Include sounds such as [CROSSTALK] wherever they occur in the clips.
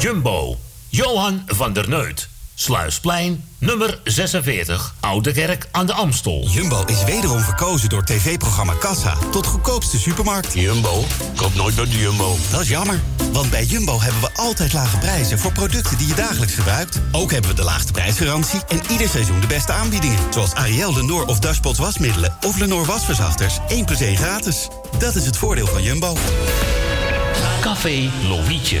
Jumbo, Johan van der Neut. Sluisplein, nummer 46, Oude Kerk aan de Amstel. Jumbo is wederom verkozen door tv-programma Kassa tot goedkoopste supermarkt. Jumbo? Koop nooit bij de Jumbo. Dat is jammer, want bij Jumbo hebben we altijd lage prijzen voor producten die je dagelijks gebruikt. Ook hebben we de laagste prijsgarantie en ieder seizoen de beste aanbiedingen. Zoals Ariel, Lenor of Dashpot wasmiddelen of Lenor wasverzachters 1 plus 1 gratis. Dat is het voordeel van Jumbo. Café Lovietje.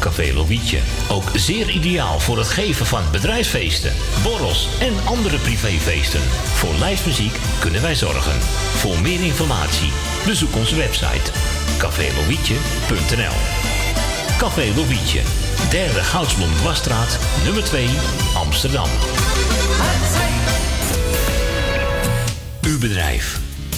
Café Lovietje. Ook zeer ideaal voor het geven van bedrijfsfeesten, borrels en andere privéfeesten. Voor lijstmuziek kunnen wij zorgen. Voor meer informatie bezoek onze website cafélovietje.nl Café Lovietje, derde Goudsblom Wasstraat, nummer 2, Amsterdam. Uw bedrijf.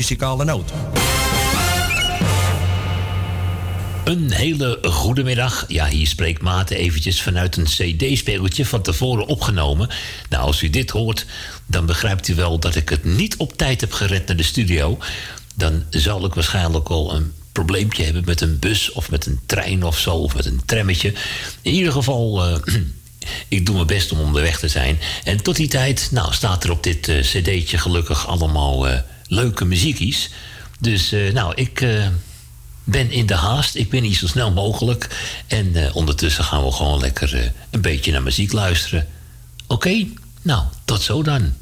Muzikale noot. Een hele goede middag. Ja, hier spreekt Maarten eventjes vanuit een cd-speeltje van tevoren opgenomen. Nou, als u dit hoort, dan begrijpt u wel dat ik het niet op tijd heb gered naar de studio. Dan zal ik waarschijnlijk al een probleempje hebben met een bus of met een trein of zo, of met een trammetje. In ieder geval, eh, [CLEARS THROAT] ik doe mijn best om onderweg te zijn. En tot die tijd, nou, staat er op dit eh, cd'tje gelukkig allemaal eh, leuke muziekjes. Dus, eh, nou, ik eh, ben in de haast. Ik ben hier zo snel mogelijk. En eh, ondertussen gaan we gewoon lekker een beetje naar muziek luisteren. Oké? Nou, tot zo dan.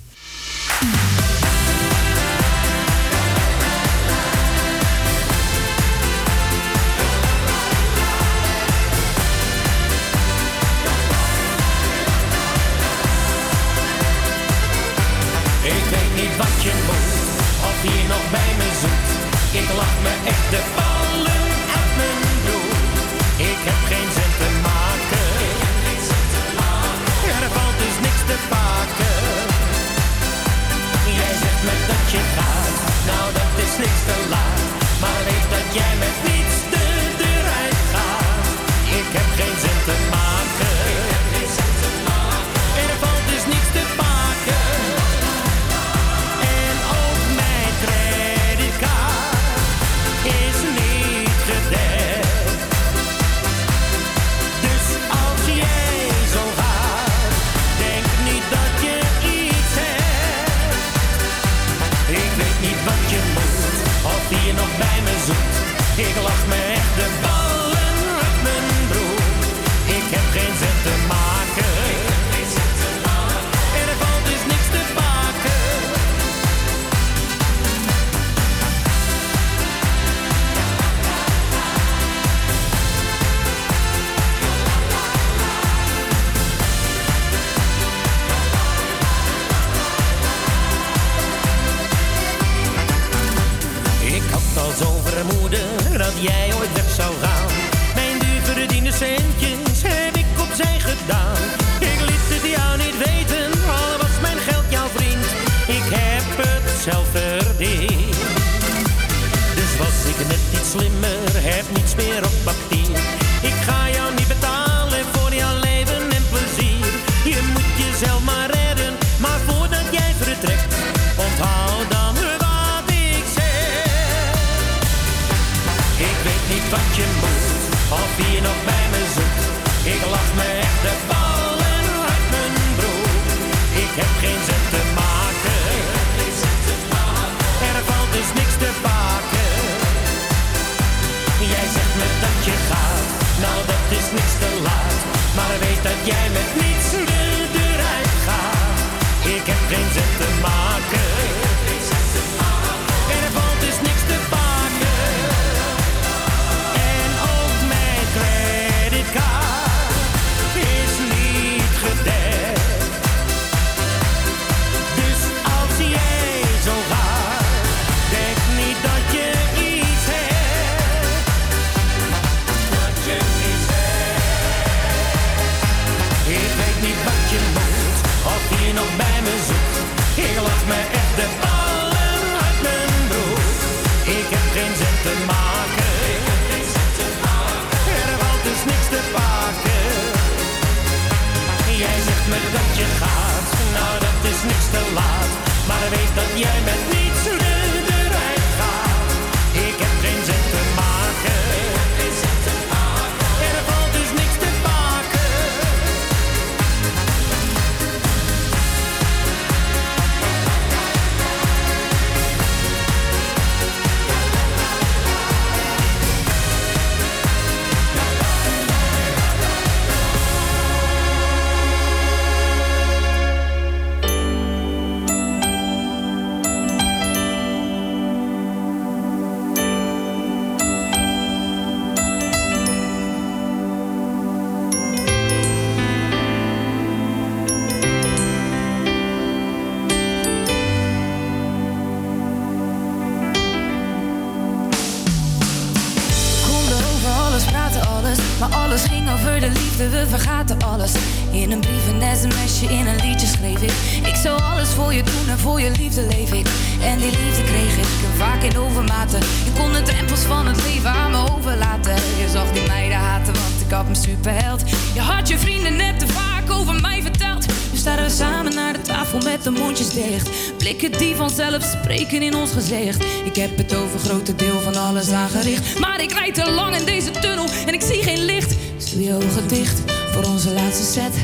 Maar alles ging over de liefde, we vergaten alles. In een brief, een sms'je, in een liedje schreef ik. Ik zou alles voor je doen en voor je liefde leef ik. En die liefde kreeg ik vaak in overmaten. Je kon de drempels van het leven aan me overlaten. Je zag die meiden haten, want ik had een superheld. Je had je vrienden net te vaak over mij verteld. Staan we samen naar de tafel met de mondjes dicht. Blikken die vanzelf spreken in ons gezicht. Ik heb het over grote deel van alles aangericht. Maar ik rijd te lang in deze tunnel en ik zie geen licht. Doe je ogen dicht voor onze laatste set.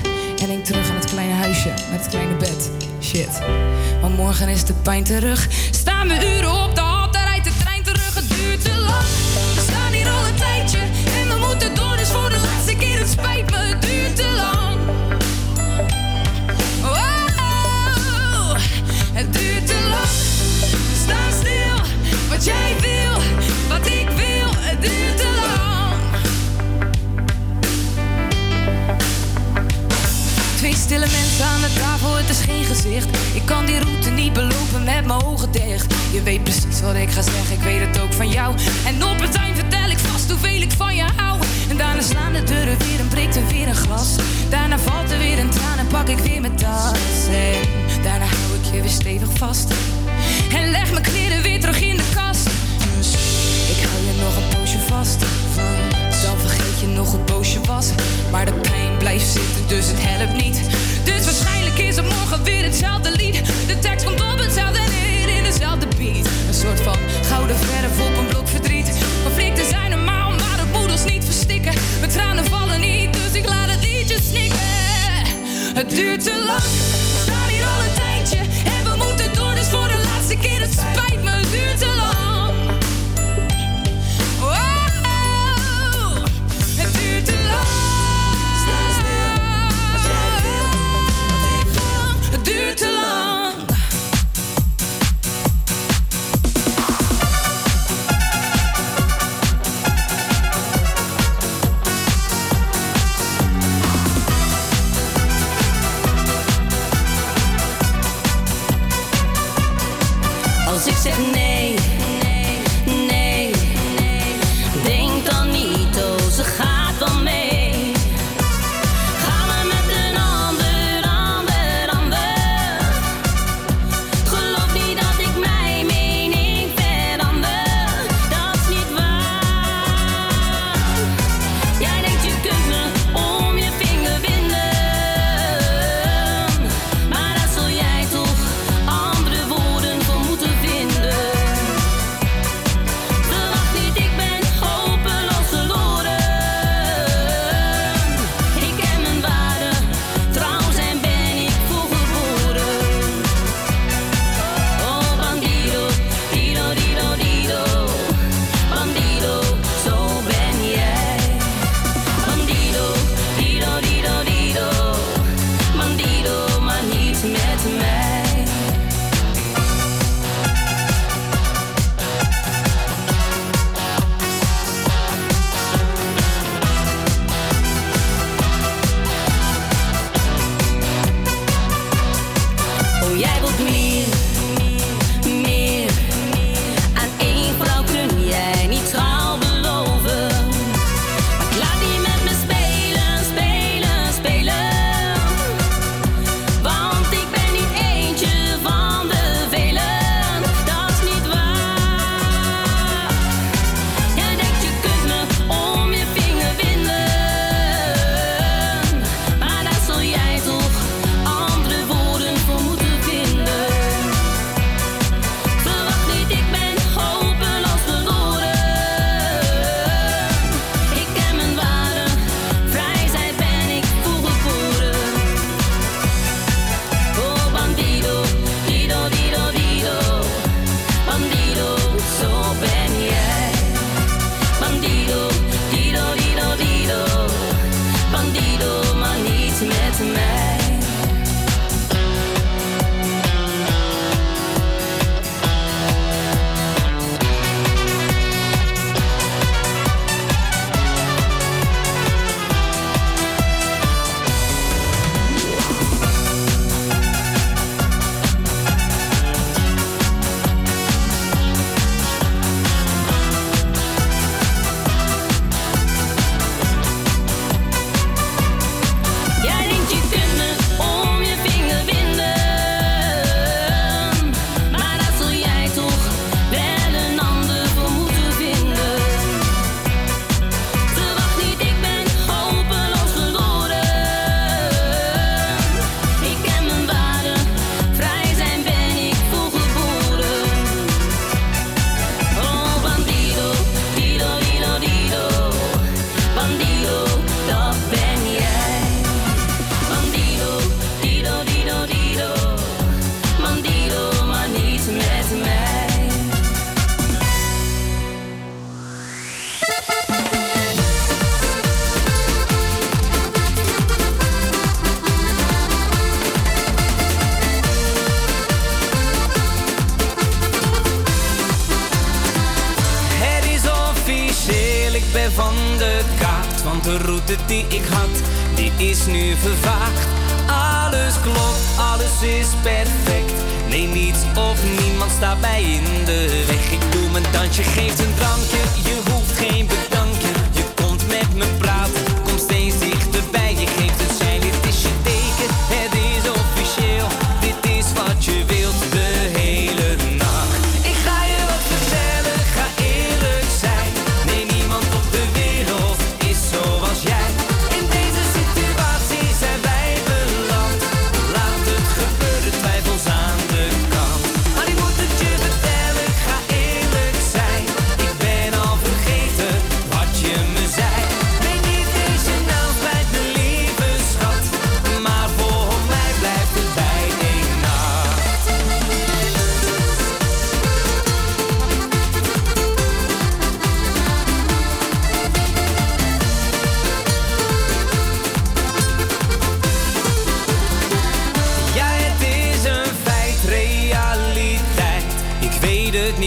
En denk terug aan het kleine huisje met het kleine bed. Shit, want morgen is de pijn terug. Staan we uren op de hal, daar rijdt de trein terug. Het duurt te lang. We staan hier al een tijdje en we moeten door. Dus voor de laatste keer, het spijt me, het duurt te lang. Het duurt te lang. Sta stil, wat jij wil, wat ik wil, het duurt te lang. Twee stille mensen aan de tafel, het is geen gezicht. Ik kan die route niet belopen met mijn ogen dicht. Je weet precies wat ik ga zeggen, ik weet het ook van jou. En op het eind vertel ik vast hoeveel ik van je hou. En daarna slaan de deuren weer en breekt er weer een glas. Daarna valt er weer een traan en pak ik weer mijn tas. En daarna weer stevig vast. En leg mijn kleren weer terug in de kast. Dus ik hou je nog een poosje vast. Dan vergeet je nog hoe boos je was. Maar de pijn blijft zitten, dus het helpt niet. Dus waarschijnlijk is het morgen weer hetzelfde lied. De tekst komt op hetzelfde neer in dezelfde beat. Een soort van gouden verf op een blok verdriet. Conflicten zijn normaal, maar dat moet niet verstikken. Mijn tranen vallen niet, dus ik laat het liedje snikken. Het duurt te lang, keer, het spijt me, duurt te lang.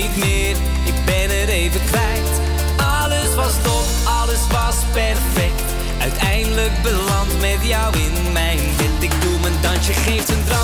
ik ben er even kwijt. Alles was top, alles was perfect. Uiteindelijk beland met jou in mijn bed. Ik doe mijn dansje, geeft een draai.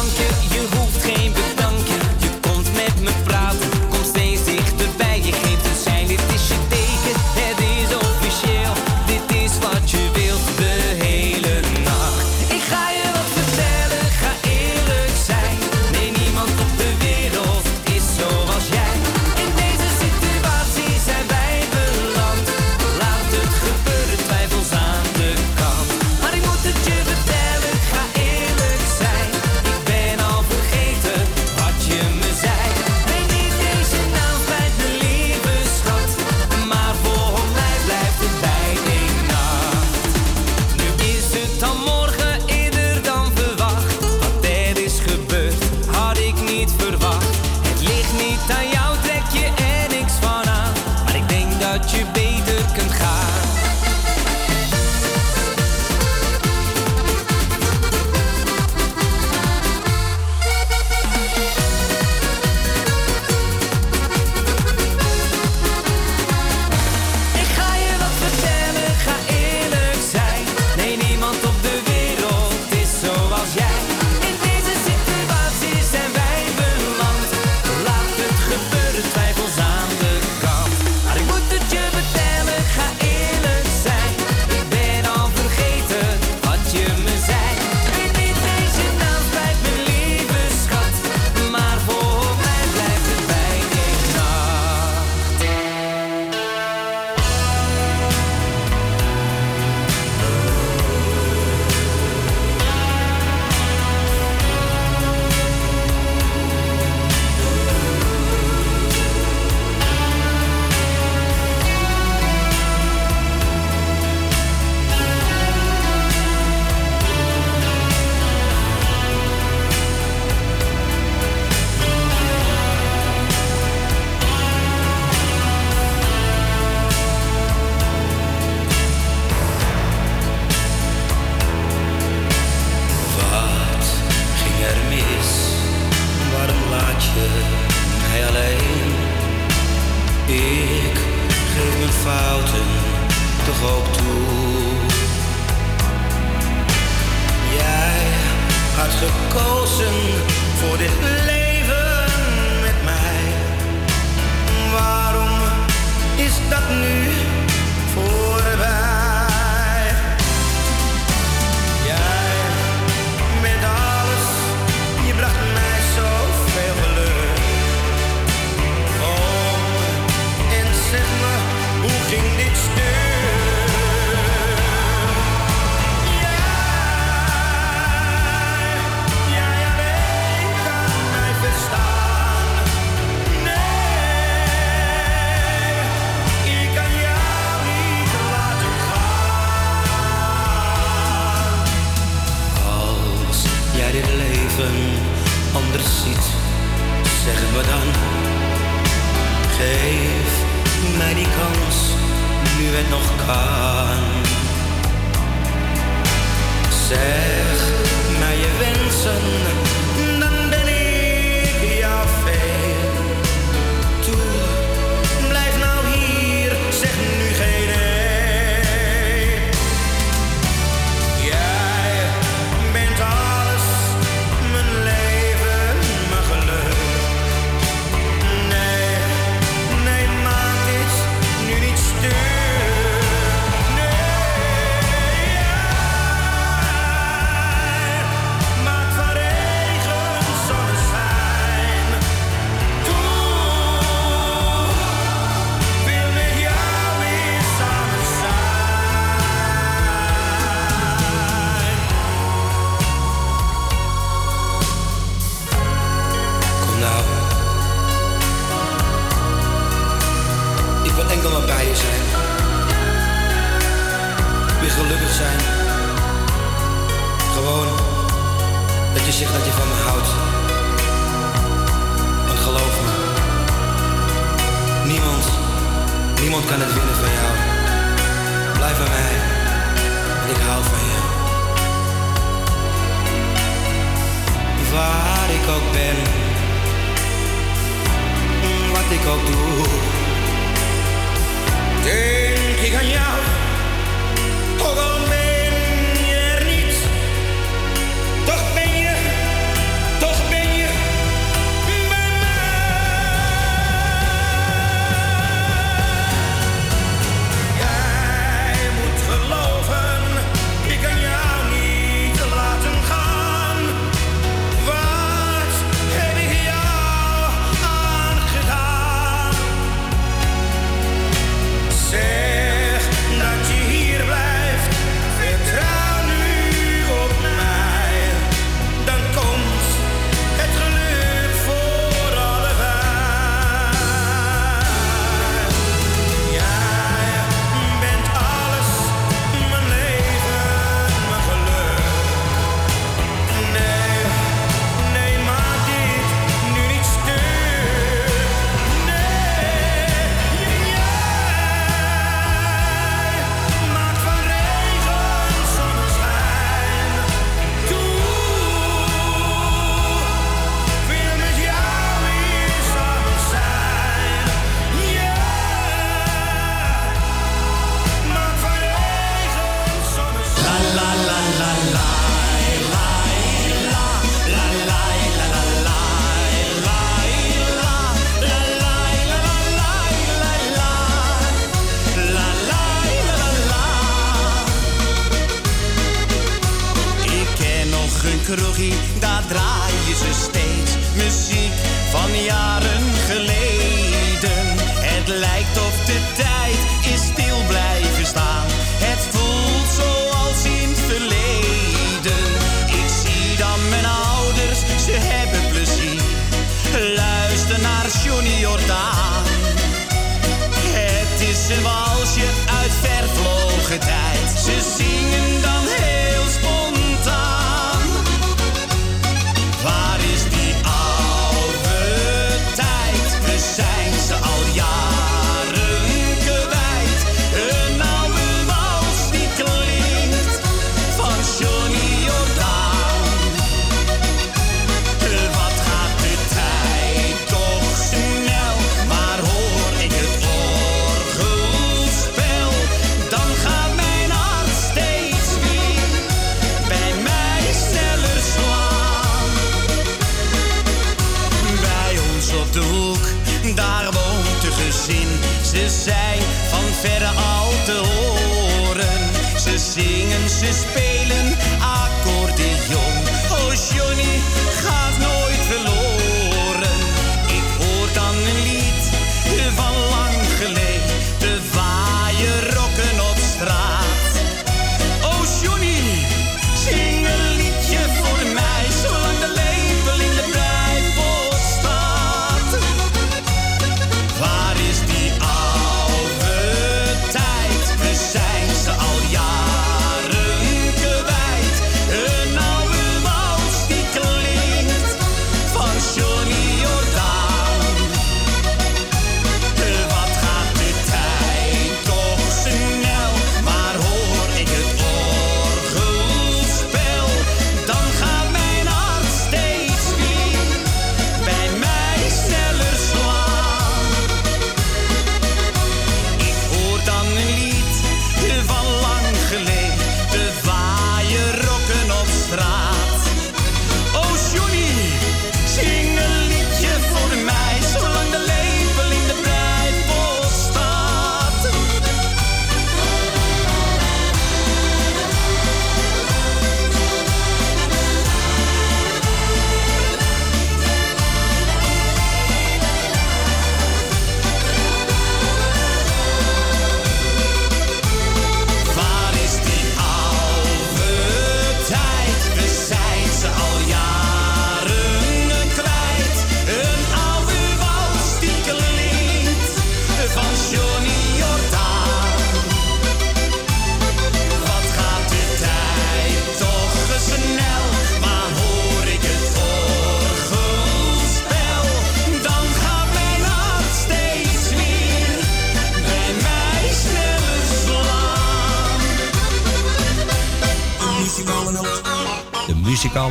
Zingen, ze spelen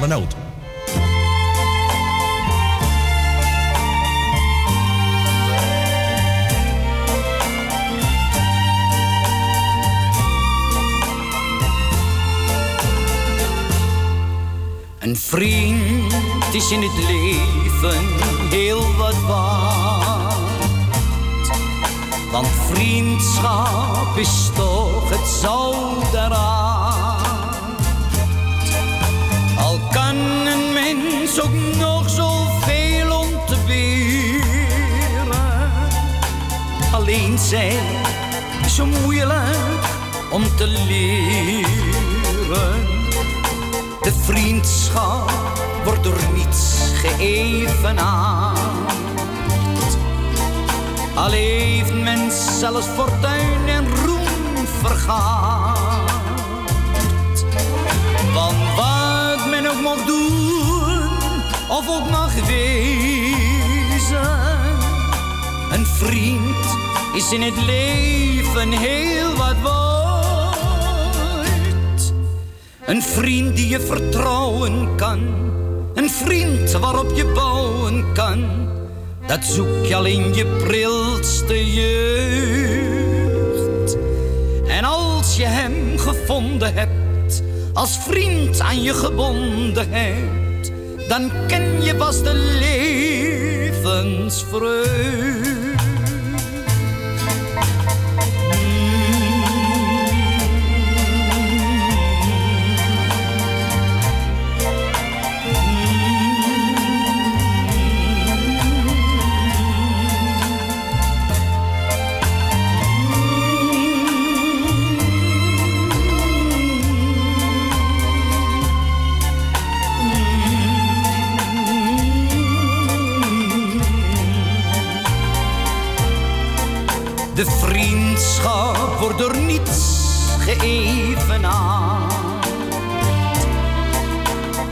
noot. Een vriend is in het leven heel wat waard. Want vriendschap is toch het zout mens ook nog zoveel ontberen. Alleen zijn is zo moeilijk om te leren. De vriendschap wordt door niets geëvenaard. Al heeft zelfs fortuin en roem vergaard. Of ook mag wezen. Een vriend is in het leven heel wat waard. Een vriend die je vertrouwen kan. Een vriend waarop je bouwen kan. Dat zoek je al in je prilste jeugd. En als je hem gevonden hebt, als vriend aan je gebonden hebt, dan ken je pas de levensvreugd.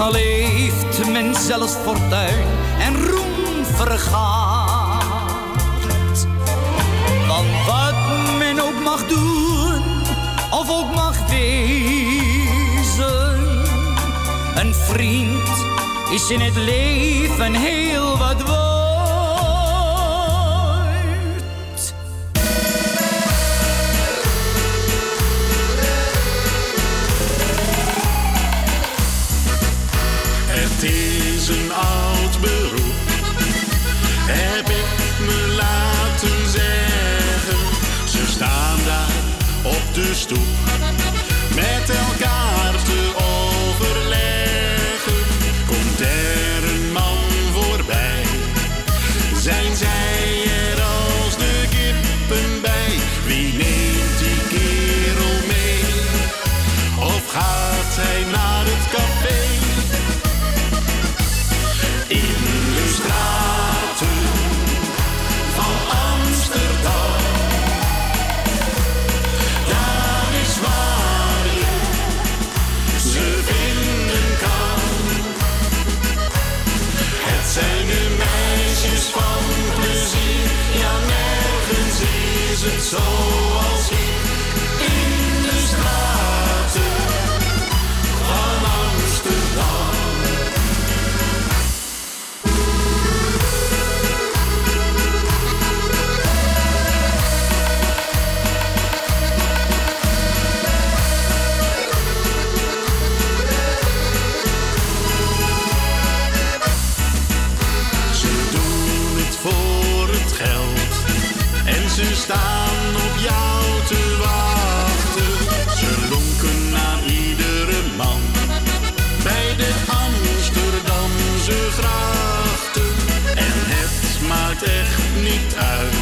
Al heeft men zelfs fortuin en roem vergaard. Want wat men ook mag doen, of ook mag wezen. Een vriend is in het leven heel wat waard. niet uit.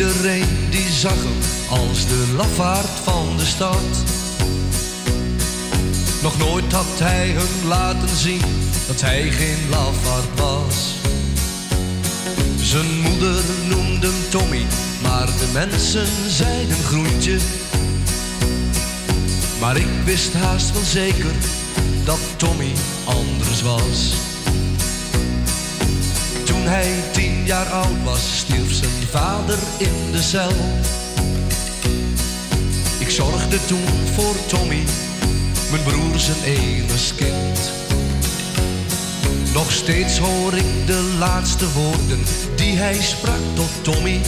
Iedereen die zag hem als de lafaard van de stad. Nog nooit had hij hun laten zien dat hij geen lafaard was. Zijn moeder noemde hem Tommy, maar de mensen zeiden groentje. Maar ik wist haast wel zeker dat Tommy anders was. Hij tien jaar oud was, stierf zijn vader in de cel. Ik zorgde toen voor Tommy, mijn broer zijn enigst kind. Nog steeds hoor ik de laatste woorden die hij sprak tot Tommy.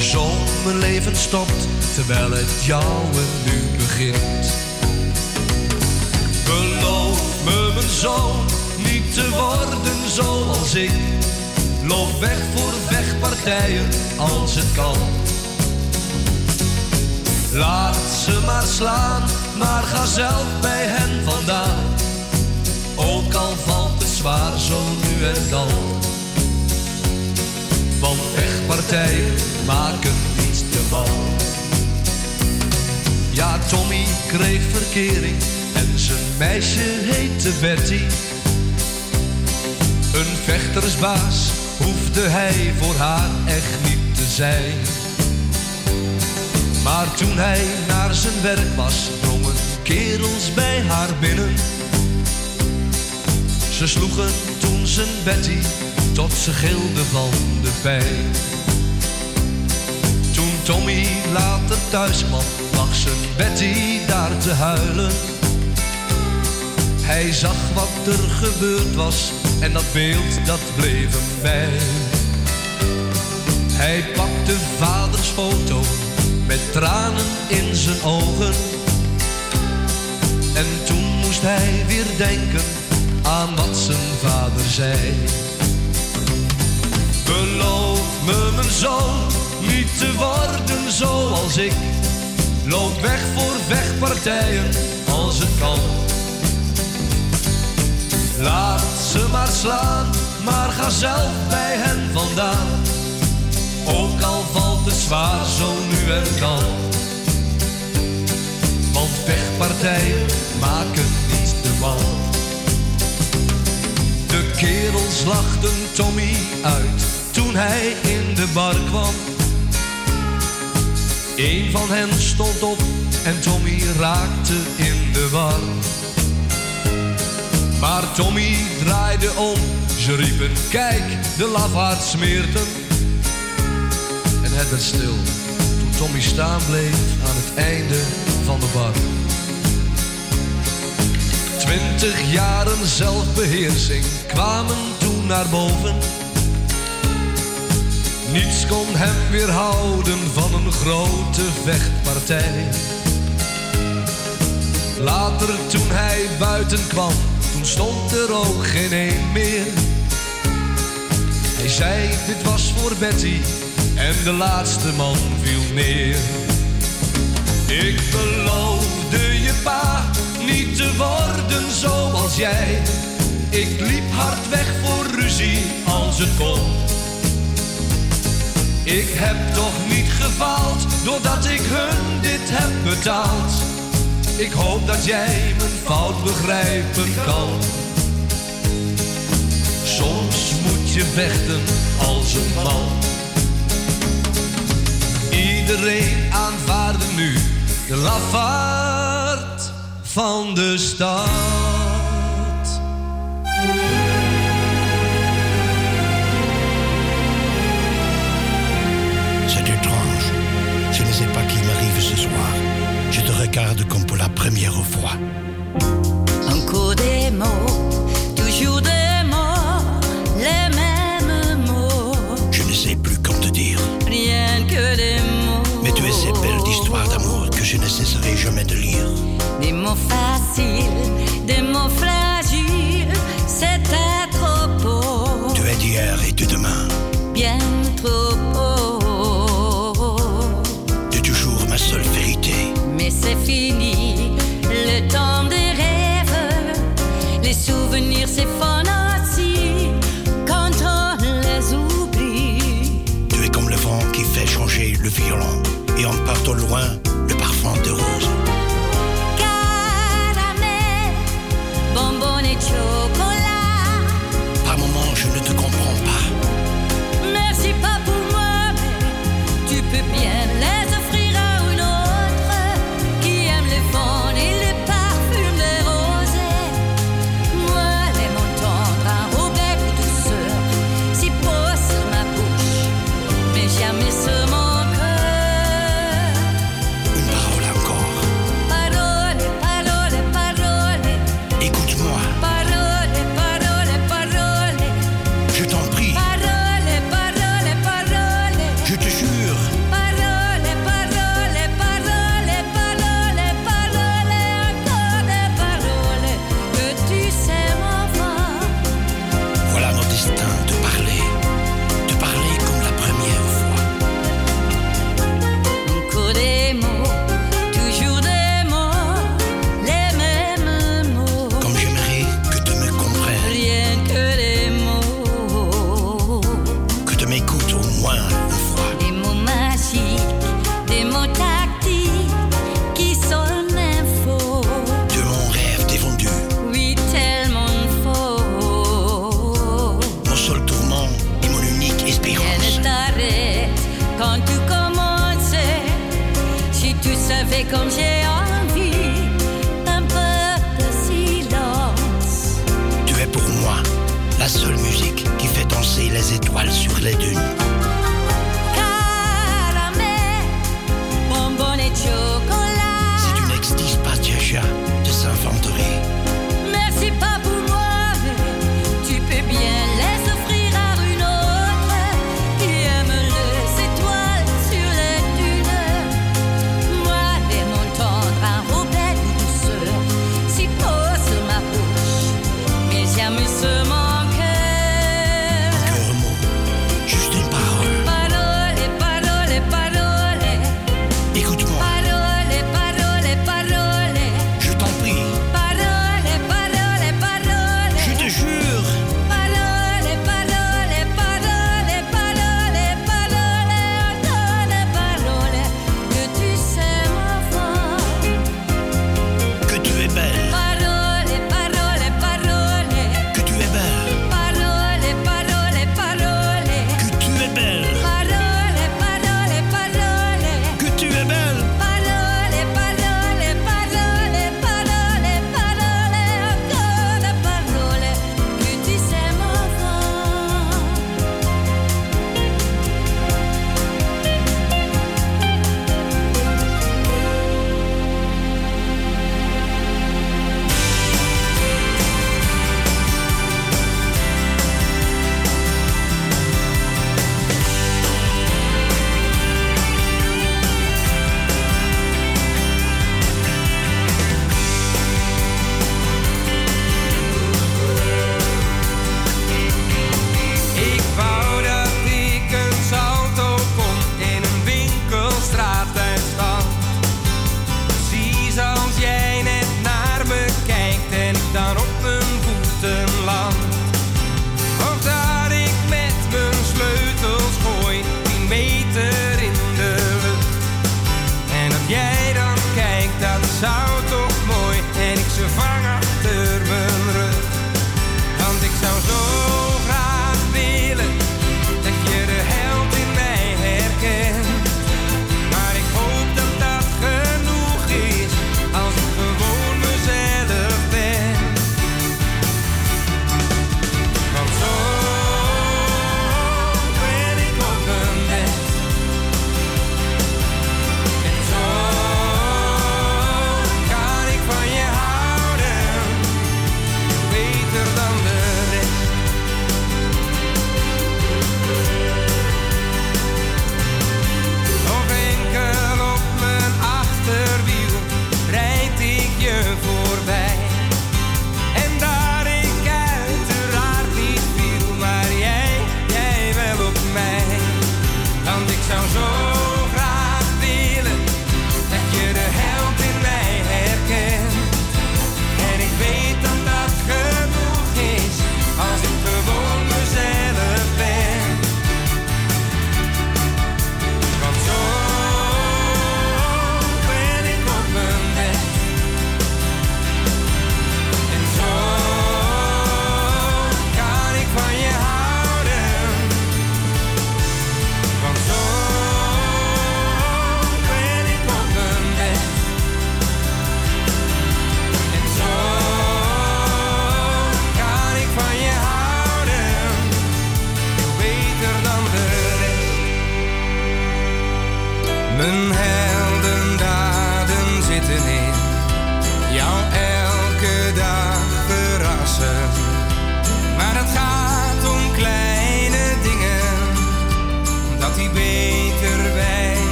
Zo mijn leven stopt, terwijl het jouwe nu begint. Beloof me, mijn zoon, niet te worden zoals ik. Loop weg voor vechtpartijen als het kan. Laat ze maar slaan, maar ga zelf bij hen vandaan. Ook al valt het zwaar zo nu en dan. Want vechtpartijen maken niets te man. Ja, Tommy kreeg verkering en zijn meisje heette Betty. Een vechtersbaas hoefde hij voor haar echt niet te zijn. Maar toen hij naar zijn werk was, drongen kerels bij haar binnen. Ze sloegen toen zijn Betty tot ze gilde van de pijn. Toen Tommy later thuis kwam, lag zijn Betty daar te huilen. Hij zag wat er gebeurd was en dat beeld dat bleef hem bij. Hij pakte vaders foto met tranen in zijn ogen. En toen moest hij weer denken aan wat zijn vader zei. Beloof me, mijn zoon, niet te worden zoals ik. Loop weg voor vechtpartijen als het kan. Laat ze maar slaan, maar ga zelf bij hen vandaan. Ook al valt het zwaar zo nu en dan. Want vechtpartijen maken niet de man. De kerels lachten Tommy uit toen hij in de bar kwam. Een van hen stond op en Tommy raakte in de war. Maar Tommy draaide om, ze riepen, kijk, de lafaard smeert hem. En het werd stil, toen Tommy staan bleef aan het einde van de bar. Twintig jaren zelfbeheersing kwamen toen naar boven. Niets kon hem weerhouden van een grote vechtpartij. Later toen hij buiten kwam, toen stond er ook geen een meer. Hij zei, dit was voor Betty en de laatste man viel neer. Ik beloofde je pa niet te worden zoals jij. Ik liep hard weg voor ruzie als het kon. Ik heb toch niet gefaald doordat ik hun dit heb betaald. Ik hoop dat jij mijn fout begrijpen kan. Soms moet je vechten als een man. Iedereen aanvaarde nu de lafaard van de stad. Regarde comme pour la première fois. Encore des mots, toujours des mots, les mêmes mots, Je ne sais plus quand te dire. rien que des mots. Mais tu es cette belle histoire d'amour que je ne cesserai jamais de lire. Des mots faciles, des mots fragiles, c'était trop beau, Tu es d'hier et de demain. bien trop beau. Tu es toujours ma seule vérité. C'est fini, le temps des rêves, les souvenirs s'effondrent aussi quand on les oublie. Tu es le violon. Et on part au loin, le parfum de rose. Caramel, bonbon et chocolat.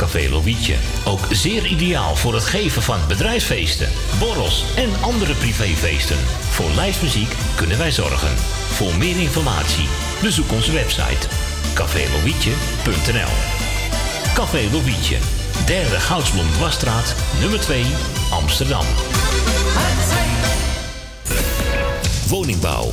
Café Lovietje. Ook zeer ideaal voor het geven van bedrijfsfeesten, borrels en andere privéfeesten. Voor lijstmuziek kunnen wij zorgen. Voor meer informatie bezoek onze website cafélovietje.nl Café Lovietje, derde Goudsblom Dwarsstraat, nummer 2, Amsterdam. Woningbouw,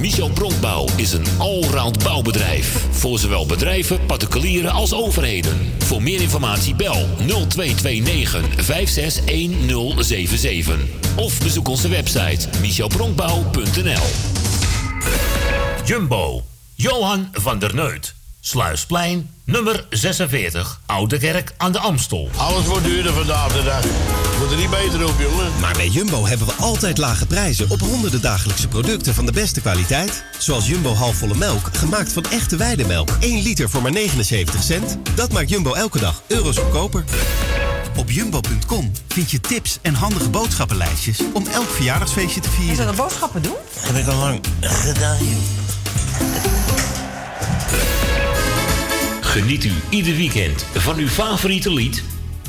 Michel Bronkbouw is een allround bouwbedrijf. Voor zowel bedrijven, particulieren als overheden. Voor meer informatie bel 0229 561077. Of bezoek onze website michelbronkbouw.nl Jumbo. Johan van der Neut. Sluisplein, nummer 46. Oude Kerk aan de Amstel. Alles wordt duurder vandaag de dag. Wordt er niet beter op, jongen. Maar bij Jumbo hebben we altijd lage prijzen op honderden dagelijkse producten van de beste kwaliteit. Zoals Jumbo halfvolle melk, gemaakt van echte weidemelk. 1 liter voor maar 79 cent. Dat maakt Jumbo elke dag euro's goedkoper. Op jumbo.com vind je tips en handige boodschappenlijstjes om elk verjaardagsfeestje te vieren. Is dat een boodschappen doen? Heb ik al lang gedaan, Geniet u ieder weekend van uw favoriete lied?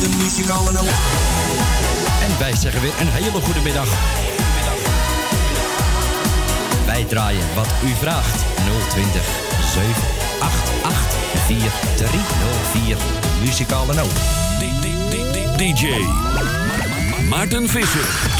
De muzikale noot. En wij zeggen weer een hele goede middag. Wij draaien wat u vraagt. 020 788 4304. Muzikale noot. DJ Maarten Visser.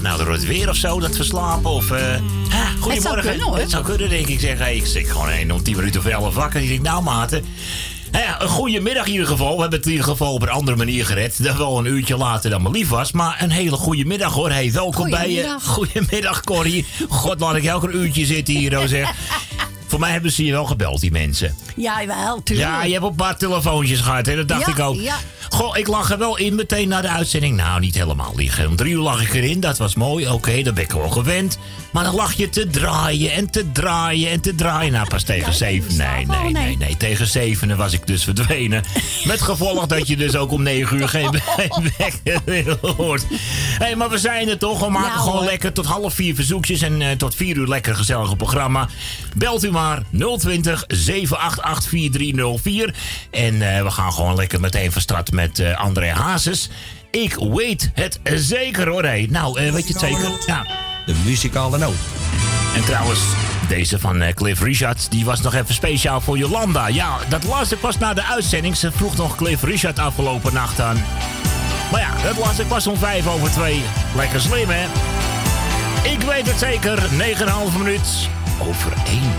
het nou door het weer of zo dat we slapen? Of, ha, goedemorgen. kunnen, hoor. Het zou kunnen, denk ik. Zeg, hey, ik zit gewoon een om 10 minuten of 11 wakker. Ik denk, nou, maten. Nou ja, een goede middag in ieder geval. We hebben het in ieder geval op een andere manier gered. Dat wel een uurtje later dan me lief was. Maar een hele goede middag hoor. Hey, welkom bij je. Goedemiddag. [LAUGHS] Corrie. God, laat ik een uurtje zitten hier, oh, zeg. [LAUGHS] Voor mij hebben ze je wel gebeld, die mensen. Ja, wel, tuurlijk. Ja, je hebt een paar telefoontjes gehad, hè? Dat dacht Ja, ik ook. ja. Goh, ik lag er wel in meteen na de uitzending. Nou, niet helemaal liggen. Om drie uur lag ik erin, dat was mooi. Oké, dat ben ik wel gewend. Maar dan lag je te draaien en te draaien en te draaien. Nou, pas tegen zeven. Nee, nee, nee, nee. Tegen zevenen was ik dus verdwenen. [LAUGHS] Met gevolg dat je dus ook om negen uur geen [LAUGHS] [LAUGHS] wekker hoort. Hé, hey, maar we zijn er toch. We maken Ja, gewoon lekker tot half vier verzoekjes. En eh, tot vier uur lekker gezellige programma. Belt u maar 020 788 4304. En eh, we gaan gewoon lekker meteen van start met eh, André Hazes. Ik weet het zeker hoor. Hey. Nou, eh, weet je het zeker? Ja. De muzikale noot. En trouwens, deze van eh, Cliff Richard, die was nog even speciaal voor Jolanda. Ja, dat las ik pas na de uitzending. Ze vroeg nog Cliff Richard afgelopen nacht aan. Maar ja, dat las ik pas om vijf over twee. Lekker slim, hè? Ik weet het zeker, 9,5 minuut over één.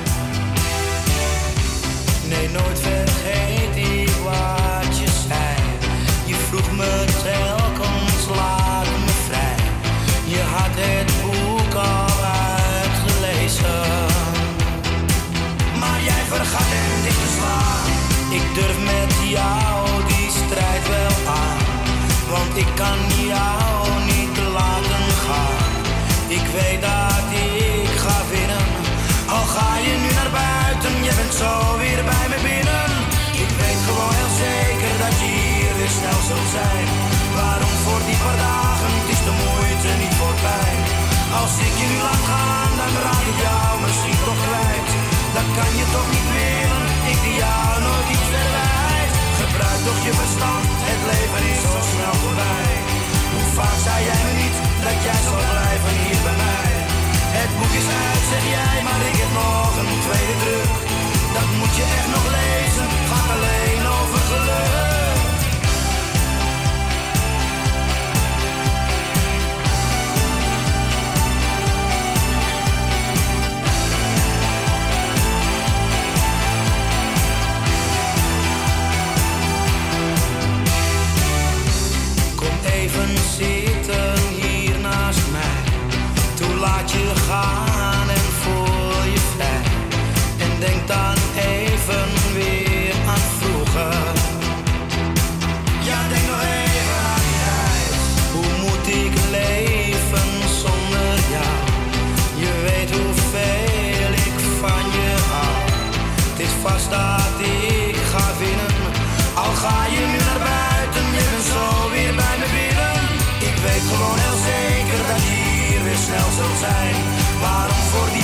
Nee, nooit vergeet me telkens, laat me vrij. Je had het boek al uitgelezen. Maar jij vergat hem dicht te slaan. Ik durf met jou die strijd wel aan. Want ik kan jou niet laten gaan. Ik weet dat ik ga winnen. Al ga je nu naar buiten, je bent zo Als ik je nu laat gaan, dan raak ik jou misschien toch kwijt. Dat kan je toch niet willen, ik die jou nooit iets verwijt. Gebruik toch je verstand, het leven is zo snel voorbij. Hoe vaak zei jij me niet dat jij zou blijven hier bij mij? Het boek is uit, zeg jij, maar ik heb nog een tweede druk. Dat moet je echt nog lezen, gaat alleen over geluk. Zult zijn. Waarom voor die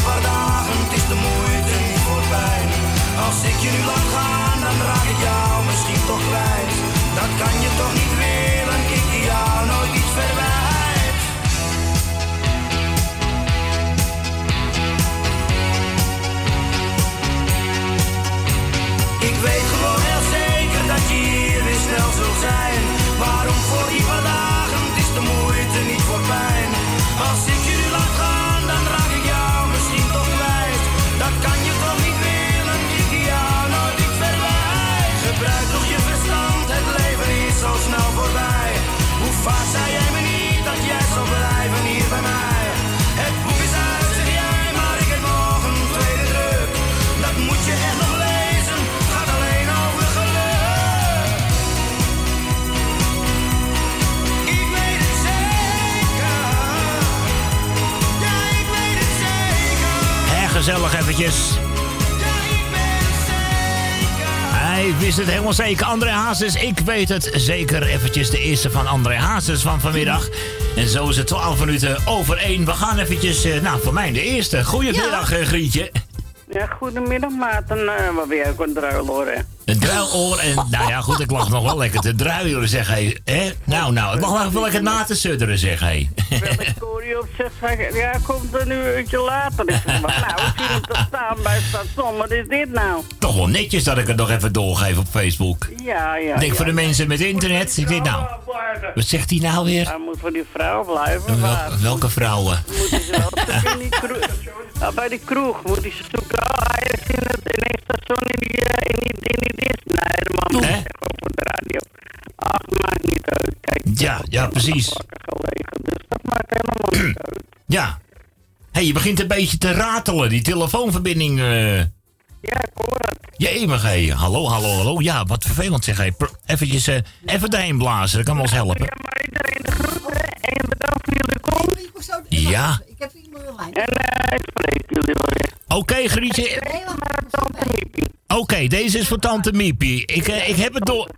gezellig eventjes. Hij wist het helemaal zeker. André Hazes, ik weet het zeker. Eventjes de eerste van André Hazes van vanmiddag. En zo is het 12 minuten over 1. We gaan eventjes, eh, nou voor mij de eerste. Goedemiddag eh, Grietje. Ja, goedemiddag Maarten. Uh, wat ben jij ook een druiloor, hè? Een druiloor en, nou ja goed, ik lag nog wel lekker te druilen zeg. Hè? Nou nou, ik lag wel lekker na te sudderen zeg hé. Ik hoor je op zeg, zeg, ja, komt een uurtje later. Ik zeg, maar, nou, ik zie hem te staan bij het station. Wat is dit nou? Toch wel netjes dat ik het nog even doorgeef op Facebook. Ja, ja. Ik denk ja. voor de mensen met internet. Ik denk nou, wat zegt hij nou weer? Hij moet voor die vrouw blijven. Wel- welke vrouwen? Moeten ze wel in die kroeg. Ja, [LAUGHS] bij die kroeg moet hij ze zoeken. Oh, hij is in het in het station in die, eh, in die, in die dis. Nee, de man zegt over de radio. Ach, maakt niet uit. Kijk, Ja, ja precies. Dat maakt helemaal niet uit. [CLEARS THROAT] Ja. Hé, hey, je begint een beetje te ratelen, die telefoonverbinding. eh. Ja, ik hoor het. Jemig, hé. Hallo, hallo, hallo. Ja, wat vervelend zeg. Pro- Eventjes, eh, even daarheen blazen. Dat kan wel eens helpen. Ja. Ik heb iemand in lijn. En eh, ik spreek jullie wel weer. Oké, Grietje. Oké, deze is voor Tante Miepie. Ik, ik heb het door...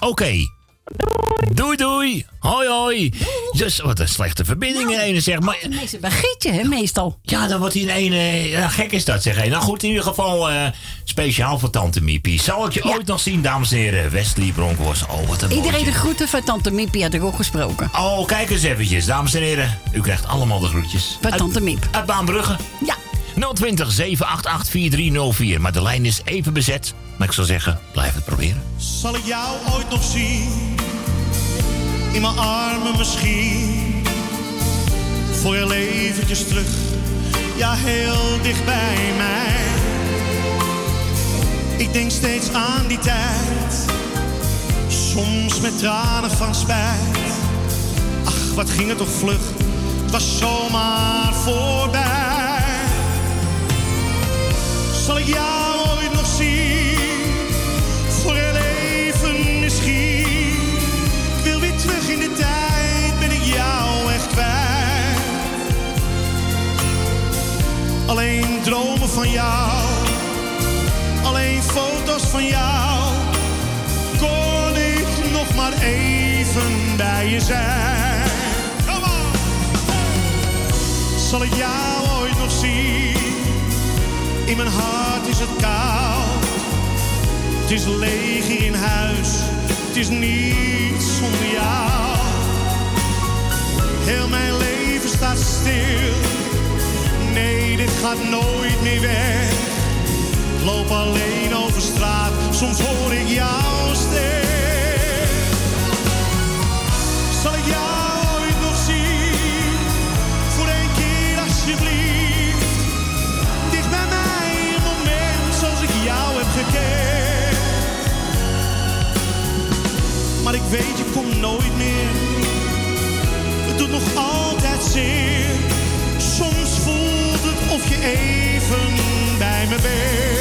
Oké. Doei, doei. Hoi, hoi. Dus, wat een slechte verbinding in ene, zeg maar. Meestal bij Gietje, hè, meestal. Ja, dan wordt hier een ene... Ja, gek is dat, zeg. Nou goed, in ieder geval eh, speciaal voor Tante Miepie. Zal ik je ooit nog zien, dames en heren? Wesley Bronkhorst. Oh, wat een Iedereen de groeten van Tante Miepie had ik ook gesproken. Oh, kijk eens eventjes, dames en heren. U krijgt allemaal de groetjes. Van Tante Miep. Uit Baanbrugge. Ja. 020 788 4304. Maar de lijn is even bezet. Maar ik zou zeggen, blijf het proberen. Zal ik jou ooit nog zien? In mijn armen misschien. Voor heel eventjes terug. Ja, heel dicht bij mij. Ik denk steeds aan die tijd. Soms met tranen van spijt. Ach, wat ging het toch vlug. Het was zomaar voorbij. Zal ik jou ooit nog zien? Voor heel even misschien. Wil weer terug in de tijd, ben ik jou echt kwijt. Alleen dromen van jou, alleen foto's van jou. Kon ik nog maar even bij je zijn. Come on. Zal ik jou ooit nog zien? In mijn hart is het koud. Het is leeg in huis. Het is niets zonder jou. Heel mijn leven staat stil. Nee, dit gaat nooit meer weg. Ik loop alleen over straat. Soms hoor ik jouw stem. Zal ik jou Maar ik weet, je komt nooit meer. Het doet nog altijd zeer. Soms voelt het of je even bij me bent.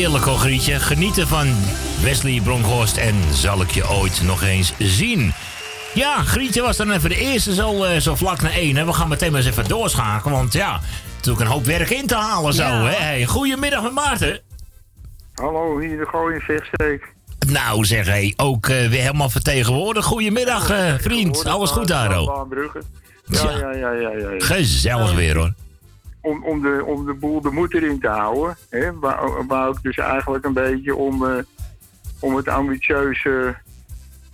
Heerlijk hoor, Grietje. Genieten van Wesley Bronkhorst en zal ik je ooit nog eens zien. Ja, Grietje was dan even de eerste zo, eh, zo vlak naar één. Hè. We gaan meteen maar eens even doorschakelen, want ja, natuurlijk een hoop werk in te halen zo. Ja. Hè. Hey, goedemiddag met Maarten. Hallo, hier de gooien vechtsteek. Nou zeg, hé, ook eh, weer helemaal vertegenwoordigd. Goedemiddag eh, vriend, alles goed daar hoor. Ja, ja, ja, ja. ja. Gezellig weer hoor. Om, om, de, om de boel de moed erin te houden, hè, wou ik dus eigenlijk een beetje om, eh, om het ambitieuze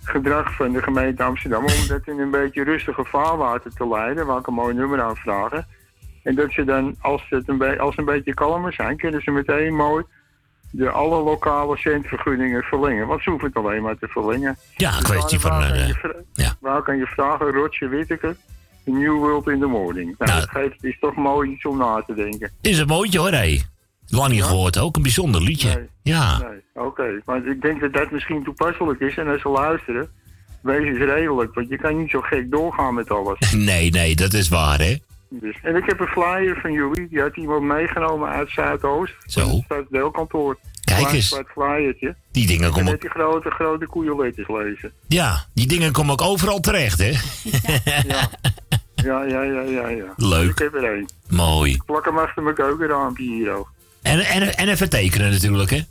gedrag van de gemeente Amsterdam, om dat in een beetje rustige vaarwater te leiden, waar ik een mooi nummer aan vragen. En dat ze dan, als, het een, als ze een beetje kalmer zijn, kunnen ze meteen mooi de alle lokale centvergunningen verlengen. Want ze hoeven het alleen maar te verlengen. Ja, een kwestie van... Waar kan eh, waar kan je vragen, Roger Whittaker, The New World in the Morning. Nou, dat geeft, is toch mooi iets om na te denken. is een mooitje hoor, hé. Lang niet gehoord, ook een bijzonder liedje. Ja. Nee, oké. Maar ik denk dat dat misschien toepasselijk is. En als ze luisteren, wees eens redelijk. Want je kan niet zo gek doorgaan met alles. [LAUGHS] Nee, nee, dat is waar hè. Dus. En ik heb een flyer van jullie. Die had iemand meegenomen uit Zuidoost. Zo. Het stadsdeelkantoor. Kijk eens. flyertje. Die dingen En komen met ook, die grote, grote koeienletters lezen. ja, die dingen komen ook overal terecht hè. Ja, [LAUGHS] ja, ja, ja, ja. Leuk. Ik heb er één. Mooi. Plak hem achter mijn keukenraampje hier ook. En, en, en even tekenen natuurlijk, hè?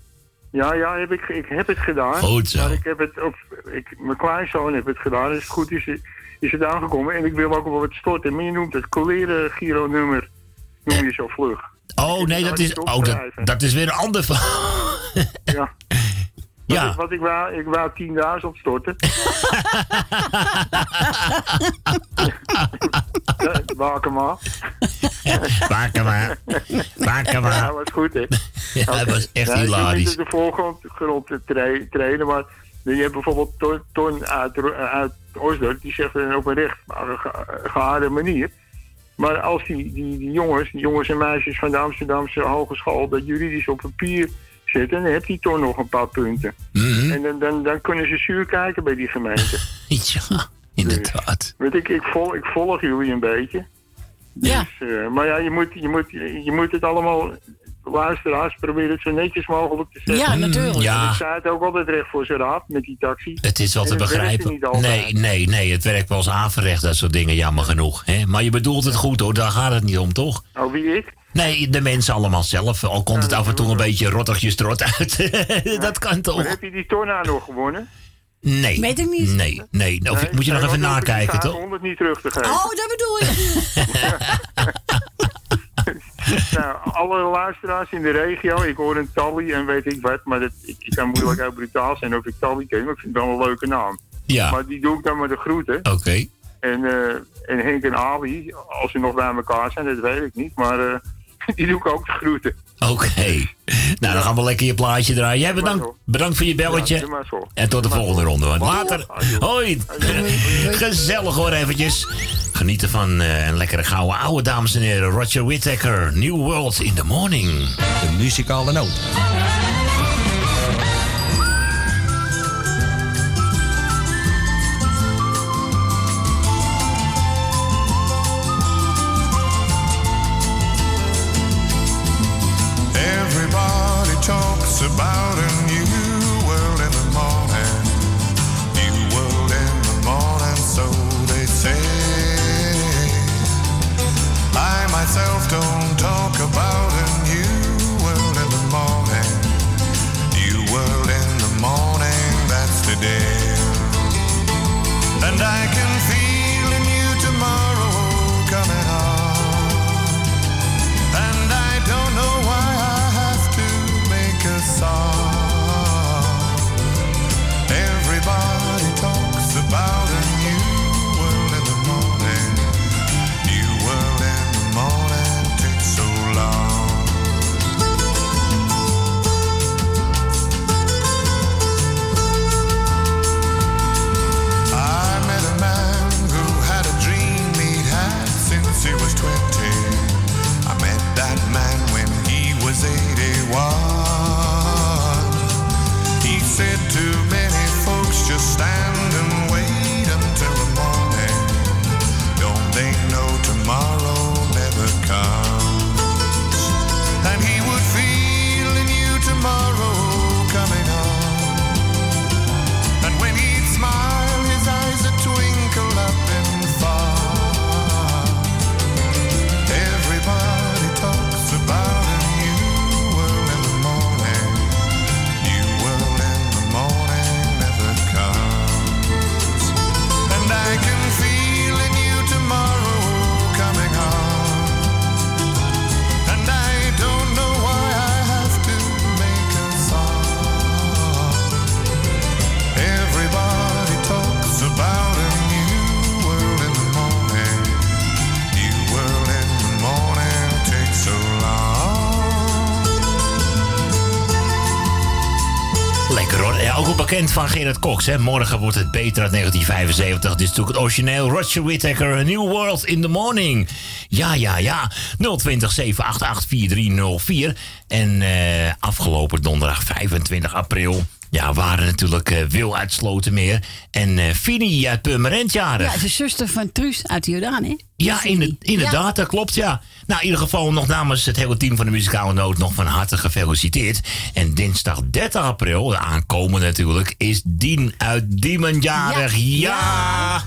Ja, ja, heb ik, ik heb het gedaan. Goed zo. Maar ik heb het op, ik, mijn kleinzoon heeft het gedaan. Als het goed is, is het aangekomen. En ik wil ook wel wat storten. Maar je noemt het coleren Giro nummer. Noem je zo vlug. Oh, nee, dat is, oh, dat, dat is weer een ander [LAUGHS] verhaal. Ja. Ja. Wat ik wou, ik wou 10.000 opstorten. [LAUGHS] Hem maar. Hem maar. Hem maar. Ja, was goed, hè? Ja, dat was echt Ja, hilarisch. Ik de voorgrond grond te tra- trainen, maar je hebt bijvoorbeeld Ton, ton uit, Ro- uit Osdorp, die zegt dan op een recht ge- geaarde manier. Maar als die, die, die jongens, die jongens en meisjes van de Amsterdamse Hogeschool dat juridisch op papier zetten, dan heeft die Ton nog een paar punten. Mhm. En dan, dan, dan kunnen ze zuur kijken bij die gemeente. [LAUGHS] ja, inderdaad. Weet ik, ik, volg, ik volg jullie een beetje. Ja. Dus, eh, maar ja, je moet, je, moet, je moet het allemaal, luisteraars, proberen het zo netjes mogelijk te zeggen. Ja, natuurlijk. Ja. Ik zei het ook altijd recht voor zijn raad met die taxi. Het is wel te begrijpen. Nee, nee, nee. Het werkt wel als averecht, dat soort dingen, jammer genoeg. Hè? Maar je bedoelt het goed hoor, daar gaat het niet om, toch? Oh, wie ik? Nee, de mensen allemaal zelf. Al komt het af en toe een beetje rottigjes trot uit. [LAUGHS] dat kan Maar toch? heb je die torna nog gewonnen? Nee. Weet ik niet. Nee, nee. Of Nee, moet je nog even nakijken, toch? 500 niet terug te geven. Oh, dat bedoel je. [LAUGHS] Nou, alle luisteraars in de regio, ik hoor een Tally en weet ik wat, maar dat, ik, ik kan moeilijk uit brutaal zijn of ik Tally ken, maar ik vind het wel een leuke naam. Ja. Maar die doe ik dan met de groeten. Oké. En, eh, en Henk en Ali, als ze nog bij elkaar zijn, dat weet ik niet, maar eh, die doe ik ook de groeten. Oké. Nou, dan gaan we lekker je plaatje draaien. Jij bedankt, bedankt voor je belletje. En tot de volgende ronde. Want later. Hoi. [LAUGHS] Gezellig hoor eventjes. Genieten van eh, een lekkere gouden oude dames en heren. Roger Whittaker. New World in the Morning. De muzikale noot. About a new world in the morning. New world in the morning, so they say. I myself don't talk bekend van Gerard Cox. Hè. Morgen wordt het beter uit 1975. Dit is natuurlijk het origineel. Roger Whittaker, A New World in the Morning. Ja, ja, ja. 020 788 4304. En eh, afgelopen donderdag 25 april Ja, waren natuurlijk eh, Wil uit Slotermeer en eh Fini uit Purmerend jarig. Ja, de zuster van Truus uit Jordaan, hè? Ja, in inderdaad, dat klopt, ja. Nou, in ieder geval nog namens het hele team van de Muzikale Noot nog van harte gefeliciteerd. En dinsdag 30 april, de aankomende natuurlijk, is Dien uit Diemen jarig. Ja!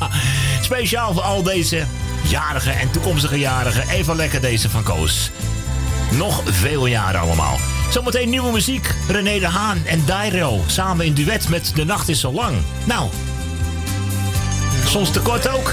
[LAUGHS] Speciaal voor al deze jarigen en toekomstige jarigen. Even lekker deze van Koos. Nog veel jaren allemaal. Zometeen nieuwe muziek. René de Haan en Dairo samen in duet met De Nacht is zo lang. Nou, soms te kort ook.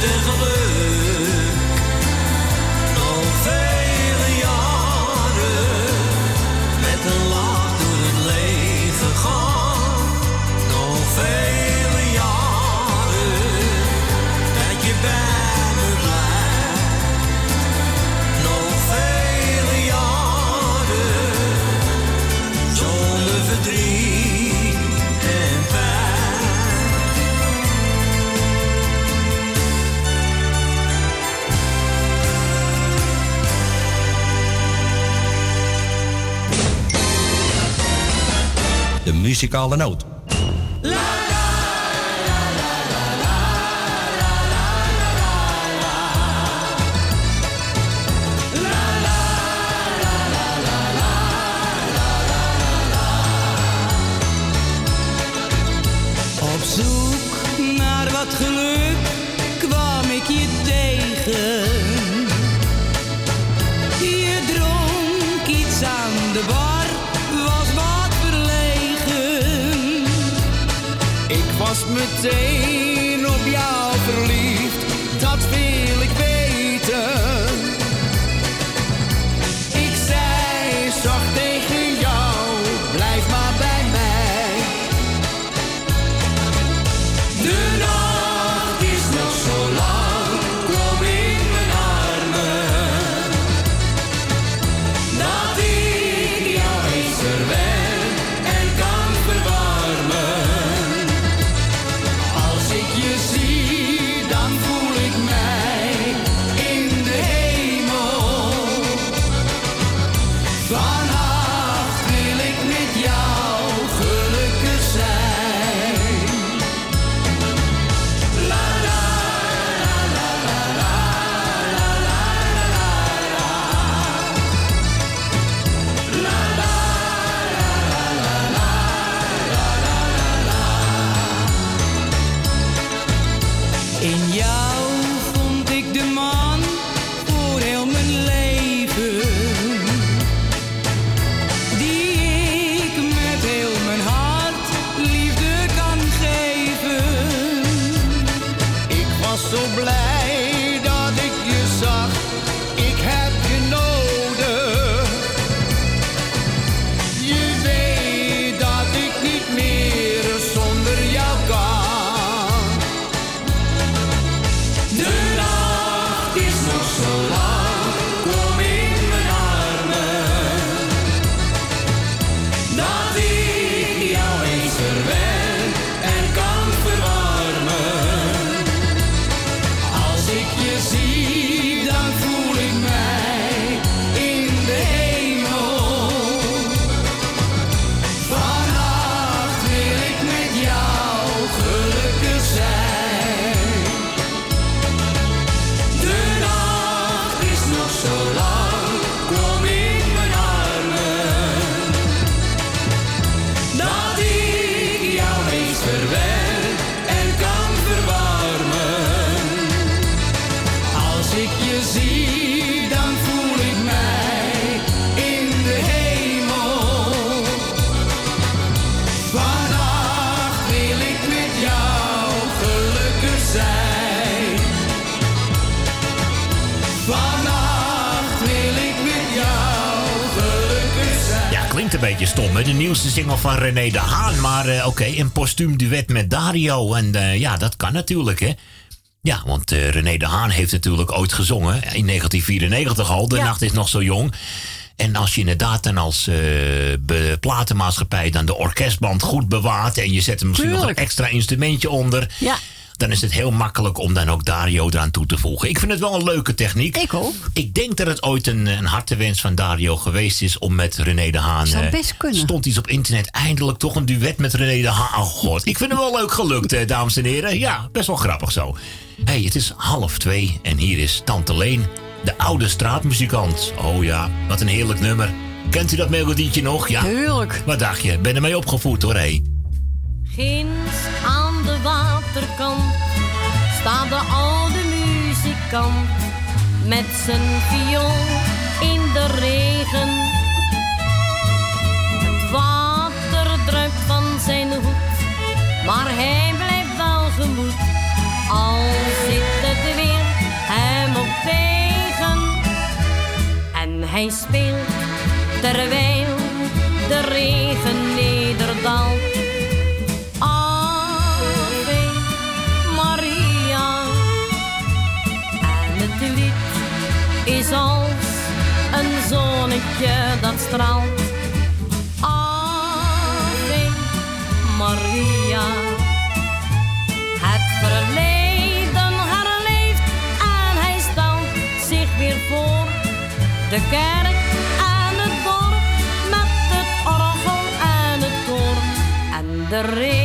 Voorspoed en muzikale noot. René de Haan. Maar eh, oké, een postuum duet met Dario. En eh, ja, dat kan natuurlijk, hè? Ja, want eh, René de Haan heeft natuurlijk ooit gezongen. In 1994 al. De nacht is nog zo jong. En als je inderdaad dan als be- platenmaatschappij dan de orkestband goed bewaart. en je zet er misschien nog een extra instrumentje onder. Ja. Dan is het heel makkelijk om dan ook Dario eraan toe te voegen. Ik vind het wel een leuke techniek. Ik ook. Ik denk dat het ooit een, een hartewens van Dario geweest is om met René de Haan. Zou eh, best kunnen. Stond iets op internet eindelijk toch een duet met René de Haan. Oh god, ik vind het wel leuk gelukt, eh, dames en heren. Ja, best wel grappig zo. hey, het is half twee en hier is Tante Leen, de oude straatmuzikant. Oh ja, wat een heerlijk nummer. Kent u dat melodietje nog? Ja. Tuurlijk. Wat dacht je? Ben ermee opgevoed hoor, hé. Ginds aan de waterkant staat de oude muzikant met zijn viool in de regen. Het water druipt van zijn hoed, maar hij blijft wel gemoed. Al zit het weer hem op tegen en hij speelt terwijl de regen nederdaalt. Zonnetje dat straalt. Ave Maria. Het verleden herleeft en hij stelt zich weer voor. De kerk en het dorp met het orgel en het koor. En de regen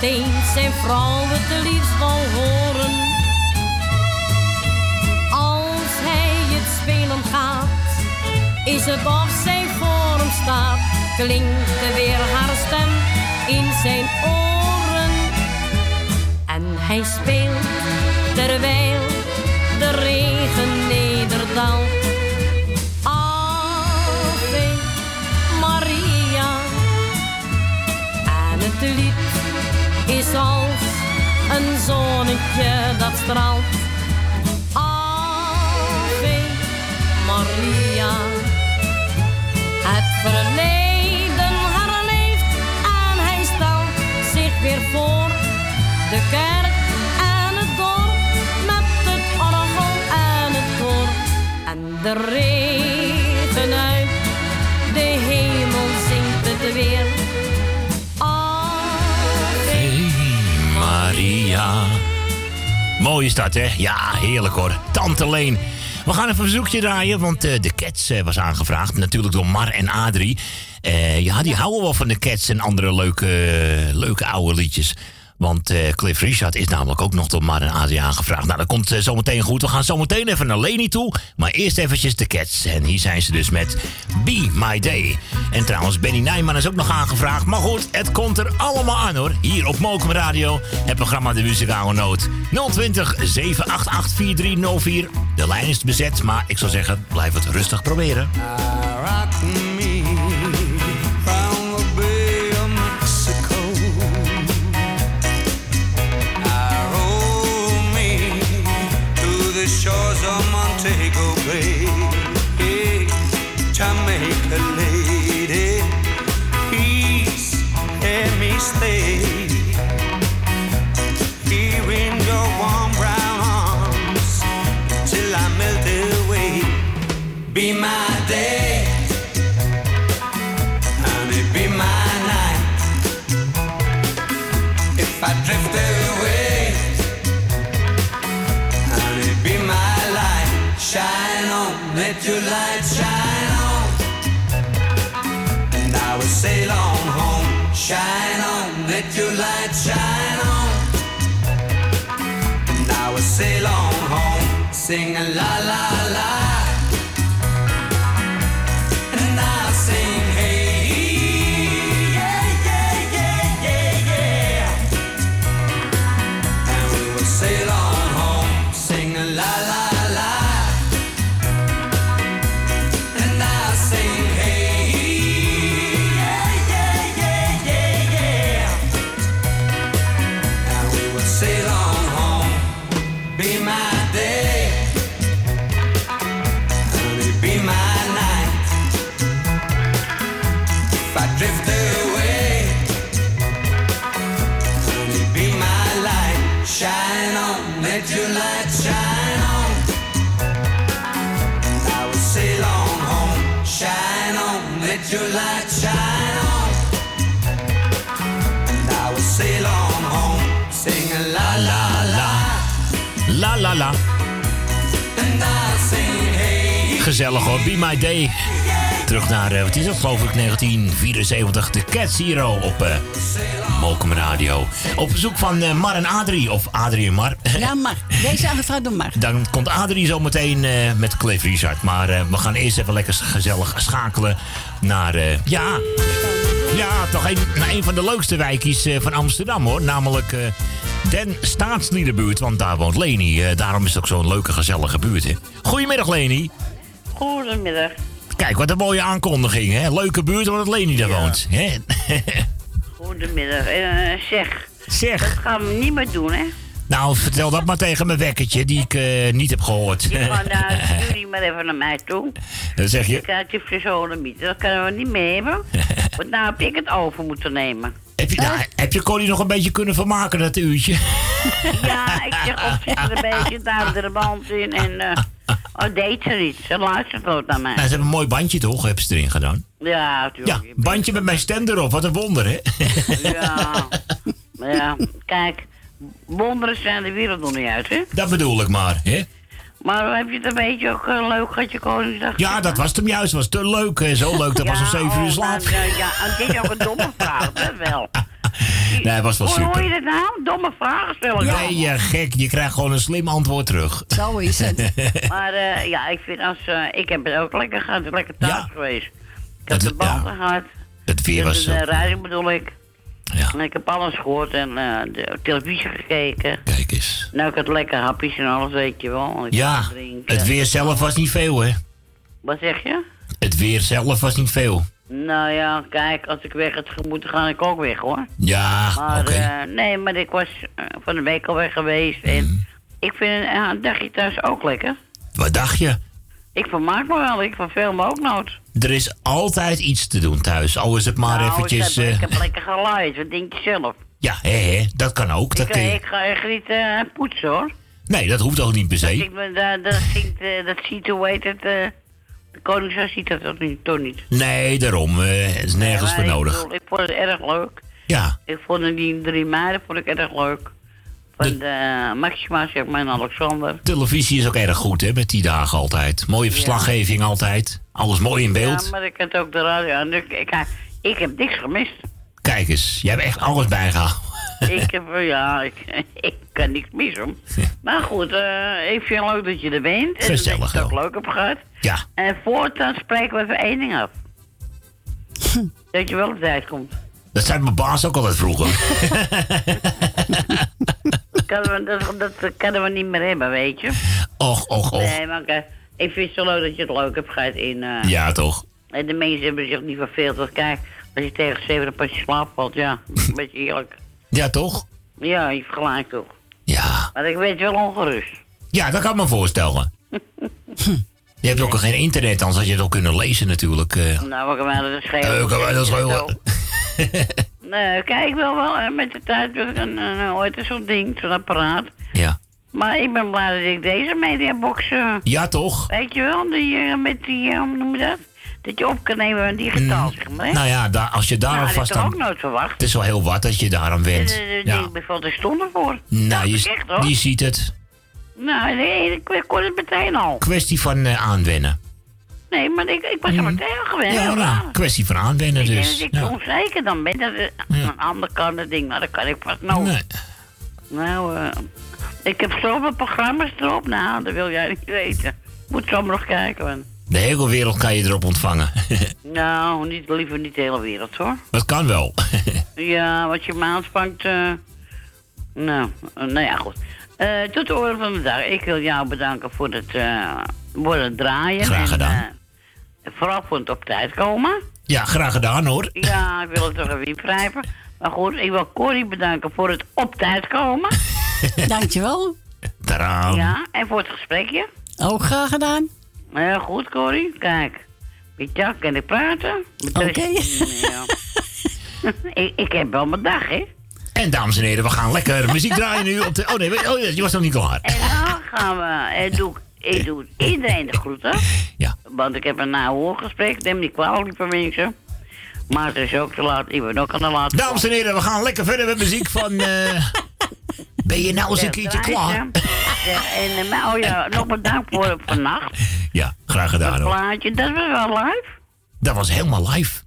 Dat eens zijn vrouw het liefst wou horen. Als hij het spelen gaat, is het of zij voor hem staat. Klinkt er weer haar stem in zijn oren. En hij speelt terwijl de regen nederdaalt. Zonnetje dat straalt. Ave Maria. Het verleden herleeft en hij stelt zich weer voor. De kerk en het dorp met het orgel en het koor. En de regen uit de hemel zingt het weer. Ave Maria. Mooi is hè? Ja, heerlijk hoor. Tante Leen. We gaan even een verzoekje draaien, want eh, de Cats eh, was aangevraagd. Natuurlijk door Mar en Adrie. Eh, ja, die houden wel van de Cats en andere leuke, leuke oude liedjes. Want eh, Cliff Richard is namelijk ook nog door Mar en Adriaan gevraagd. Nou, dat komt eh, zometeen goed. We gaan zometeen even naar Leni toe. Maar eerst eventjes de Cats. En hier zijn ze dus met Be My Day. En trouwens, Benny Nijman is ook nog aangevraagd. Maar goed, het komt er allemaal aan hoor. Hier op Mokum Radio. Het programma De Muzikale Noot. 020 788 4304. De lijn is bezet. Maar ik zou zeggen, blijf het rustig proberen. Bay. Hey, Jamaica lady, please let me stay sing a la la Gezellig hoor, Be My Day. Terug naar, eh, wat is dat geloof ik, 1974. De Cats Hero op Mokum Radio. Op bezoek van eh, Mar en Adrie, of Adrie en Mar. [LAUGHS] Ja, Mar. Deze aangevraagd door Mar. Dan komt Adrie zo meteen met Cliff Richard. Maar we gaan eerst even lekker gezellig schakelen naar, ja... Ja, toch een, naar een van de leukste wijkjes van Amsterdam hoor. Namelijk Den Staatsliedenbuurt, want daar woont Leni. Daarom is het ook zo'n leuke, gezellige buurt. Hè. Goedemiddag Leni. Goedemiddag. Kijk, wat een mooie aankondiging. Hè? Leuke buurt, omdat Leni daar woont. Hè? Goedemiddag. Eh, zeg. Zeg. Dat gaan we niet meer doen, hè? nou, vertel dat maar tegen mijn wekkertje, die ik eh, niet heb gehoord. Je gaat naar jullie maar even naar mij toe. Dan zeg Je je, krijgt je frisodemiet. Dat kunnen we niet meer hebben. [LAUGHS] Want nou heb ik het over moeten nemen. Heb je, nou, heb je Corrie nog een beetje kunnen vermaken dat uurtje? [LAUGHS] Ja, ik zeg op zit er een [LAUGHS] beetje daar de band in. En eh oh, deed ze niet. Ze luistert nooit naar mij. Nou, ze hebben een mooi bandje toch, hebben ze erin gedaan. Ja, natuurlijk. Ja, bandje met mijn stem erop, wat een wonder hè. Ja. [LAUGHS] Ja, kijk. Wonderen zijn de wereld nog niet uit, hè? Dat bedoel ik maar, hè. Maar heb je het een beetje ook eh, leuk gehad, je Koningsdag? Ja, dat was hem juist. was te leuk. hè. Zo leuk, dat was om Ja, 7 uur oh, slaap. nou, nou, ja, en dit is ook een domme [LAUGHS] vraag, dat wel. Nee, het was wel Hoe hoor super. je dat nou? Domme vragen stellen. Nee, je gek. Je krijgt gewoon een slim antwoord terug. Zo is het. [LAUGHS] Maar eh, ja, ik vind als... eh, ik heb het ook lekker gehad, lekker thuis geweest. Ik heb Het- de banden gehad. Het weer was De radio bedoel ik. En ik heb alles gehoord en eh, de televisie gekeken. Kijk eens. Nou, ik had lekker hapjes en alles, weet je wel. Ik Ja, het weer zelf was niet veel, hè. Wat zeg je? Het weer zelf was niet veel. Nou ja, kijk, als ik weg had moeten gaan, ik ook weg hoor. Ja, Maar eh, nee, maar ik was eh, van de week al weg geweest. En Mhm. ik vind een dagje thuis ook lekker. Wat dacht je? Ik vermaak me wel, ik verveel me ook nooit. Er is altijd iets te doen thuis. Al is het maar nou, eventjes... Ik heb, eh, heb lekker geluid, wat denk je zelf? ja, hè, hè, dat kan ook. Dat ik, kun je- ik ga echt niet eh, poetsen hoor. Nee, dat hoeft ook niet per se. Ik dat, dat, ziet, eh, dat ziet, hoe heet het, eh, de Koningshuis ziet dat toch niet, toch niet. Nee, daarom. eh, het is nergens voor ik nodig. bedoel, Ik vond het erg leuk. Ja. Ik vond die drie meiden vond ik erg leuk. Van de, Maxima, zeg maar, en Alexander. Televisie is ook erg goed, hè, met die dagen altijd. Mooie verslaggeving altijd. Alles mooi in beeld. Ja, maar ik had ook de radio aan. Ik, ik, ik heb niks gemist. Kijk eens, jij hebt echt alles bijgehouden. [LAUGHS] ik heb, eh, ja, ik, [LAUGHS] ik kan niks mis om. [LAUGHS] Maar goed, eh, ik vind het leuk dat je er bent. En Gezellig, dat je het ook leuk hebt gehad. Ja. En voortaan spreken we even één ding af. dat je wel op tijd komt. Dat zei mijn baas ook altijd vroeger. Dat kunnen we, dat, dat, kunnen we niet meer hebben, weet je. och, och, och. Nee, maar eh, ik vind het zo leuk dat je het leuk hebt gehad in... eh, Ja, toch? En de mensen hebben zich niet verveeld. Want kijk, als je tegen zeven een pas je slaap valt, ja, [LAUGHS] een beetje eerlijk. Ja, toch? Ja, je vergelijkt toch. Ja. Maar ik weet wel ongerust. Ja, dat kan ik me voorstellen. [LAUGHS] Je hebt ook al geen internet, anders had je het ook kunnen lezen natuurlijk. eh. Nou, we gaan dat schelen. Eh, dat is [LAUGHS] Nee, kijk wel wel. Met de tijd wil ik een, een, zo'n ding, zo'n apparaat. Ja. Maar ik ben blij dat ik deze mediabox... eh, Ja, toch? Weet je wel, die, eh, met die, eh, hoe noem je dat? Dat je op kan nemen digitaal, zeg maar. hè? Nou ja, daar, als je daar nou, dat toch aan... ook nooit verwacht. Het is wel heel wat dat je daar aan went. Eh, eh, Ja. Ik bevalt er stonden voor. Nou, je, echt, hoor. je ziet het. Nou, nee, ik kon het meteen al. Kwestie van eh, aanwennen. Nee, maar ik, ik was er meteen al gewend. Ja, nou, kwestie van aanwennen Ik dus. ik Ja. onzeker dan ben. Dat het aan de andere kant dat ding, nou, dat kan ik vast nou. Nee. Nou, eh, ik heb zoveel programma's erop. Nou, dat wil jij niet weten. Moet zo maar nog kijken. Man. De hele wereld kan je erop ontvangen. [LAUGHS] Nou, niet, liever niet de hele wereld hoor. dat kan wel. [LAUGHS] Ja, wat je me aanspangt. eh nou, eh, nou ja, goed. Eh, tot de orde van de dag. Ik wil jou bedanken voor het, eh het draaien. Graag gedaan. eh, vooral voor het op tijd komen. ja, graag gedaan hoor. Ja, ik wil het toch even ingrijpen. Maar goed, ik wil Corrie bedanken voor het op tijd komen. [LAUGHS] Dankjewel. Tadaa. Ja, en voor het gesprekje. Ook graag gedaan. Ja, goed, Corrie. Kijk, met jou kan ik praten. Oké. Ja. [LAUGHS] ik, ik heb wel mijn dag, hè. En dames en heren, we gaan lekker muziek draaien nu op de... Oh nee, oh, ja, je was nog niet klaar. En dan gaan we, en doe, ik- ik doe iedereen de groeten. [LAUGHS] Ja. Want ik heb een nahoorgesprek, neem niet kwalijk, lieve mensen. Maar het is ook te laat, ik ben ook aan de laat. Dames en heren, we gaan lekker verder met muziek van... [LAUGHS] eh, Ben je nou eens een keertje klaar? En, eh, maar, oh ja, nog bedankt voor vannacht. Ja, graag gedaan hoor. plaatje, dat was wel live. Dat was helemaal live.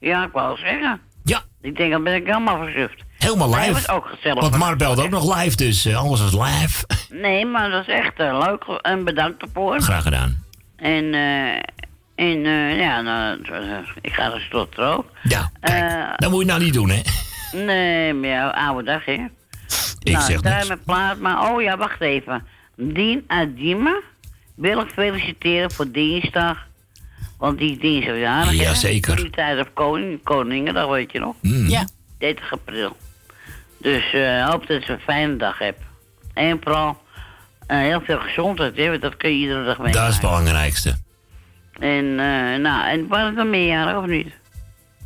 Ja, ik wou zeggen. Ja. Ik denk, dan ben ik helemaal verzuft. Helemaal Nee, live. was ook gezellig. Want Mar belde ook nog live, dus eh, alles was live. [LAUGHS] Nee, maar dat is echt eh, leuk en bedankt ervoor. Graag gedaan. En, eh en eh, ja, nou, ik ga er tot ook. Ja, kijk, Dat moet je nou niet doen, hè? Nee, maar ja, oude dag, hè. Ik nou, zeg niks. mijn plaat, maar oh ja, wacht even. Dien Adime wil ik feliciteren voor dinsdag. Want die is dinsdag jarig? Jazeker. Die tijd op koning, Koningendag, weet je nog? Mm. Ja. 30 april. Dus eh hoop dat ze een fijne dag hebt. En vooral eh, heel veel gezondheid, hè, want dat kun je iedere dag mee. Dat is het belangrijkste. En, eh, nou, en was het dan meerjarig of niet?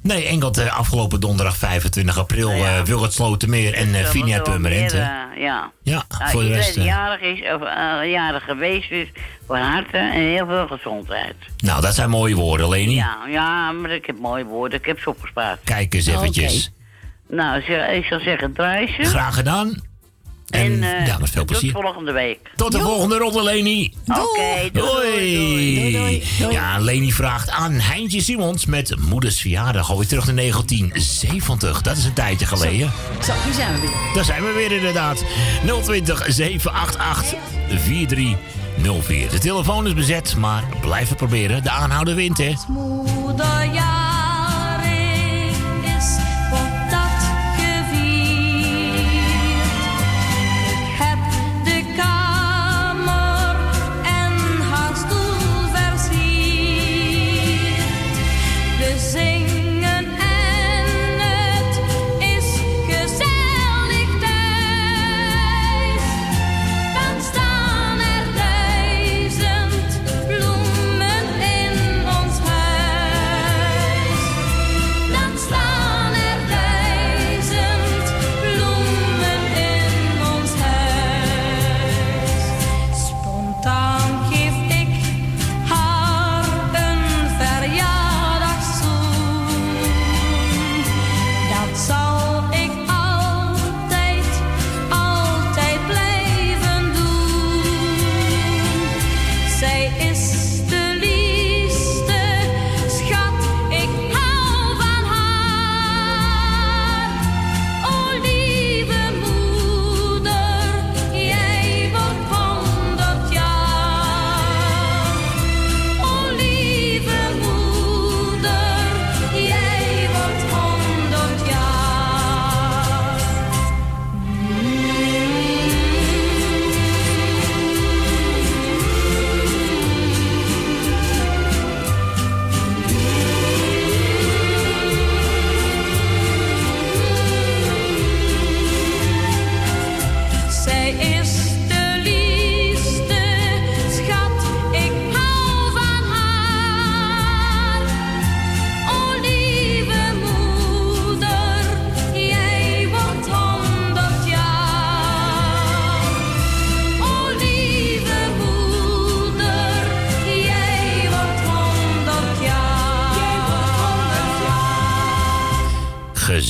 Nee, enkel de afgelopen donderdag 25 april uh, Wilgert Slotermeer en uh, er Purmerend. eh, ja. Ja, Nou, voor de rest. die jarig is, of jarig geweest is, van harte en heel veel gezondheid. nou, dat zijn mooie woorden, Leni. Ja, ja, maar ik heb mooie woorden, ik heb ze opgespaard. Kijk eens eventjes. Nou, ik zou zeggen, draai ze. Graag gedaan. En, eh, ja, met veel Tot plezier. volgende week. Tot de volgende ronde, Leni. Oké, doei, Doei. Ja, Leni vraagt aan Heintje Simons met Moeders Verjaardag. Alweer terug naar 1970. Dat is een tijdje geleden. Zo, hier zijn we weer. Daar zijn we weer inderdaad. 020 788 4304. De telefoon is bezet, maar blijf het proberen. De aanhouder wint, hè. Moederjaring is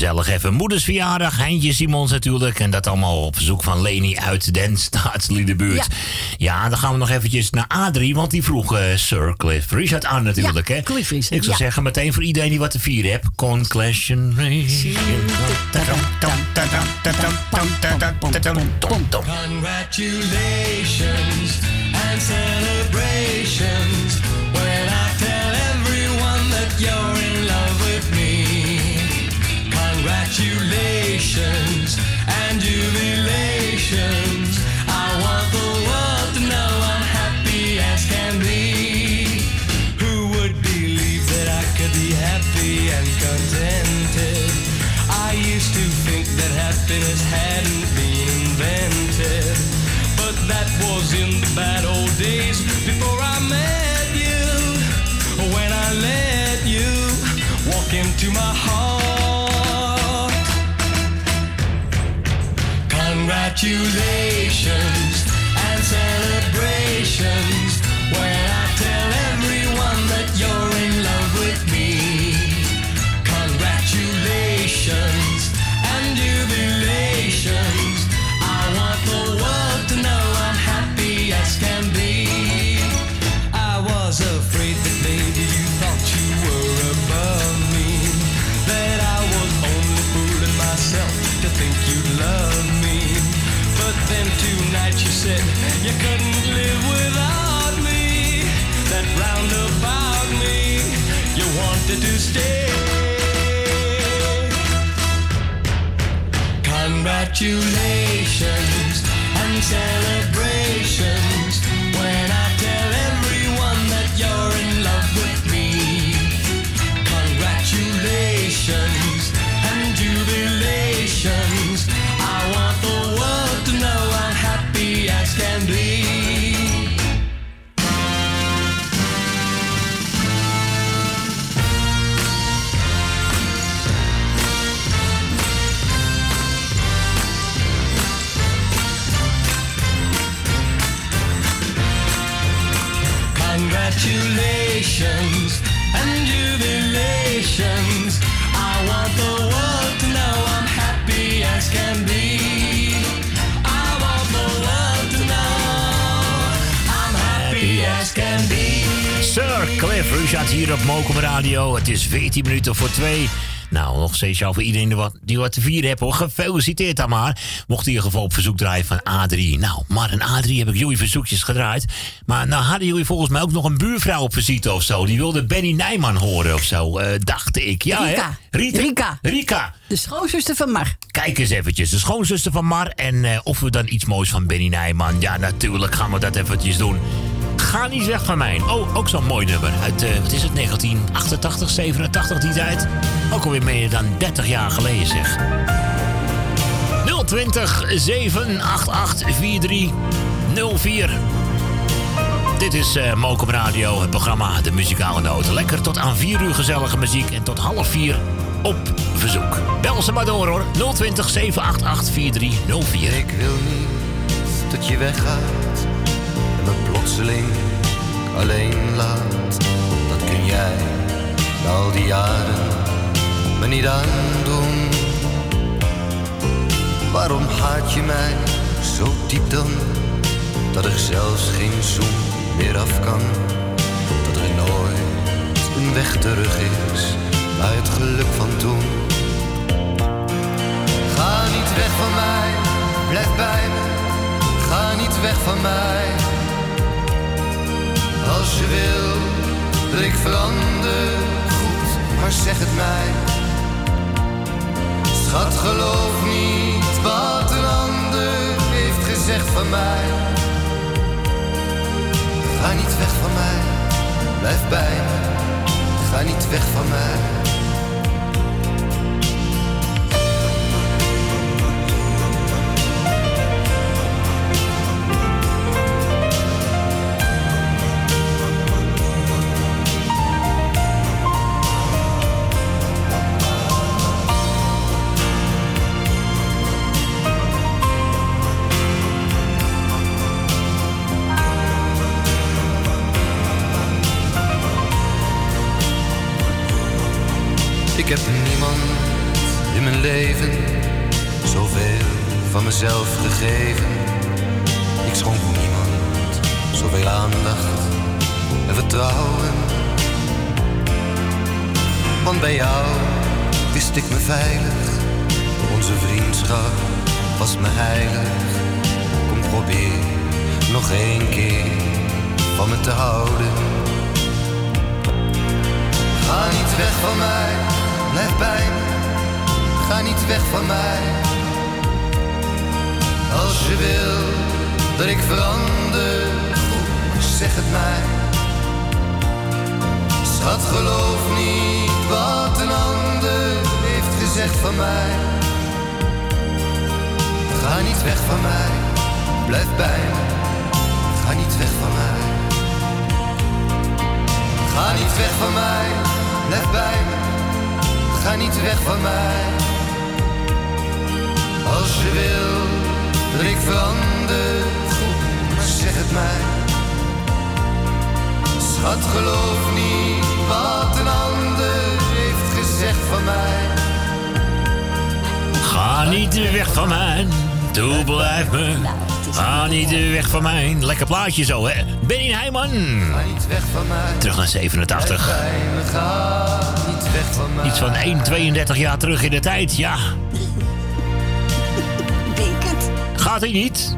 gezellig even moedersverjaardag. Heintje Simons natuurlijk. En dat allemaal op verzoek van Leni uit Den Staatsliedenbuurt. Ja. dan gaan we nog eventjes naar Adrie. Want die vroeg eh, Sir Cliff Richard aan natuurlijk. Ja, hè? Cliff Richard, Ik zou ja. zeggen meteen voor iedereen die wat te vieren hebt. Conclationation. Congratulations Congratulations Congratulations and celebrations 14 minuten voor 2. Nou, nog speciaal voor iedereen die wat, te vieren heeft hoor. Gefeliciteerd dan maar. Mocht in ieder geval op verzoek draaien van A3. Nou, maar een A3 heb ik jullie verzoekjes gedraaid. Maar nou hadden jullie volgens mij ook nog een buurvrouw op visite of zo. Die wilde Benny Nijman horen of zo, eh, dacht ik. Ja, Rika. Hè? Rita? Rika. Rika. De schoonzuster van Mar. Kijk eens eventjes, de schoonzuster van Mar. En eh, of we dan iets moois van Benny Nijman. Ja, natuurlijk gaan we dat eventjes doen. Ga niet weg van mij. Oh, ook zo'n mooi nummer. Uit, eh, wat is het, 1988, 87 die tijd? Ook alweer meer dan 30 jaar geleden zeg. 020 788 4304. Dit is eh Mokum Radio, het programma De Muzikale Noten. Lekker tot aan 4 uur gezellige muziek en tot half 4 op verzoek. Bel ze maar door hoor. 020 788 4304. Ik wil niet dat je weggaat me plotseling alleen laat. Dat kun jij na al die jaren me niet aandoen. Waarom haat je mij zo diep dan? Dat er zelfs geen zoen meer af kan. Dat er nooit een weg terug is naar het geluk van toen. Ga niet weg van mij, blijf bij me. Ga niet weg van mij. Als je wil dat ik verander, goed, maar zeg het mij. Schat, geloof niet wat een ander heeft gezegd van mij. Ga niet weg van mij, blijf bij me. Ga niet weg van mij. Ik heb niemand in mijn leven, zoveel van mezelf gegeven. Ik schonk niemand zoveel aandacht en vertrouwen. Want bij jou wist ik me veilig, onze vriendschap was me heilig. Kom probeer nog één keer van me te houden. Ga niet weg van mij, blijf bij. Ga niet weg van mij. Als je wil dat ik verander, goed, zeg het mij. Schat, geloof niet wat een ander heeft gezegd van mij. Ga niet weg van mij, blijf bij me. Ga niet weg van mij. Ga niet weg van mij, blijf bij me. Ga niet weg van mij. Als je wil dat ik verander, goed, zeg het mij. Schat, geloof niet wat een ander heeft gezegd van mij. Ga niet weg van mij, toe blijf me. Ga niet weg van mij. Lekker plaatje zo, hè? Benny Heijman. Ga niet weg van mij. Terug naar 87. Blijf bij me, ga niet weg van mij. Iets van 1, 32 jaar terug in de tijd, ja. Denk het. Gaat hij niet?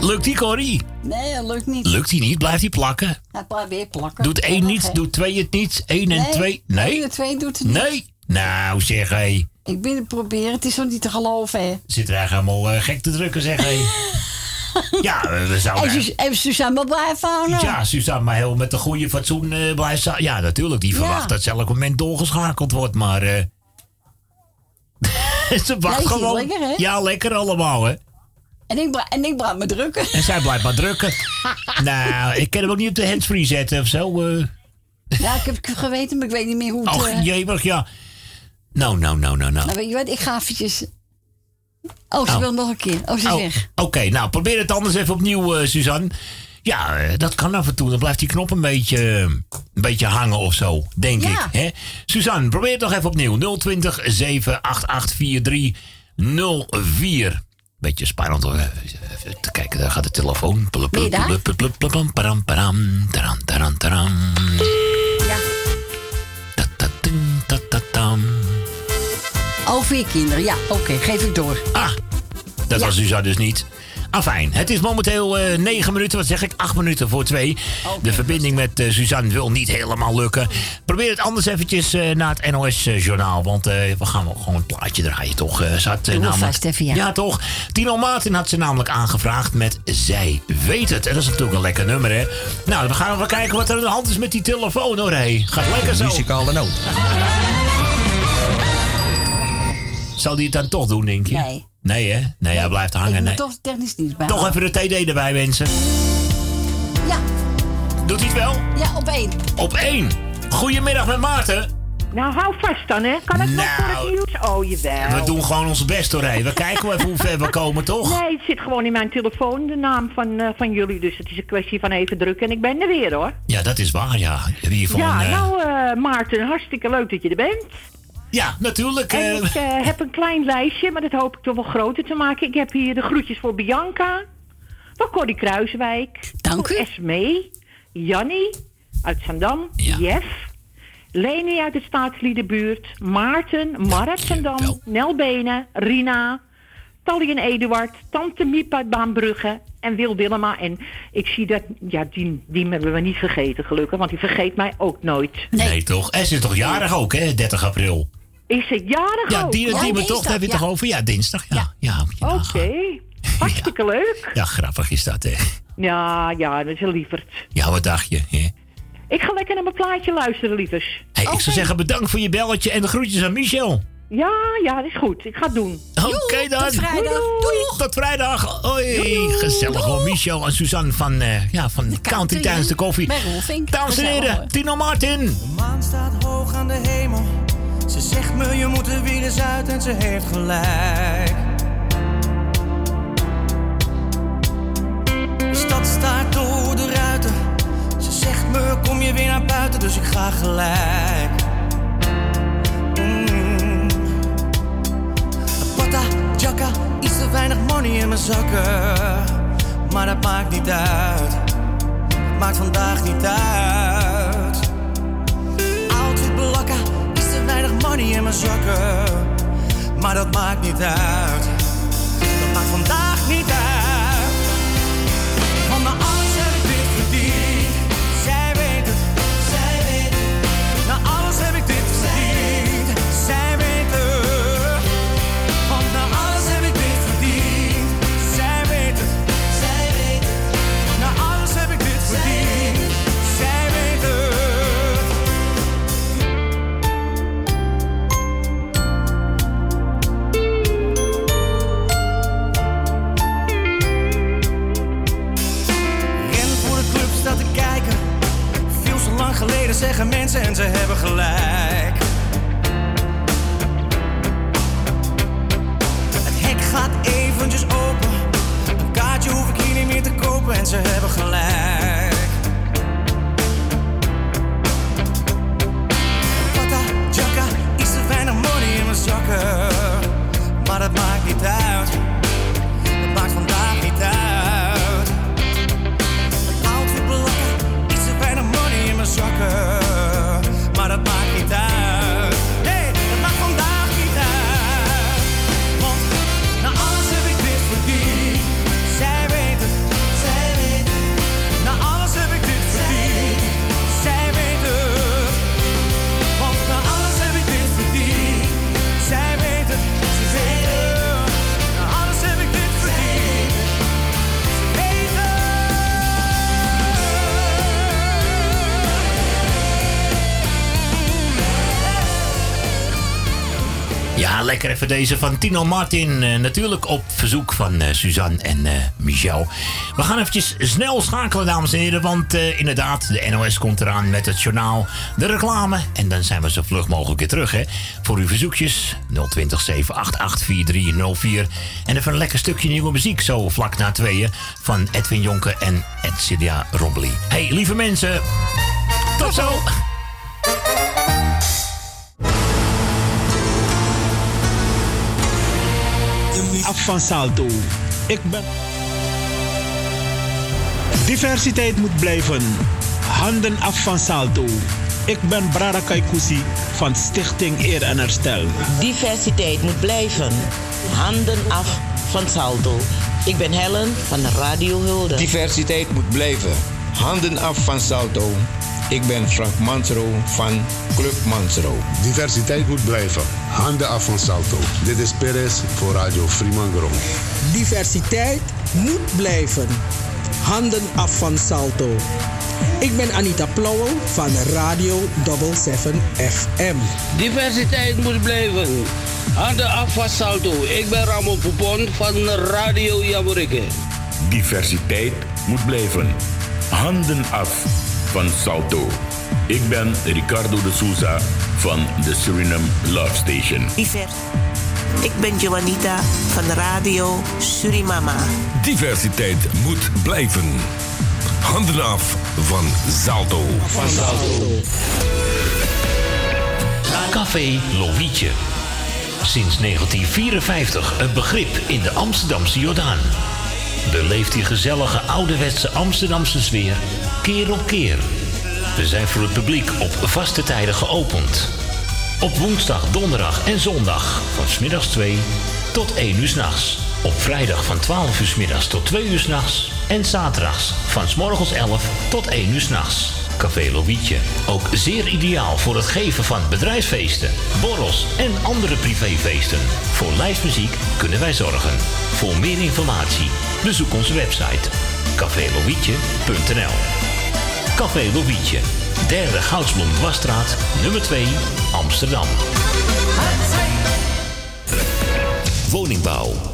Lukt die, Corrie? Nee, dat lukt niet. Lukt hij niet? Blijft hij plakken? Hij blijft weer plakken. Doet 1 niet, doet 2 het niet, 1 en 2... Nee? 1 en 2 doet het niet. Nee? Nou, zeg hé. Ik ben het proberen, het is zo niet te geloven, hè. Zit er eigenlijk helemaal eh, gek te drukken, zeg hé. [LAUGHS] ja, we zouden... En, en Suzanne blijven houden. Ja, Suzanne, maar heel met een goede fatsoen blijft staan. Ja, natuurlijk. Die Ja. verwacht dat ze elk moment doorgeschakeld wordt, maar... eh [LAUGHS] ze wacht Ja, gewoon. lekker, hè? Ja, lekker allemaal, hè. En ik, en ik blijf me drukken. En zij blijft maar drukken. [LAUGHS] nou, ik kan hem ook niet op de handsfree zetten of zo. eh. Ja, ik heb het geweten, maar ik weet niet meer hoe het... Eh, jemig, ja. Nou, nou, nou, nou, nou. Nou, weet je wat, ik ga eventjes... Oh, ze Oh. wil nog een keer. Oh, ze is Oh, weg. Oké, nou, probeer het anders even opnieuw, eh, Suzanne. Ja, eh, dat kan af en toe. Dan blijft die knop een beetje, eh, een beetje hangen of zo, denk Ja. ik. Hè? Suzanne, probeer het nog even opnieuw. 020 788 4304. Beetje spannend hoor. Even te kijken, daar gaat de telefoon. Ja. Oh, vier kinderen. Ja, oké, geef ik door. Ah, dat was Suzanne dus niet. Afijn, het is momenteel eh 9 minuten, wat zeg ik? 8 minuten voor 2. De verbinding met eh, Suzanne wil niet helemaal lukken. Probeer het anders eventjes eh, naar het NOS-journaal. Want eh, we gaan wel gewoon een plaatje draaien, toch? Ze had, Doe maar namelijk- vast even, ja. ja, toch? Tino Martin had ze namelijk aangevraagd met Zij weet het. En dat is natuurlijk een lekker nummer, hè? Nou, we gaan even kijken wat er aan de hand is met die telefoon, hoor. Hey. Gaat lekker zo. Muzikale noot. Zal die het dan toch doen, denk je? Nee. Nee, hè? Nee, hij blijft ik hangen. Nee. toch technisch niet bij. Toch even de TD erbij, mensen. Ja. Doet hij het wel? Ja, op één. Op één. Goedemiddag met Maarten. Nou, hou vast dan, hè. Kan het nog voor Nou, het nieuws? Oh, jawel. We doen gewoon ons best hoor. We kijken wel even hoe ver we komen, toch? Nee, het zit gewoon in mijn telefoon, de naam van, eh, van jullie. Dus het is een kwestie van even drukken en ik ben er weer, hoor. Ja, dat is waar, ja. Wie van, ja, eh, nou, eh, Maarten, hartstikke leuk dat je er bent. Ja, natuurlijk. En eh, ik eh, heb een klein lijstje, maar dat hoop ik toch wel groter te maken. Ik heb hier de groetjes voor Bianca, voor Corrie Kruiswijk, Dank voor Esmee, Jannie uit Zandam, Jeff, Leni uit de Staatsliedenbuurt, Maarten, Mar uit Zandam, Nel Benen, Rina, Tally en Eduard, Tante Miep uit Baanbrugge en Wil Willema. En ik zie dat, ja, die, die hebben we niet vergeten gelukkig, want die vergeet mij ook nooit. nee. toch? En ze is toch jarig ook, hè? 30 april. Is het jarig Ja, ook? die, Oh, me toch, heb je het ja. toch over? Ja, dinsdag, ja. Ja, nagaan. Oké, hartstikke leuk. ja grappig is dat, hè? Ja, ja, dat is een lieverd. Ja, wat dacht je? Hè? Ik ga lekker naar mijn plaatje luisteren, lievers. Hey, Ik zou zeggen bedankt voor je belletje en de groetjes aan Michel. Ja, ja, dat is goed. Ik ga het doen. Oké dan. Tot vrijdag. Doei. Tot vrijdag. Hoi. Gezellig hoor. Michel en Suzanne van, eh, ja, van County tijdens de koffie. Dames en heren. Tino Martin. De maan staat hoog aan de hemel. Ze zegt me je moet er weer eens uit en ze heeft gelijk. De stad staat door de ruiten. Ze zegt me kom je weer naar buiten, dus ik ga gelijk. Mm. blakken, iets te weinig money in mijn zakken. Maar dat maakt niet uit, maakt vandaag niet uit. Money in mijn zakken. Maar dat maakt niet uit, dat maakt vandaag zeggen mensen en ze hebben gelijk. Het hek gaat eventjes open. Een kaartje hoef ik hier niet meer te kopen en ze hebben gelijk. Pata, jacka, iets te weinig money in mijn zakken. Maar dat maakt niet uit. Dat maakt vandaag zakken. Lekker even deze van Tino Martin. Eh, natuurlijk op verzoek van eh, Suzanne en eh, Michel. We gaan eventjes snel schakelen, dames en heren. Want inderdaad, de NOS komt eraan met het journaal, de reclame. En dan zijn we zo vlug mogelijk weer terug, hè. Voor uw verzoekjes 020 788 4304. En even een lekker stukje nieuwe muziek. Zo vlak na tweeën van Edwin Jonker en Edcilia Robbely. Hey, lieve mensen. Tot zo. Af van Salto. Ik ben. Diversiteit moet blijven. Handen af van Salto. Ik ben Brada Kaikousi van Stichting Eer en Herstel. Diversiteit moet blijven. Handen af van Salto. Ik ben Helen van Radio Hulde. Diversiteit moet blijven. Handen af van Salto. Ik ben Frank Mansro van Club Mansro. Diversiteit moet blijven. Handen af van Salto. Dit is Perez voor Radio Fremangrom. Diversiteit moet blijven. Handen af van Salto. Ik ben Anita Plauwel van Radio 77 FM. Diversiteit moet blijven. Handen af van Salto. Ik ben Ramon Poupon van Radio Jamorikke. Diversiteit moet blijven. Handen af van Salto. Ik ben Ricardo de Souza van de Suriname Love Station. Divers. Ik ben Joanita van Radio Surimama. Diversiteit moet blijven. Handen af van Salto. Van Salto. Café Lovietje. Sinds 1954 een begrip in de Amsterdamse Jordaan. Beleeft die gezellige ouderwetse Amsterdamse sfeer keer op keer. We zijn voor het publiek op vaste tijden geopend. Op woensdag, donderdag en zondag van smiddags 2 tot 1 uur s'nachts. Op vrijdag van 12 uur 's middags tot 2 uur s'nachts. En zaterdags van 's morgens 11 tot 1 uur s'nachts. Café Lovietje. Ook zeer ideaal voor het geven van bedrijfsfeesten, borrels en andere privéfeesten. Voor lijstmuziek kunnen wij zorgen. Voor meer informatie bezoek onze website cafélovietje.nl Café Lovietje, derde Goudsblom Dwarsstraat, nummer 2, Amsterdam. Woningbouw,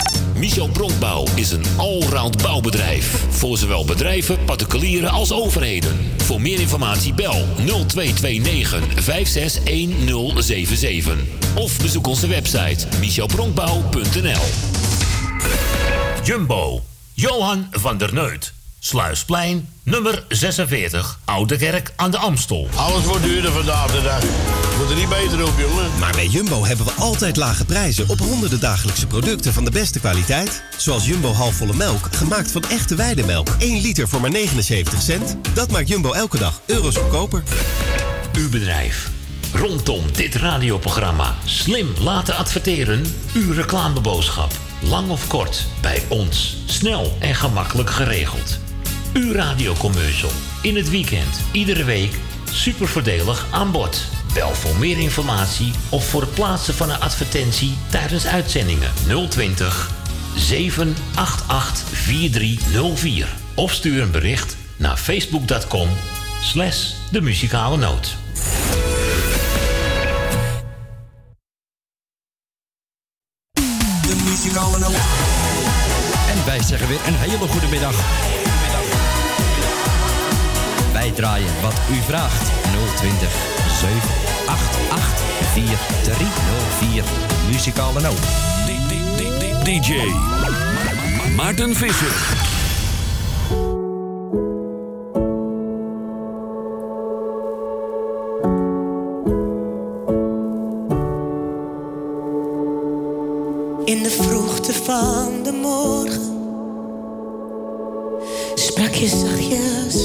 Michel Bronkbouw is een allround bouwbedrijf. Voor zowel bedrijven, particulieren als overheden. Voor meer informatie bel 0229 561077. Of bezoek onze website michelbronkbouw.nl Jumbo. Johan van der Neut. Sluisplein, nummer 46, Oude Kerk aan de Amstel. Alles wordt duurder vandaag de dag. Moet er niet beter op, jongen. Maar bij Jumbo hebben we altijd lage prijzen op honderden dagelijkse producten van de beste kwaliteit. Zoals Jumbo halfvolle melk, gemaakt van echte weidemelk. 1 liter voor maar 79 cent. Dat maakt Jumbo elke dag euro's goedkoper. Uw bedrijf. Rondom dit radioprogramma slim laten adverteren. Uw reclameboodschap. Lang of kort, bij ons. Snel en gemakkelijk geregeld. Uw radiocommercial. In het weekend, iedere week. Super voordelig aan bod. Bel voor meer informatie of voor het plaatsen van een advertentie tijdens uitzendingen 020 788 4304. Of stuur een bericht naar facebook.com slash de muzikale noot. De muzikale noot. En wij zeggen weer een hele goede middag. Draaien wat u vraagt. 020 788 4304. Muzikale noot. DJ Maarten Visser. In de vroegte van de morgen sprak je zachtjes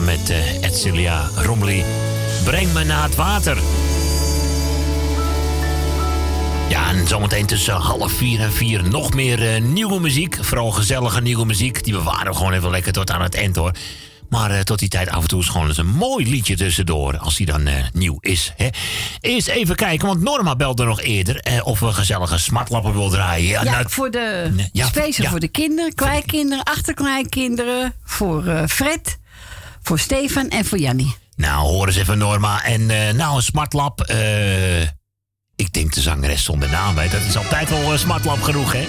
samen met uh, Edcilia Romley. Breng me naar het water. Ja, en zometeen tussen half vier en vier nog meer uh, nieuwe muziek. Vooral gezellige nieuwe muziek. Die bewaren we gewoon even lekker tot aan het eind hoor. Maar uh, tot die tijd af en toe is gewoon eens een mooi liedje tussendoor. Als die dan uh, nieuw is. Hè. Eerst even kijken, want Norma belde nog eerder. Uh, of we gezellige smartlappen wil draaien. Ja, ja nou, voor de ja, speciaal ja. voor de kinderen, kleinkinderen, achterkleinkinderen. Voor Fred, voor Stefan en voor Jannie. Nou, hoor eens even Norma. En nou, een smartlap. ik denk de zangeres zonder naam. Hè. Dat is altijd wel een smartlap genoeg, hè?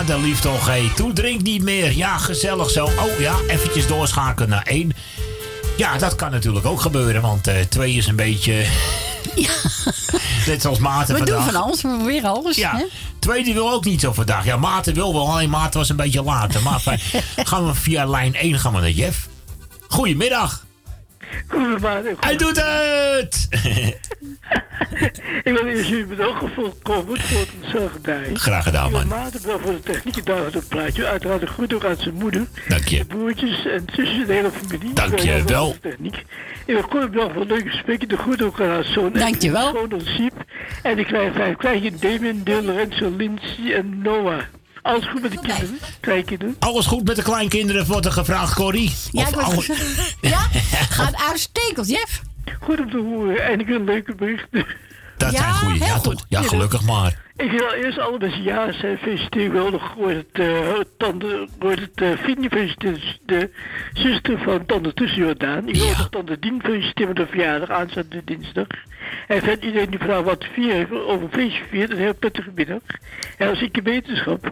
Muzikale Ach, noot. vaderlief toch, hé. Toe drink niet meer. Ja, gezellig zo. Oh ja, eventjes doorschakelen naar één. Ja, dat kan natuurlijk ook gebeuren, want eh, twee is een beetje... [LAUGHS] Net zoals Maarten We vandaag. doen van alles, we proberen alles. Ja, hè? twee die wil ook niet zo vandaag. Ja, Maarten wil wel, alleen Maarten was een beetje later. Maar fijn. [LAUGHS] gaan we via lijn 1 gaan we naar Jeff. Goedemiddag. Goedemiddag. Hij doet het! [LAUGHS] Ik wil eerst jullie bedanken voor het komen voor het zorgdij. Graag gedaan, man. Maarten wel voor de techniek en daar het plaatje. Uiteraard een groet ook aan zijn moeder. Dank je. De broertjes en zusjes, de hele familie. Dank je Wel, wel. de Techniek. Ik wil kort bedanken voor het leuke gesprek. De groet ook aan haar zoon. Dank je wel. Siep. En de kleine vijf. Damien, Dil, Lorenzo, Lindsay en Noah. Alles goed met de kinderen? Kleinkinderen? Alles goed met de kleinkinderen, wordt er gevraagd, Corrie? Ja, Of ik word alle- gezegd- [LAUGHS] ja, [LAUGHS] gaat uitstekend, Jeff. Goed om te horen. En ik een leuke bericht. Dat zijn goeie. Ja, toch? Ja, gelukkig maar. Ik wil eerst alle mensen ja zijn. Feliciteer wel nog hoort het, eh tante, hoort het uh, feliciteert de zuster van tante Tussenjordaan. Ik wil nog tante Dien feliciteren met de verjaardag aanstaande dinsdag. En verder iedereen die vraagt wat vier heeft over feestje viert, een heel prettige middag. En als ik je wetenschap.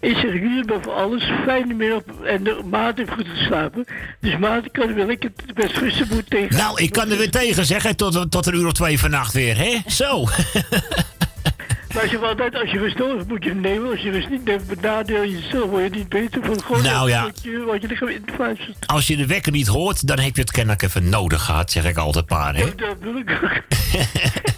Ik zeg jullie boven alles, fijne middag en de maat heeft goed te slapen. Dus maat kan wel ik het best rusten moet tegen. Nou, ik kan er weer tegen zeggen tot, tot een uur of twee vannacht weer, hè? Zo. [LAUGHS] Maar als je wel altijd, als je rust nodig moet je hem nemen. Als je rust niet neemt, benadeel je jezelf, word je niet beter van gewoon Nou ja. wat je, wat je lichaam influistert. Als je de wekker niet hoort, dan heb je het kennelijk even nodig gehad, zeg ik altijd paar, hè? Dat wil ik. [LAUGHS]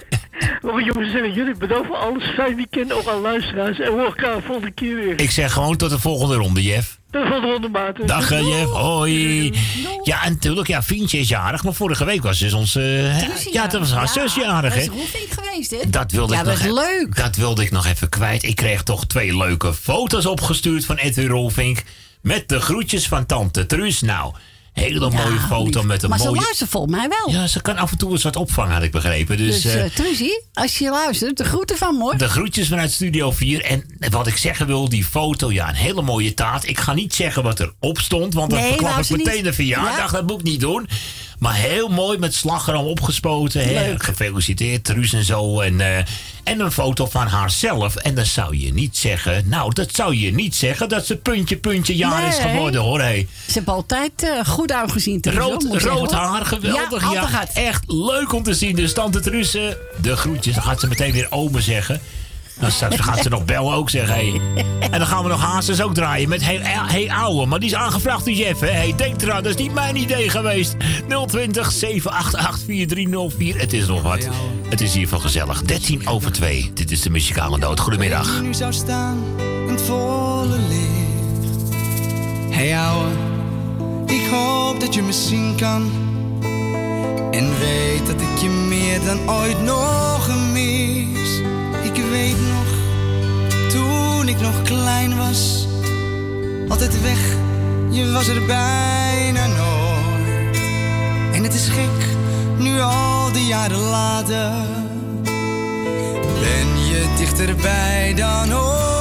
Maar jongens, zeggen jullie bedankt voor alles. Fijn weekend ook aan luisteraars. En we elkaar volgende keer weer. Ik zeg gewoon tot de volgende ronde, Jeff. Tot de volgende ronde, maat. Dag, eh, Jeff. Hoi. Ja, en natuurlijk, ja, Fientje is jarig, maar vorige week was dus onze... eh, ja, dat was haar zus jarig, hè? Dat is geweest, hè? Dat wilde ja, ik dat nog is e- leuk. Dat wilde ik nog even kwijt. Ik kreeg toch twee leuke foto's opgestuurd van Edwin Rolfink. Met de groetjes van tante Truus. Nou, hele mooie foto met een maar mooie... ze luistert volgens mij wel. Ja, ze kan af en toe eens wat opvangen, had ik begrepen. Dus, Dus, Truzie, als je luistert, de groeten van me, hoor. de groetjes vanuit Studio 4. En wat ik zeggen wil, die foto, ja, een hele mooie taart. Ik ga niet zeggen wat erop stond, want dan Nee, verklap ik meteen niet. de verjaardag. Ja. Dat moet ik niet doen. Maar heel mooi met slagroom opgespoten. Hè? Leuk. Gefeliciteerd, Truus en zo. En, eh, en een foto van haarzelf. En dan zou je niet zeggen... Nou, dat zou je niet zeggen dat ze puntje, puntje jaar is geworden, hoor. Hé. Ze hebben altijd eh, goed uitgezien. Truus, Rood, zeggen, rood haar, geweldig. Ja, echt leuk om te zien. Dus tante Truus, eh, de groetjes. Dan gaat ze meteen weer ome zeggen. Dan straks gaat ze nog bellen ook zeggen. Hey. En dan gaan we nog Hazes ook draaien met Hey, hey Ouwe. Maar die is aangevraagd door Jeff. Hè? Hey, denk eraan, dat is niet mijn idee geweest. 020 788 4304. Het is nog wat. Het is hier van gezellig. 13 over 2. Dit is de muzikale noot. Goedemiddag. nu zou staan in het volle licht. Hey ouwe, ik hoop dat je me zien kan. En weet dat ik je meer dan ooit nog mis. Weet nog, toen ik nog klein was. Altijd weg, je was er bijna nooit. En het is gek, nu al die jaren later ben je dichterbij dan ooit.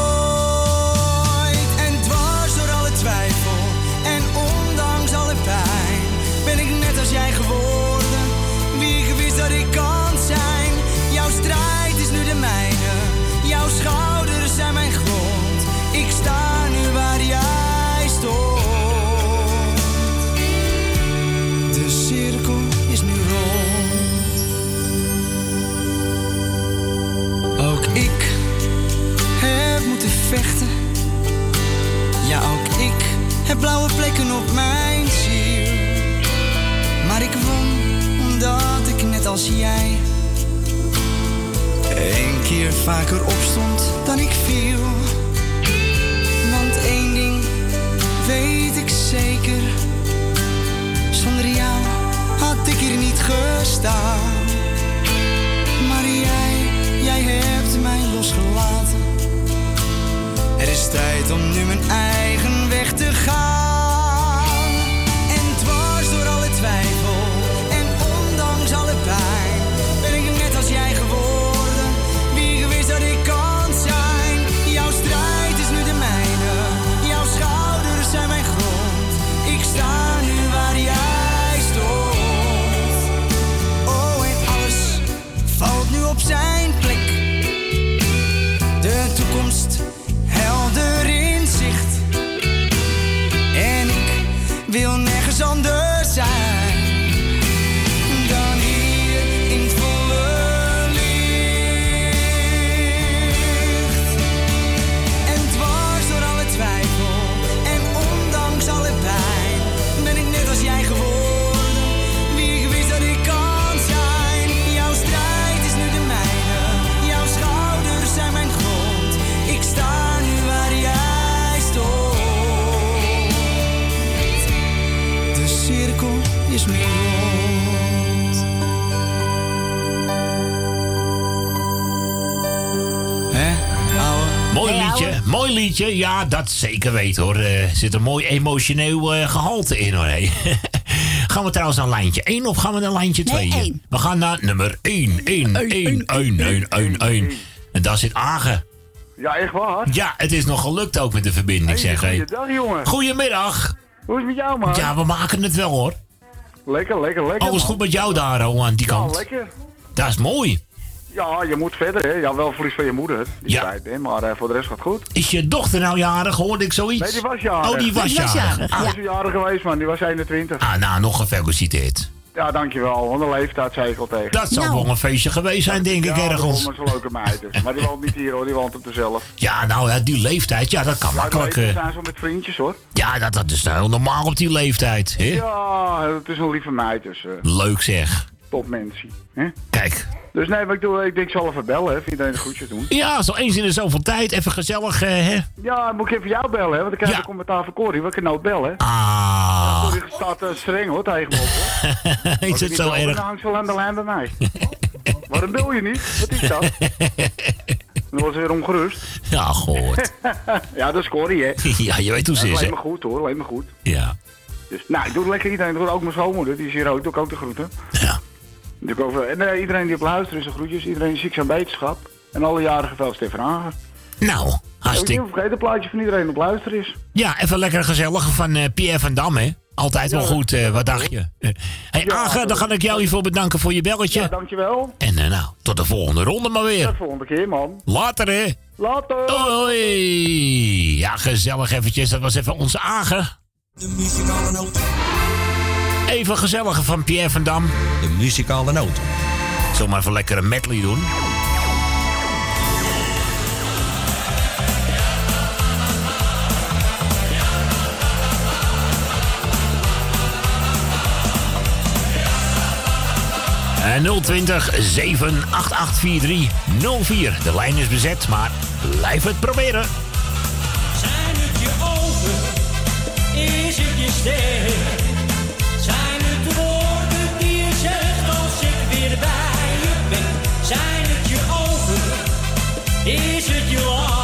Heb blauwe plekken op mijn ziel. Maar ik won omdat ik net als jij een keer vaker opstond dan ik viel. Want één ding weet ik zeker: zonder jou had ik hier niet gestaan. Maar jij, jij hebt mij losgelaten. Er is tijd om nu mijn eigen weg te gaan. Mooi liedje. Ja, dat zeker weten hoor. Er zit een mooi emotioneel eh, gehalte in hoor. hé. [LAUGHS] gaan we trouwens naar lijntje 1 of gaan we naar lijntje 2? Nee, één. We gaan naar nummer 1. 1, 1, 1, 1, 1, 1. En daar zit Agen. Ja, echt waar? Ja, het is nog gelukt ook met de verbinding, zeg hé. Goeiedag, jongen. Goedemiddag. Hoe is het met jou, man? Ja, we maken het wel hoor. Lekker, lekker, lekker. Alles goed met jou daar, oh, aan die Ja, kant? lekker. Dat is mooi. Ja, je moet verder, hè. Ja, wel verlies van je moeder. Die Ja. tijd, hè. Maar eh, voor de rest gaat goed. Is je dochter nou jarig, hoorde ik zoiets? Nee, die was jarig. Oh, die was jarig. Ah, die is jarig geweest, man. Die was 21. Ah, nou, nog gefeliciteerd. Ja, dankjewel. Want de leeftijd zei ik al tegen. Dat zal wel een feestje geweest zijn, denk ik, ja, ergens. Ja, dat is een leuke meid. Dus. Maar die woont niet hier, hoor. Die woont op dezelf. Ja, nou, ja, die leeftijd, ja, dat kan Ja, makkelijk. we eh. zijn zo met vriendjes, hoor. Ja, dat, dat is nou heel normaal op die leeftijd. Hè? Ja, het is een lieve meid, dus eh Leuk zeg. Topmensie. Hè? Kijk. Dus nee, maar ik, doe, ik denk, ik zal even bellen, hè. Vind iedereen de groetjes doen. Ja, zo eens in de zoveel tijd. Even gezellig, eh, hè? Ja, moet ik even jou bellen, hè? Want ik krijg een commentaar van Corrie. Wat kan nou bellen? Ah. Corrie staat eh, streng, hoor, tegen me op, [LAUGHS] is het zo erg? Dan hangt ze aan de lijn bij mij. Waarom bel je niet? Wat is dat? [LAUGHS] Dan was ze weer ongerust. Ja, goed. [LAUGHS] ja, dat is Corrie, hè? Ja, je weet hoe ze Ja, is, hè? me goed, hoor. Lijkt me goed. Ja. Dus, nou, ik doe het lekker iedereen. Ik doe ook mijn schoonmoeder. Die is hier ook. Doe ik ook de groeten. Ja. Ik en eh, iedereen die op luistert is een groetjes. Iedereen die ziek zijn beterschap. En alle jaren gefeliciteerd van Hagen. Nou, Ik hartstikke... het plaatje van iedereen op luisteren is. Ja, even lekker gezellig van eh, Pierre van Dam, hè? Altijd wel Ja, goed, eh, wat dacht je? Eh, hey, Ja, dan ga ik jou hiervoor bedanken voor je belletje. Ja, dankjewel. En eh, nou, tot de volgende ronde maar weer. Tot de volgende keer, man. Later, hè? Later. Hoi. Ja, gezellig eventjes. Dat was even onze Age. De muzikale noot. Even gezellige van Pierre van Dam. De muzikale noot. Zullen we maar even lekker een medley doen? En 020 78843 04. De lijn is bezet, maar blijf het proberen. Zijn het je ogen? Is het je stem? Is het je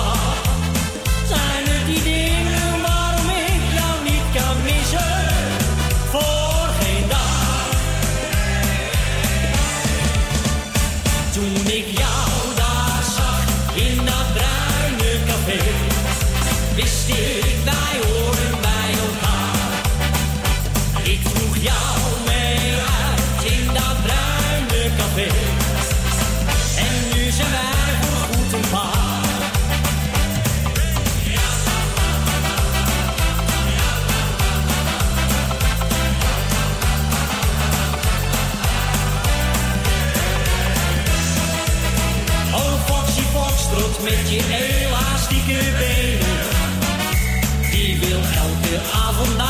elke avond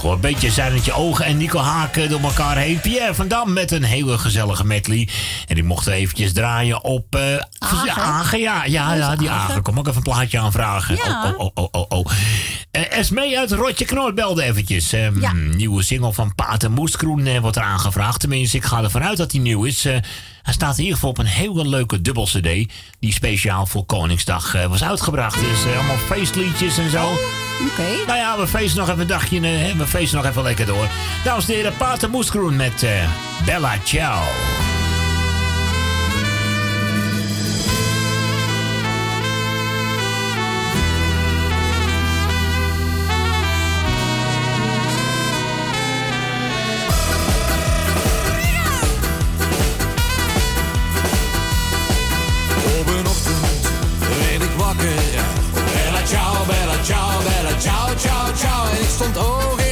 Gezellig hoor. Beetje Zuinetje Ogen en Nico Haken door elkaar heen. Pierre van Dam met een hele gezellige medley. En die mochten eventjes draaien op... eh Agen. Agen, ja. Ja, ja, die Agen. Kom ook even een plaatje aanvragen. Ja. Oh, oh, oh, oh, oh. Esmee uit Rotje Knoor belde eventjes. Ehm, Nieuwe single van Pater Moeskroen eh, wordt er aangevraagd. Tenminste, ik ga ervan uit dat hij nieuw is. Eh, hij staat in ieder geval op een hele leuke dubbel cd... die speciaal voor Koningsdag was uitgebracht. Dus allemaal feestliedjes en zo. Oké. Nou ja, we feesten nog even een dagje. we feesten nog even lekker door. Dames en heren, Pater Moeskroen met Bella Ciao. Wakker. Bella ciao, bella ciao, bella ciao, ciao, ciao. En ik stond oog in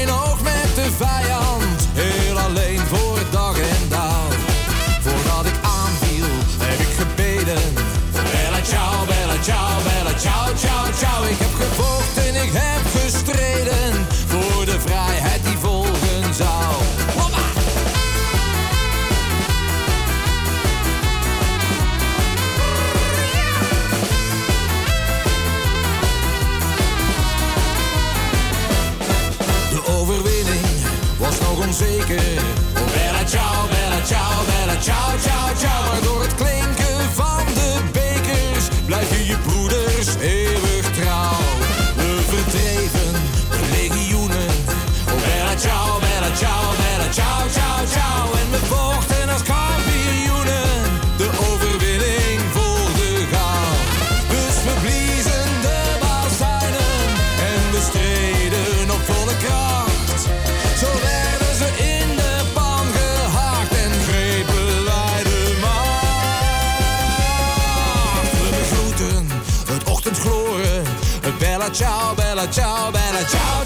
ciao, bella ciao, bella ciao,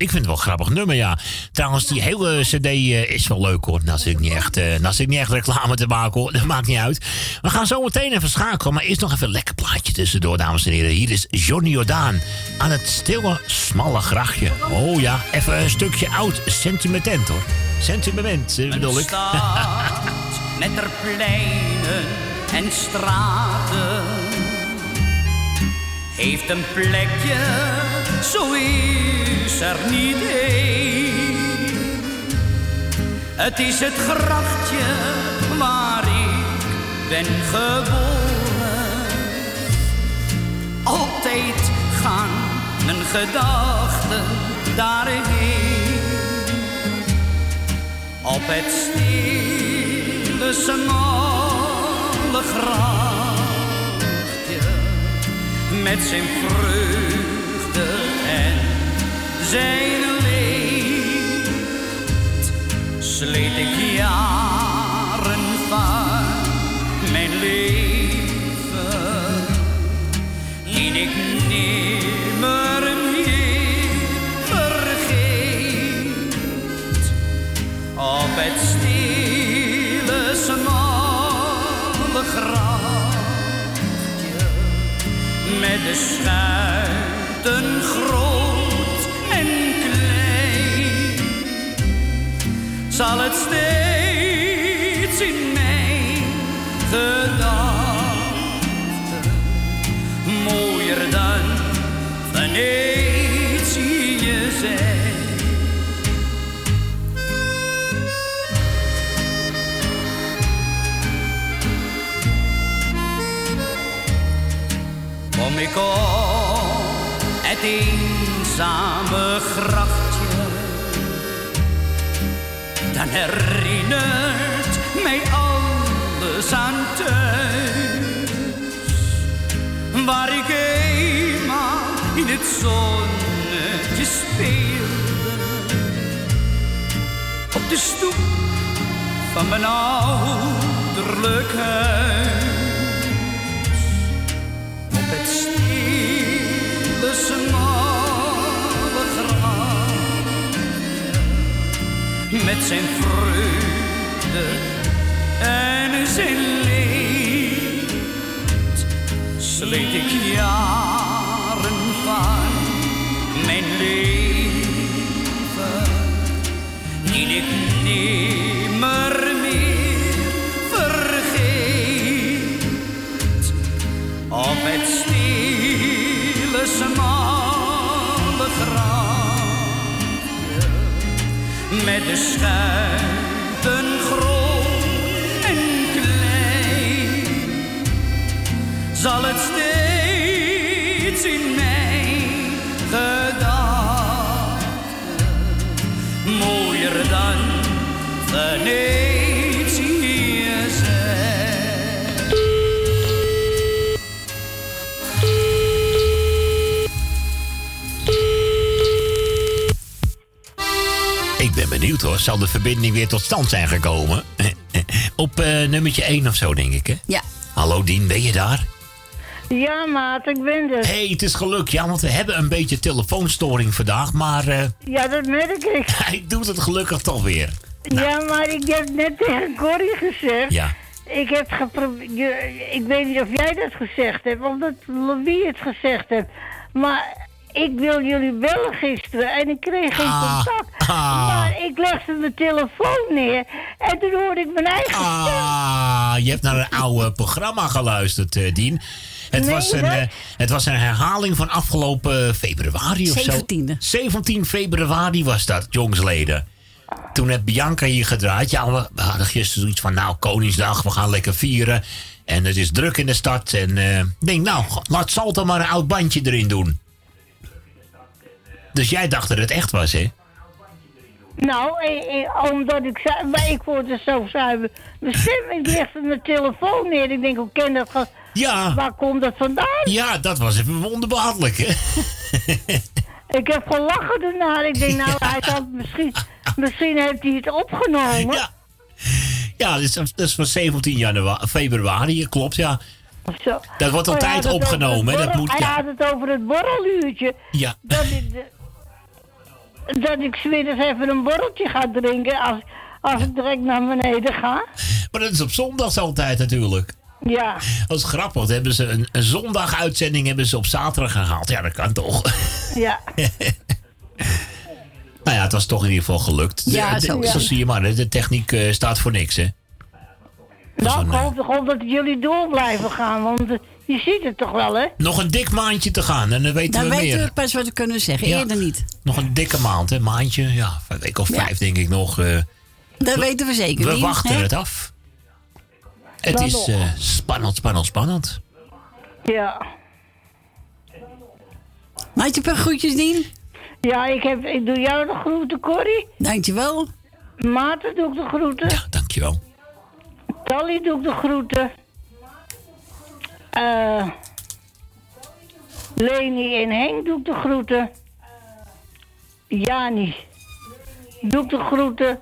Ik vind het wel een grappig nummer, ja. Trouwens, die hele cd eh, is wel leuk, hoor. Nou zit ik niet echt, eh, nou zit ik niet echt reclame te maken, hoor. [LAUGHS] Dat maakt niet uit. We gaan zo meteen even schakelen. Maar eerst nog even een lekker plaatje tussendoor, dames en heren. Hier is Johnny Jordaan aan het stille, smalle grachtje. Oh ja, even een stukje oud sentimentent, hoor. Sentiment, eh, bedoel ik. stad [LAUGHS] met er pleinen en straten heeft een plekje, zo is er niet één. Het is het grachtje waar ik ben geboren. Altijd gaan mijn gedachten daarheen. Op het stille, smalle grachtje met zijn vreugde zijn leed. Sleet ik jaren van mijn leven. Die ik nimmer meer vergeet. Op het stille, smalle grachtje met de schuiten groot zal het steeds in mijn gedachten mooier dan Venetië zijn. Kom ik op het eenzame grachtje, dan herinnert mij alles aan thuis. Waar ik eenmaal in het zonnetje speelde. Op de stoep van mijn ouderlijk huis. Op het stille Met zijn vreugde en zijn leed. Sleet ik jaren van mijn leven. Die ik nimmer meer vergeet. Op het Met de schuiten groot en klein. Zal het steeds in mijn gedachten mooier dan Venetië benieuwd hoor. Zal de verbinding weer tot stand zijn gekomen? [LAUGHS] Op eh, nummertje 1 of zo, denk ik, hè? Ja. Hallo Dien, ben je daar? Ja, maat, ik ben er. Hé, hey, het is geluk. Ja, want we hebben een beetje telefoonstoring vandaag. Maar eh, [LAUGHS] Ja, dat merk ik. [LAUGHS] hij doet het gelukkig toch weer. Ja, maar ik heb net tegen Corrie gezegd. Ja. Ik heb geprobeerd. Ik weet niet of jij dat gezegd hebt, of dat Louis het gezegd heeft. Maar ik wil jullie bellen gisteren en ik kreeg geen contact. Maar ik legde mijn telefoon neer en toen hoorde ik mijn eigen stem. Ah, je hebt naar een oude programma geluisterd, eh, Dien. Het, Nee, was een, eh, het was een herhaling van afgelopen februari of zo. 17e. 17 februari was dat, jongsleden. Toen heb Bianca hier gedraaid. Ja, we, we hadden gisteren zoiets van, nou, Koningsdag, we gaan lekker vieren. En het is druk in de stad. En eh, ik denk, nou, laat Salto maar een oud bandje erin doen. Dus jij dacht dat het echt was, hè? Nou, eh, eh, omdat ik zei, maar ik word er zo zuiver. Mijn stem, ik legde mijn telefoon neer. Ik denk, hoe ken dat? ge- Ja. Waar komt dat vandaan? Ja, dat was even wonderbaarlijk, hè? Ik heb gelachen daarna. Ik denk, nou, [LAUGHS] hij het misschien, misschien heeft hij het opgenomen. Ja. Ja, dat is, dat is van 17 januari, februari, klopt, ja. Zo. Dat wordt altijd opgenomen, hè, dat moet- Hij ja. had het over het borreluurtje. Ja. Dat dat ik 's middags even een borreltje ga drinken als, als ik direct naar beneden ga. Maar dat is op zondags altijd natuurlijk. Ja. Dat is grappig, want hebben ze een, een zondaguitzending hebben ze op zaterdag gehaald. Ja, dat kan toch. Ja. [LAUGHS] nou ja, het was toch in ieder geval gelukt. Ja, De- zo de- zie je maar, de techniek eh, staat voor niks, hè. Nou, ik hoop, ik hoop dat jullie door blijven gaan, want eh, je ziet het toch wel, hè? Nog een dik maandje te gaan en dan weten Dan we weten meer. we pas wat we kunnen zeggen. Ja. Eerder niet. Nog een dikke maand, hè, maandje. Ja, een week of Ja. vijf denk ik nog. eh. Dat weten we zeker we niet, wachten hè? het af. Het Dan is eh, spannend, spannend, spannend. Ja. Maak je een paar groetjes, Dien? Ja, ik, heb, ik doe jou de groeten, Corrie. Dankjewel. Maarten doe ik de groeten. Ja, dankjewel. Tally doe ik de groeten. Eh Leni en Henk doe ik de groeten. Jani doe ik de groeten.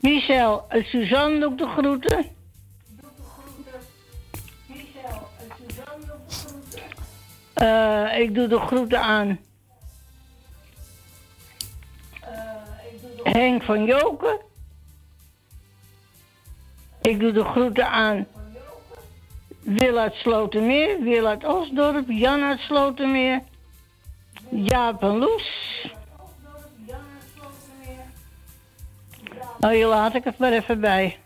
Michel en Suzanne doe ik de groeten. Eh, ik doe de groeten aan Henk van Joken. Ik doe de groeten aan Wil uit Slotermeer, Wil uit Osdorp, Jan uit Slotermeer, Jaap en Loes. Nou, hier laat ik het maar even bij.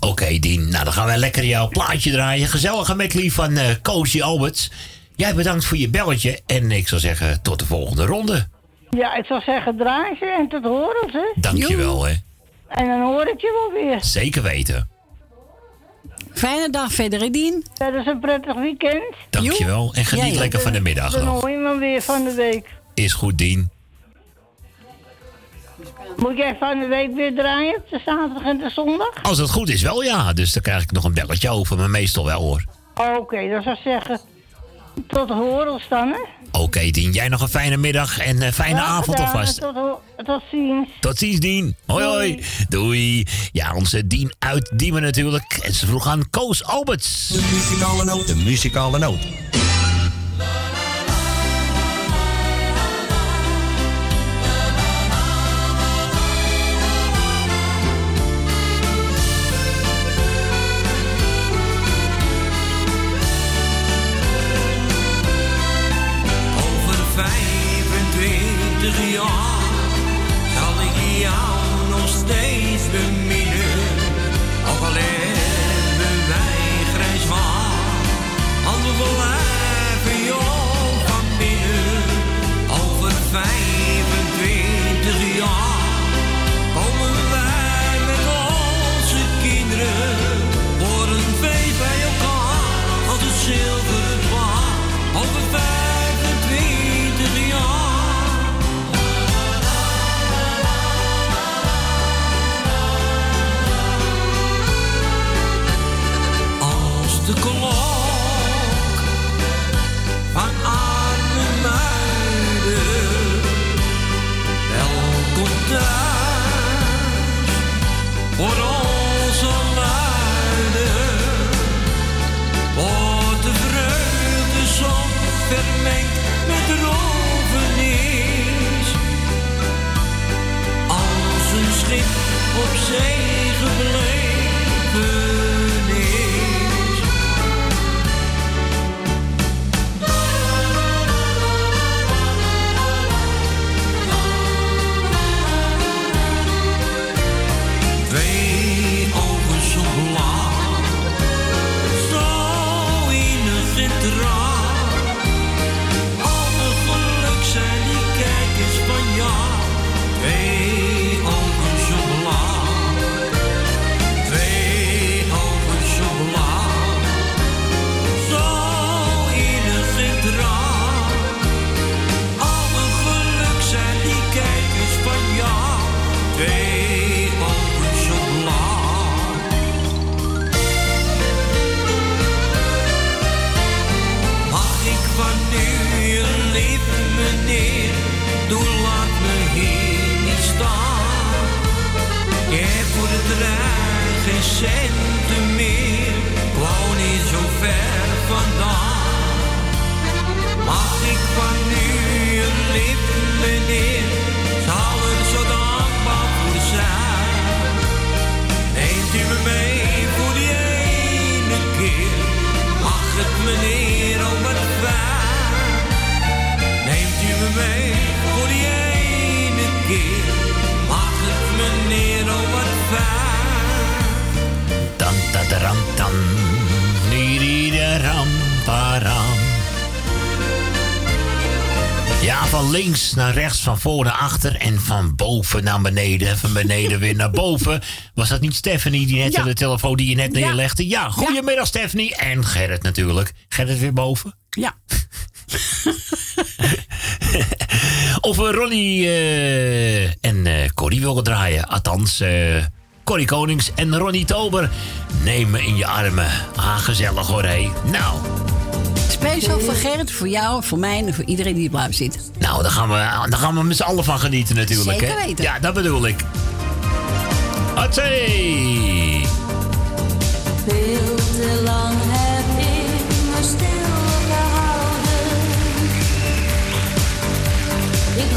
Oké, Dien. Nou, dan gaan wij lekker jouw plaatje draaien. Gezellige medley van eh Koosje Alberts. Jij bedankt voor je belletje. En ik zou zeggen, tot de volgende ronde. Ja, ik zou zeggen draai ze en tot horen ze. Dankjewel, hè. En dan hoor ik je wel weer. Zeker weten. Fijne dag verder, Dien. Dat is een prettig weekend. Dankjewel. En geniet Ja, ja. lekker van de middag Dan nog. hoor je me weer van de week. Is goed, Dien. Moet jij van de week weer draaien? De zaterdag en de zondag? Als het goed is wel ja, dus dan krijg ik nog een belletje over, maar meestal wel hoor. Oké, dat zou zeggen. Tot horens dan, hè? Oké Dien, jij nog een fijne middag en een fijne Ja, avond alvast. Tot, tot ziens. Tot ziens, Dien. Hoi, hoi. Doei. Ja, onze Dien uit Diemen natuurlijk. En ze vroeg aan Koos Alberts. De muzikale noot. De muzikale noot. Over van links naar rechts, van voor naar achter en van boven naar beneden. Van beneden weer naar boven. Was dat niet Stephanie die net Ja. de telefoon die je net neerlegde? Ja, goedemiddag Stephanie. En Gerrit natuurlijk. Gerrit weer boven? Ja. [LAUGHS] Of we Ronnie eh, en eh Corrie willen draaien. Althans, eh Corrie Konings en Ronnie Tober. Neem me in je armen. Ah, gezellig hoor, hé. Nou, Speciaal voor Gerrit, voor jou, voor mij en voor iedereen die blijft zitten. nou daar, gaan we, daar gaan we met z'n allen van genieten natuurlijk. Zeker hè? weten. Ja, dat bedoel ik. Te lang heb ik me stilgehouden. Ik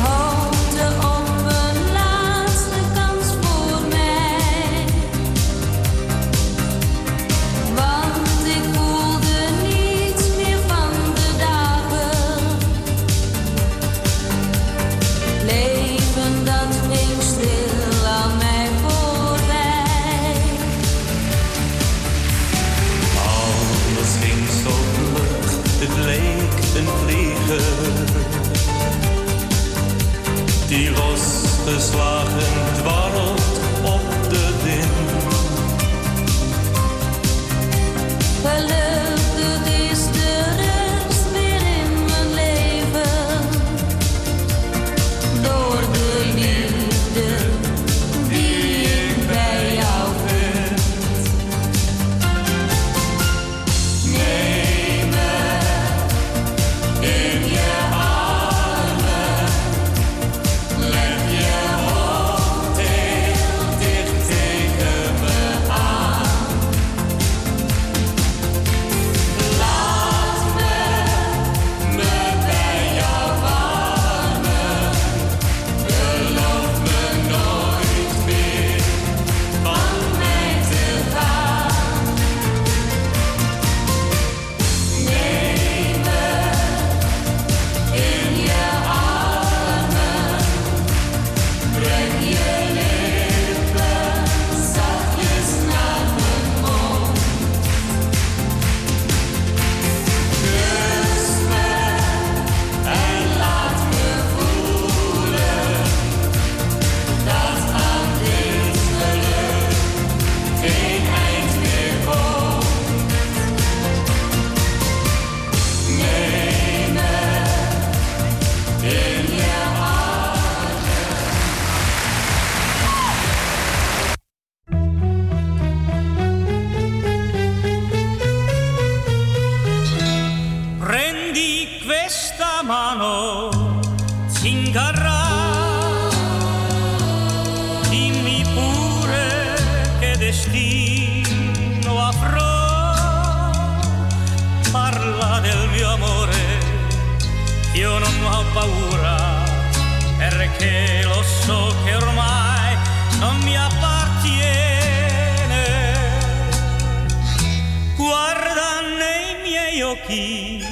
miei occhi,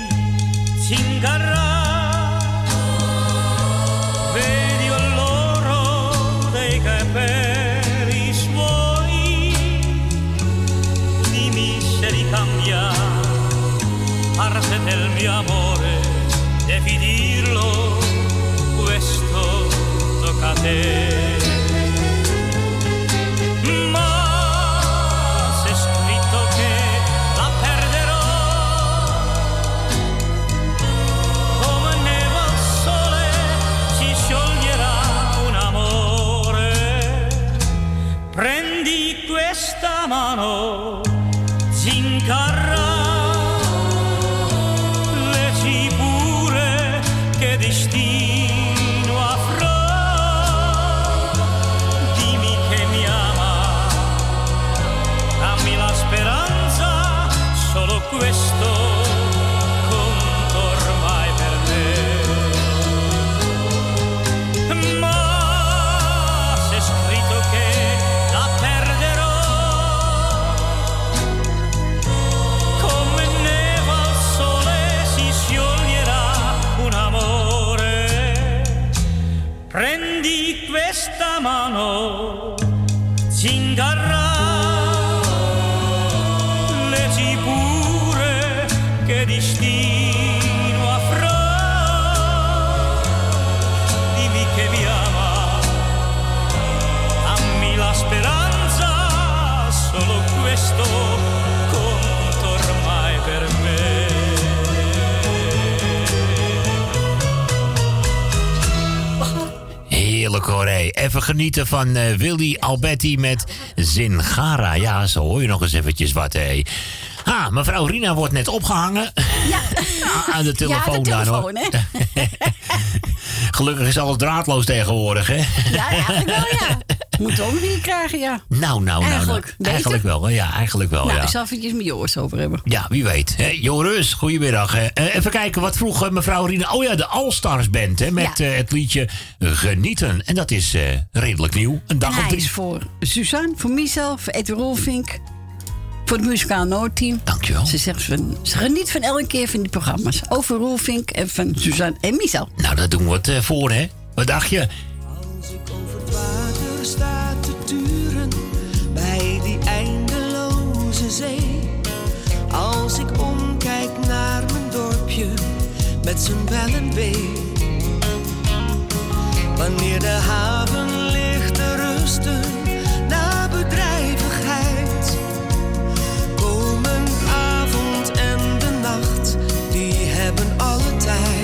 Zingara. Vedi l'oro dei capelli suoi, dimmi se ricambia parte del mio amore, devi dirlo, questo tocca a te. Mano, genieten van eh, Willy Alberti met Zingara. Ja, zo hoor je nog eens eventjes wat, hé. Ah, mevrouw Rina wordt net opgehangen. Ja. [LAUGHS] aan de telefoon, ja, de dan telefoon, hoor. hè? [LAUGHS] Gelukkig is alles draadloos tegenwoordig, hè? Ja, eigenlijk wel, ja. Moet ook weer krijgen, ja. Nou, nou, nou. nou. Eigenlijk, beter. Eigenlijk wel, ja, eigenlijk wel, nou, ja. ik zal eventjes met Joris over hebben. Ja, wie weet. Hè? Joris, goedemiddag. Eh, even kijken, wat vroeg eh, mevrouw Rina? Oh ja, de All-Stars Band, hè, met Ja. eh, het liedje Genieten. En dat is eh, redelijk nieuw. Een dag En of drie. is voor Suzanne, voor mezelf, voor Edwin Rolfink, voor het muzikaal noodteam. Dankjewel. Ze zegt van, ze geniet van elke keer van die programma's. Over Rolfink en van Suzanne en Michel. Nou, daar doen we het voor, hè? Wat dacht je? Staat te turen bij die eindeloze zee. Als ik omkijk naar mijn dorpje met zijn bel en. Wanneer de haven ligt te rusten na bedrijvigheid. Komen avond en de nacht, die hebben alle tijd.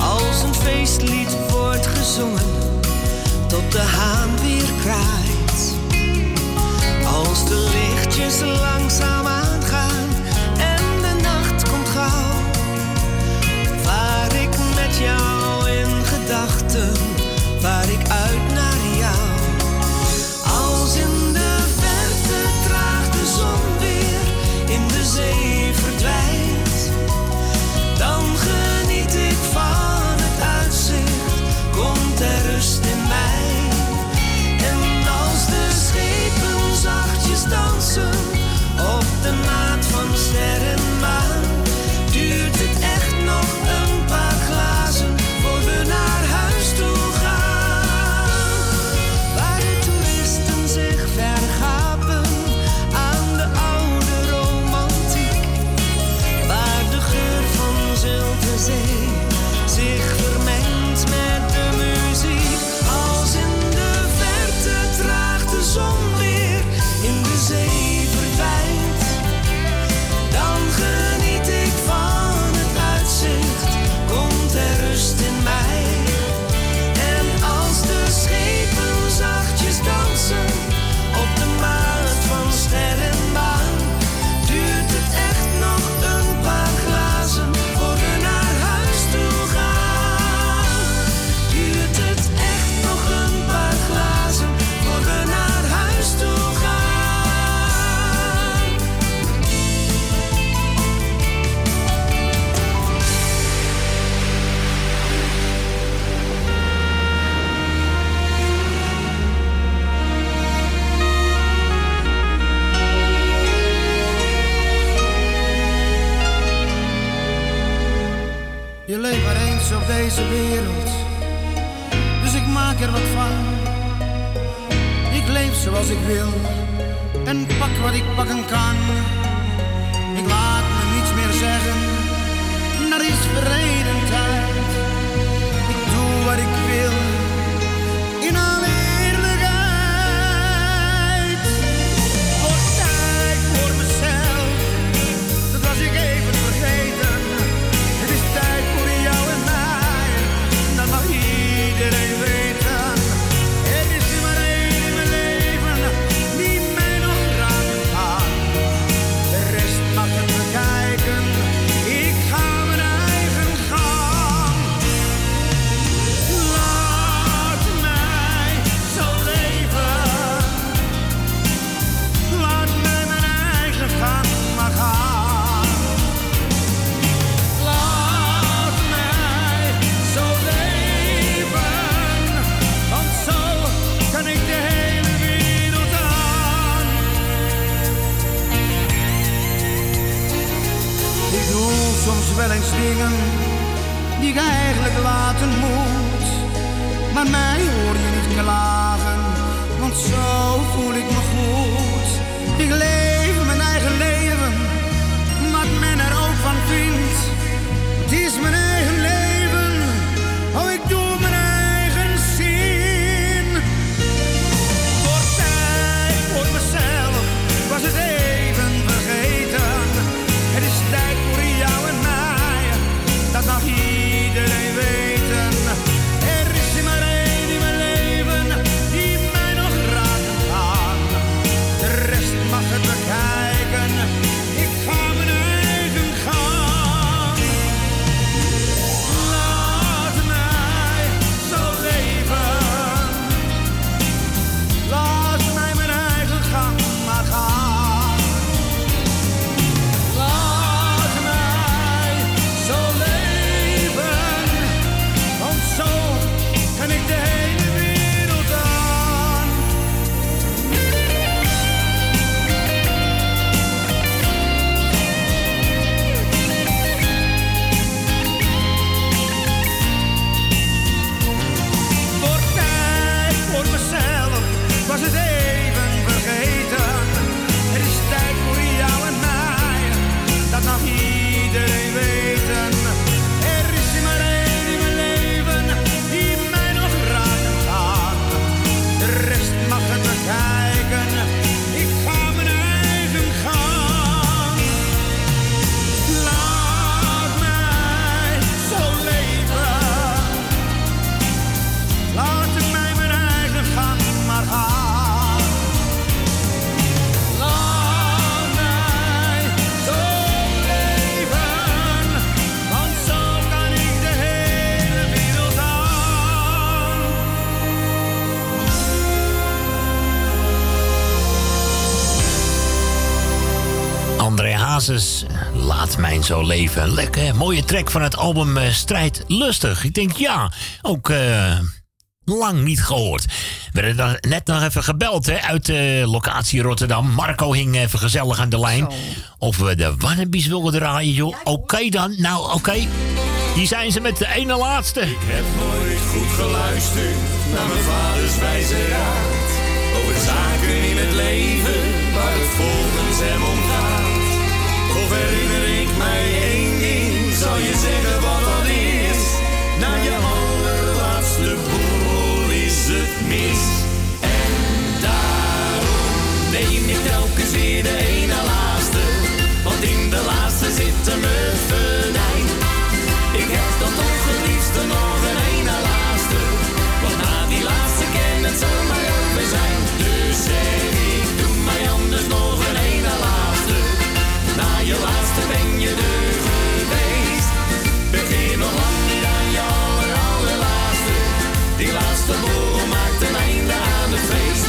Als een feestlied wordt gezongen tot de haan weer kraait. Als de lichtjes langzaam zoals ik wil en pak wat ik pakken kan. Dingen die ik eigenlijk laten moet. Maar mij hoor je zo leven. Lekker, mooie track van het album eh, Strijd Lustig. Ik denk, ja, ook eh, lang niet gehoord. We werden dan net nog even gebeld hè, uit de locatie Rotterdam. Marco hing even gezellig aan de lijn. Of we de Wannabies wilden draaien, joh. Oké dan, nou oké. Hier zijn ze met de ene laatste. Ik heb nooit goed geluisterd naar mijn vaders wijze raad. Over zaken in het leven waar het volgens hem om gaat. Of herinner ik mij één ding, zal je zeggen wat dat is. Na je allerlaatste borrel is het mis. En daarom neem je telkens weer de ene laatste. Want in de laatste zit het venijn. Ik heb dan toch het liefste nog je laatste ben je er geweest. Begin nog lang niet aan je aller, allerlaatste. Die laatste borrel maakt een einde aan het feest.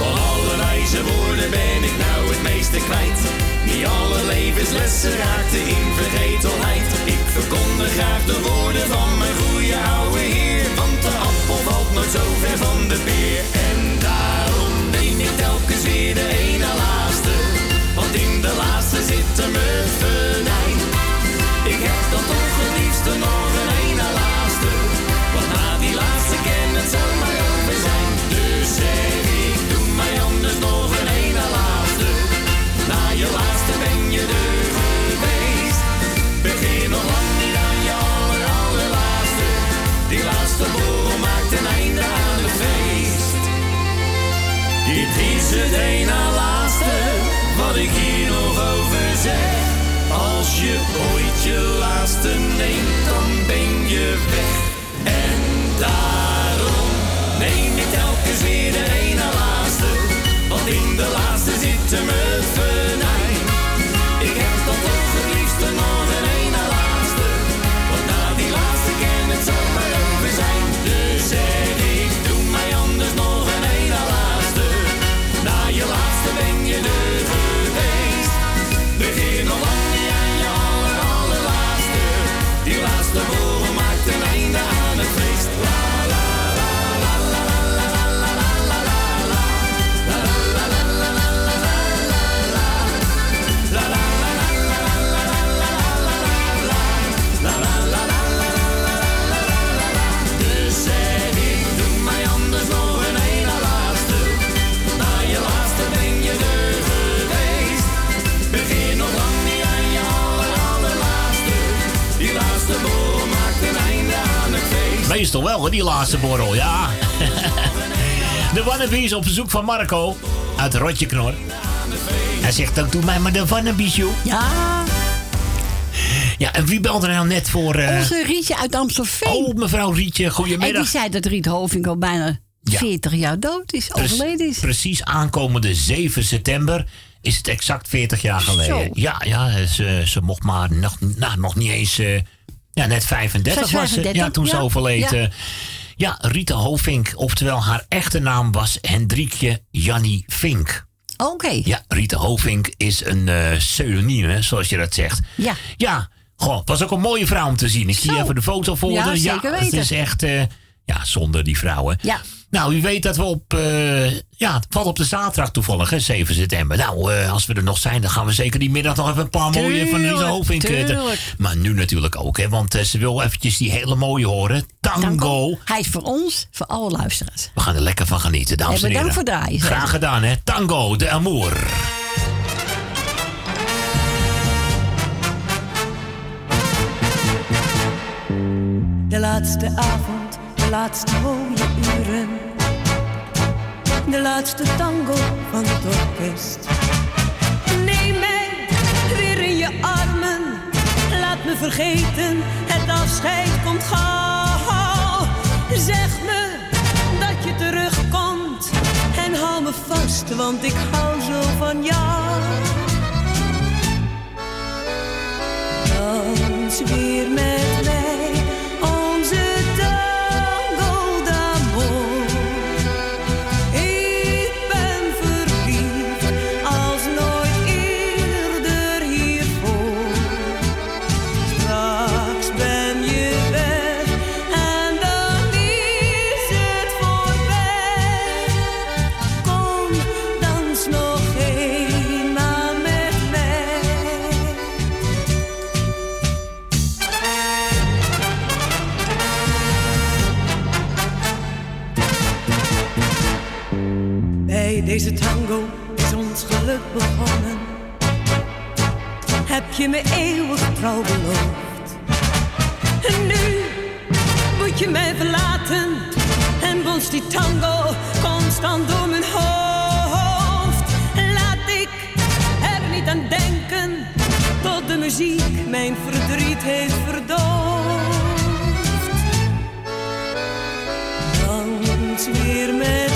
Van alle wijze woorden ben ik nou het meeste kwijt. Niet alle levenslessen raakten in vergetelheid. Ik verkondig graag de woorden van mijn goede oude heer. Want de appel valt nooit zo ver van de peer. En daarom neem ik telkens weer de ene laten me venijn. Ik heb dat ongeliefste nog een laatste neemt, dan ben je weg. En daarom neem ik telkens weer de ene laatste. Want in de laatste zit hem het Meestal wel, hè, die laatste borrel, ja. [LAUGHS] De wannabies op bezoek van Marco uit Rotjeknor. Hij zegt, dan doe mij maar de wannabies, joh. Ja. Ja, en wie belde er nou net voor... eh, Onze Rietje uit Amstelveen. Oh, mevrouw Rietje, en goedemiddag. die zei dat Riet Hoving al bijna Ja. 40 jaar dood is, overleden is. Precies aankomende 7 september is het exact 40 jaar geleden. Zo. Ja, ja ze, ze mocht maar nog, nou, nog niet eens... eh, ja, net 35 Zij is was ze. 35, Ja, toen ze overleed. Ja. eh. Ja, Rita Hovink, oftewel haar echte naam was Hendrikje Jannie Vink. Oké. Ja, Rita Hovink is een eh pseudoniem, hè, zoals je dat zegt. Ja. Ja, goh, was ook een mooie vrouw om te zien. Ik zie even de foto voor Ja, zeker Het weten. is echt, eh, ja, zonder die vrouwen. Ja. Nou, u weet dat we op, eh, ja, het valt op de zaterdag toevallig, hè, 7 september. Nou, eh, als we er nog zijn, dan gaan we zeker die middag nog even een paar mooie van Tuurlijk, Hovink. eh, tuurlijk. Maar nu natuurlijk ook, hè, want ze wil eventjes die hele mooie horen. Tango. Hij is voor ons, voor alle luisteraars. We gaan er lekker van genieten, dames En en heren. bedankt voor draaien. Graag gedaan, hè. Tango, de amour. De laatste avond, laatste mooie uren. De laatste tango van het orkest. Neem mij weer in je armen. Laat me vergeten, het afscheid komt gauw. Zeg me dat je terugkomt. En hou me vast, want ik hou zo van jou. Dans weer met Heb je me eeuwig trouw beloofd. En nu moet je mij verlaten. En bonst die tango constant door mijn hoofd. Laat ik er niet aan denken. Tot de muziek mijn verdriet heeft verdoofd. Dans weer met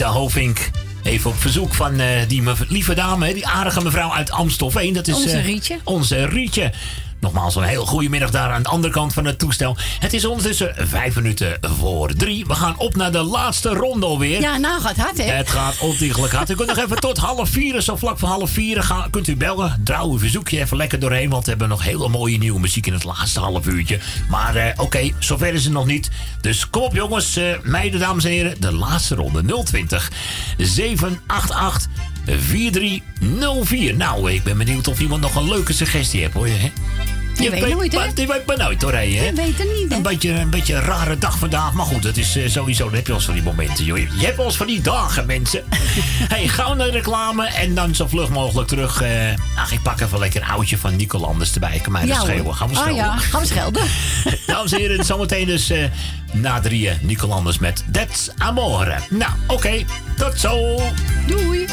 Rita Hovink. Even op verzoek van eh, die lieve dame, die aardige mevrouw uit Amstelveen. Dat is, Onze eh, Rietje. Onze Rietje. Nogmaals, een heel goede middag daar aan de andere kant van het toestel. Het is ondertussen vijf minuten voor drie. We gaan op naar de laatste ronde alweer. Ja, nou gaat hard, hè? Het gaat ontiegelijk hard. U kunt nog even tot half vier, zo vlak voor half vier, gaan, kunt u bellen. Trouw uw verzoekje even lekker doorheen, want we hebben nog hele mooie nieuwe muziek in het laatste half uurtje. Maar eh, oké, zover is het nog niet. Dus kom op jongens, eh, meiden, dames en heren. De laatste ronde 020 788 4304. Nou, ik ben benieuwd of iemand nog een leuke suggestie heeft hoor. Hè? Je weet nooit, hè? Je weet maar nooit hoor, hè? Je weet het niet, hè? Een beetje, een beetje een rare dag vandaag. Maar goed, dat is eh, sowieso. Dan heb je eens van die momenten, joh. Je hebt eens van die dagen, mensen. [LAUGHS] hey, gauw naar de reclame en dan zo vlug mogelijk terug. ach, ik pak even lekker een oudje van Nico Anders erbij. Kan mij dat hoor. schelen. Gaan we Ah schelden. ja, gaan we schelden. [LAUGHS] Dames en heren, zometeen dus eh, na drieën Nico Anders met That's Amore. Nou, oké. tot zo. Doei.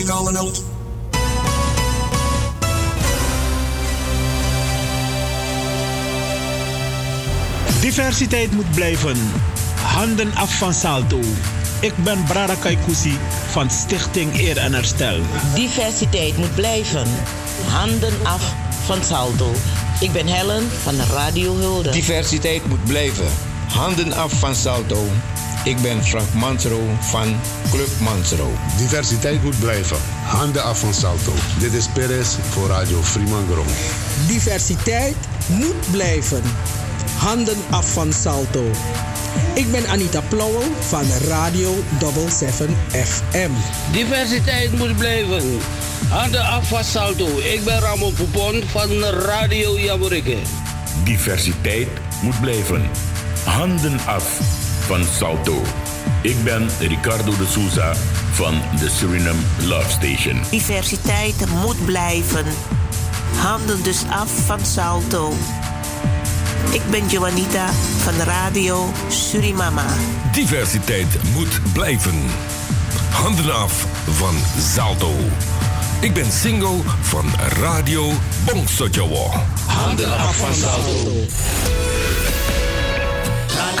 Muzikale noot. Diversiteit moet blijven. Handen af van salto. Ik ben Brada Kaikousi van Stichting Eer en Herstel. Diversiteit moet blijven. Handen af van salto. Ik ben Helen van Radio Hulde. Diversiteit moet blijven. Handen af van Salto. Ik ben Frank Mansro van Club Mansro. Diversiteit moet blijven. Handen af van Salto. Dit is Perez voor Radio Fremangrom. Diversiteit moet blijven. Handen af van Salto. Ik ben Anita Plauwel van Radio 77 FM. Diversiteit moet blijven. Handen af van Salto. Ik ben Ramon Poupon van Radio Jamorikke. Diversiteit moet blijven. Handen af van Salto. Ik ben Ricardo de Souza van de Suriname Love Station. Diversiteit moet blijven. Handen dus af van Salto. Ik ben Joanita van Radio Surimama. Diversiteit moet blijven. Handen af van Zalto. Ik ben single van Radio Bongsojowo. Handen af van Salto.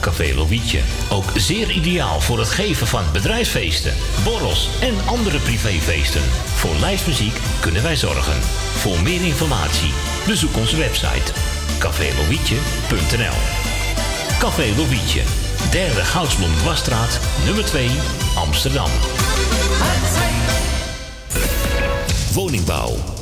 Café Lovietje. Ook zeer ideaal voor het geven van bedrijfsfeesten, borrels en andere privéfeesten. Voor lijstmuziek kunnen wij zorgen. Voor meer informatie bezoek onze website cafélovietje.nl Café Lovietje. Derde Goudsblom Wasstraat, nummer 2, Amsterdam. Woningbouw,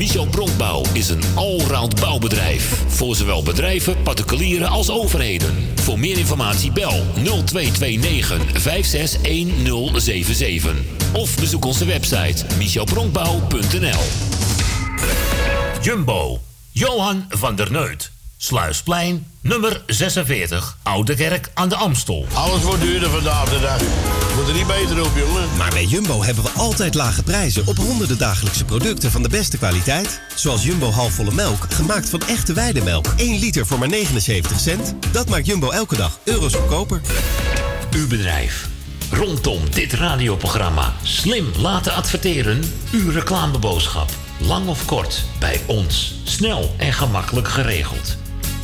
Michel Bronkbouw is een allround bouwbedrijf. Voor zowel bedrijven, particulieren als overheden. Voor meer informatie bel 0229 561077. Of bezoek onze website michelbronkbouw.nl Jumbo. Johan van der Neut. Sluisplein, nummer 46. Oude Kerk aan de Amstel. Alles wordt duurder vandaag de dag. Moet er niet beter op, jongen. Maar bij Jumbo hebben we altijd lage prijzen op honderden dagelijkse producten van de beste kwaliteit. Zoals Jumbo halfvolle melk, gemaakt van echte weidemelk. 1 liter voor maar 79 cent. Dat maakt Jumbo elke dag euro's goedkoper. Uw bedrijf. Rondom dit radioprogramma slim laten adverteren. Uw reclameboodschap. Lang of kort, bij ons. Snel en gemakkelijk geregeld.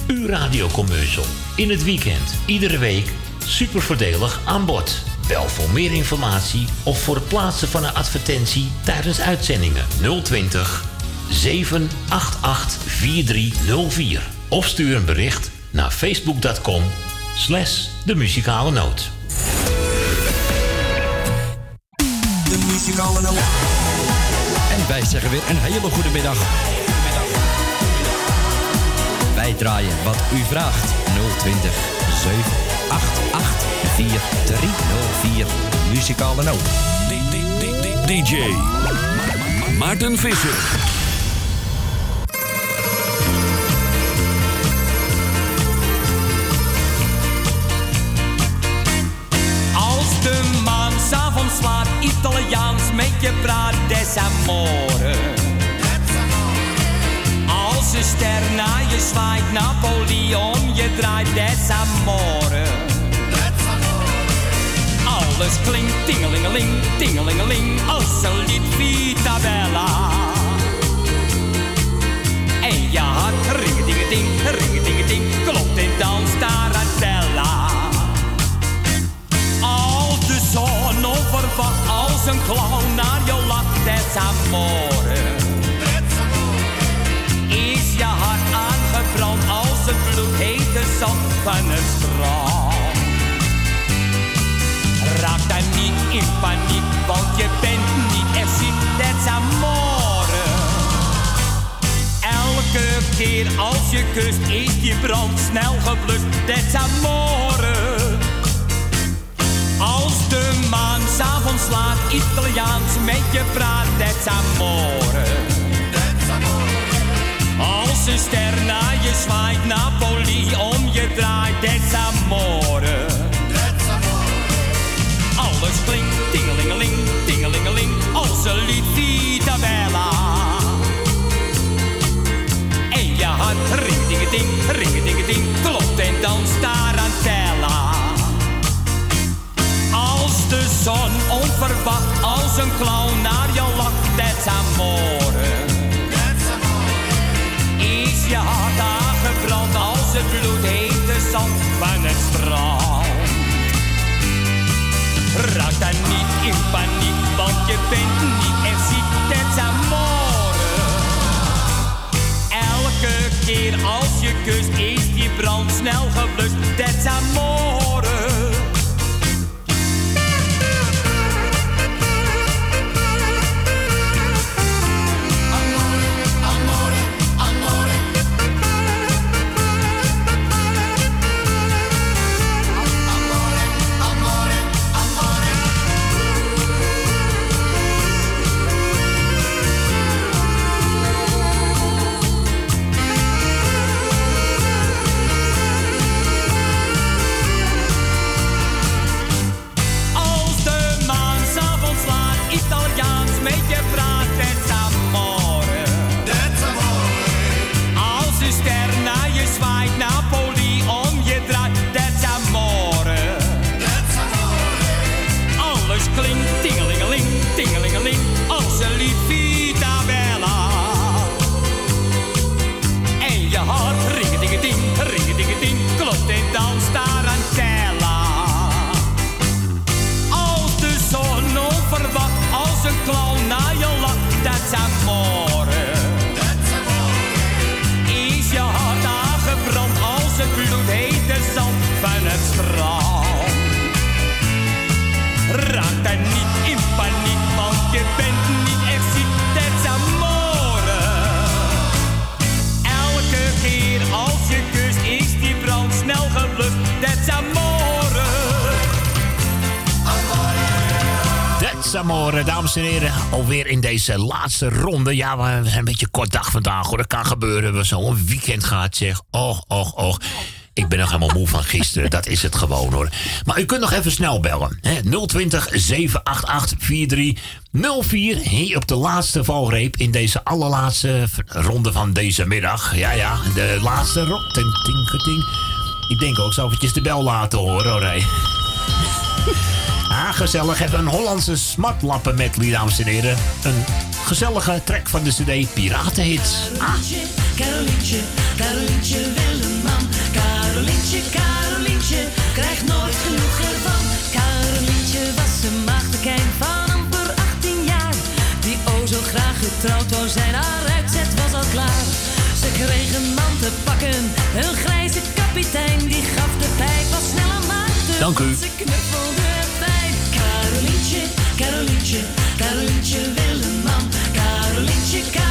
Uw radiocommercial. In het weekend, iedere week. Super voordelig aan bod. Bel voor meer informatie of voor het plaatsen van een advertentie tijdens uitzendingen 020 788 4304. Of stuur een bericht naar facebook.com slash de muzikale noot. De muzikale noot. En wij zeggen weer een hele goede middag. Wij draaien wat u vraagt. 020 788 4304. Muzikale noot. DJ Maarten Visser. Als de maan s'avonds slaat, Italiaans met je praat, des amore. Een ster je zwaait, Napoli om je draait, des amore. Alles klinkt tingelingeling, tingelingeling, als een lied Vita Bella. En je hart ringetingeting, ringetingeting, klopt en dans tarantella. Als de zon onverwacht als een clown naar je lacht, het amore. Zand van het strand. Raak dan niet in paniek, want je bent niet echt ziek, het amore. Elke keer als je kust is die brand snel geblust, het amore. Als de maan s'avonds slaat, Italiaans met je praat, that's amore. Als een ster naar je zwaait, Napoli om je draait, that's amore. Alles klinkt tingelingeling, tingelingeling, als een lied Vita Bella. En je hart ringetingeting, ringetingeting, klopt en dans tarantella. Als de zon onverwacht als een clown naar je lacht, that's amore. Je hart aangebrand als het bloedhete zand van het strand. Raak dan niet in paniek, want je bent niet echt ziek, that's amore. Elke keer als je kust is die brand snel geblust, that's amore. Deze laatste ronde. Ja, we zijn een beetje kort dag vandaag hoor. Dat kan gebeuren. We hebben zo'n weekend gehad zeg. Och, och, och. Ik ben nog helemaal moe van gisteren. Dat is het gewoon hoor. Maar u kunt nog even snel bellen. Hè? 020 788 4304. Hier op de laatste valreep in deze allerlaatste ronde van deze middag. Ja, ja. De laatste ronde. Ik denk ook zo eventjes de bel laten horen hoor gezellig. Hebben een Hollandse smartlappen met, dames en heren. Een gezellige trek van de CD Piratenhits. Karolintje, Karolintje, Karolientje wil een man. Karolintje, Karolintje, krijgt nooit genoeg ervan. Karolintje was een maagdekijn van amper 18 jaar. Die o zo graag getrouwd wou zijn, haar uitzet was al klaar. Ze kreeg een man te pakken, een grijze kapitein. Die gaf de pijp was snel aan maakte. Dank u. Ze Karoliedje, Karoli, wil een man, Karolientje, Karolientje.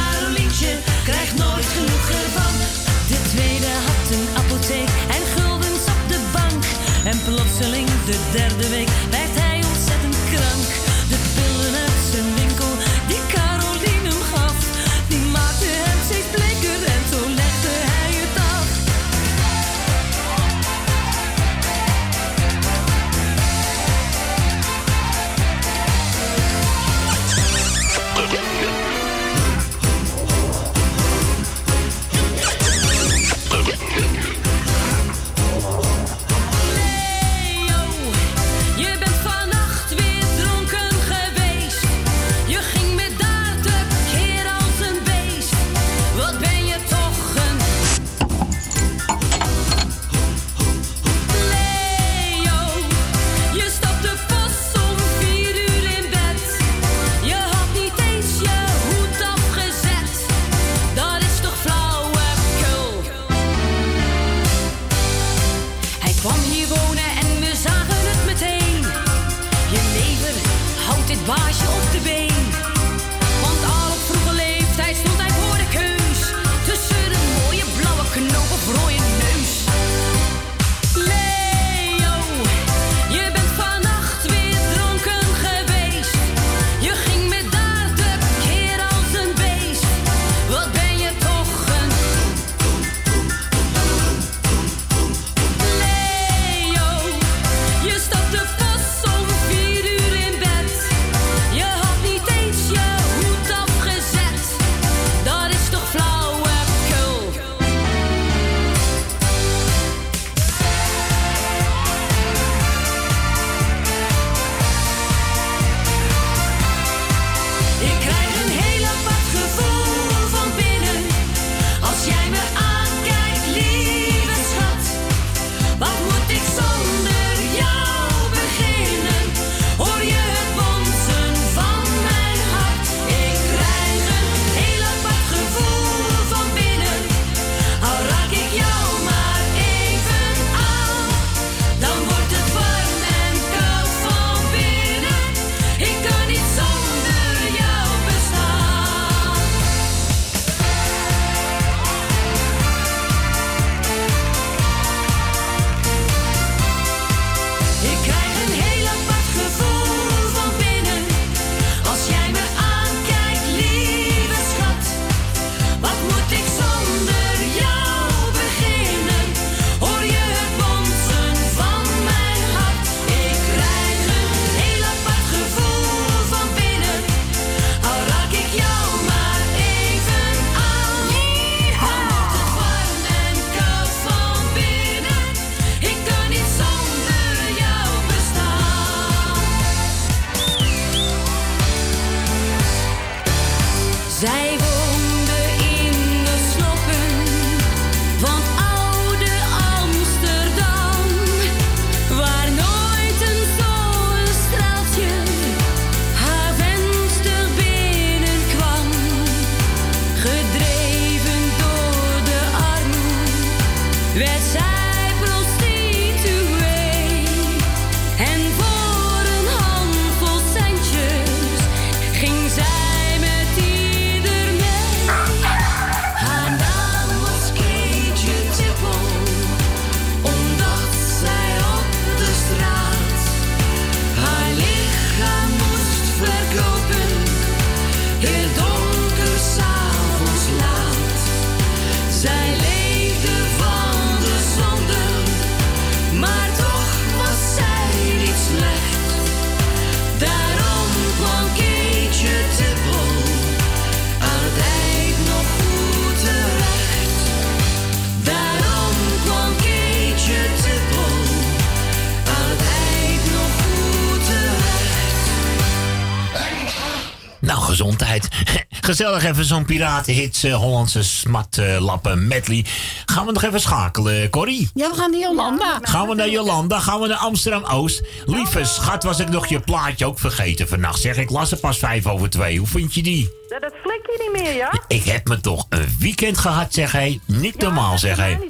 gezellig even zo'n piratenhits, uh, eh, Hollandse smatlappen medley. Gaan we nog even schakelen, Corrie? Ja, we gaan naar Jolanda. Nou, gaan we naar Jolanda, gaan we naar Amsterdam-Oost. Lieve schat, was ik nog je plaatje ook vergeten vannacht. Zeg, ik las er pas vijf over twee. Hoe vind je die? Dat flik je niet meer, ja? Ik heb me toch een weekend gehad, zeg hij. Niet normaal, zeg hij.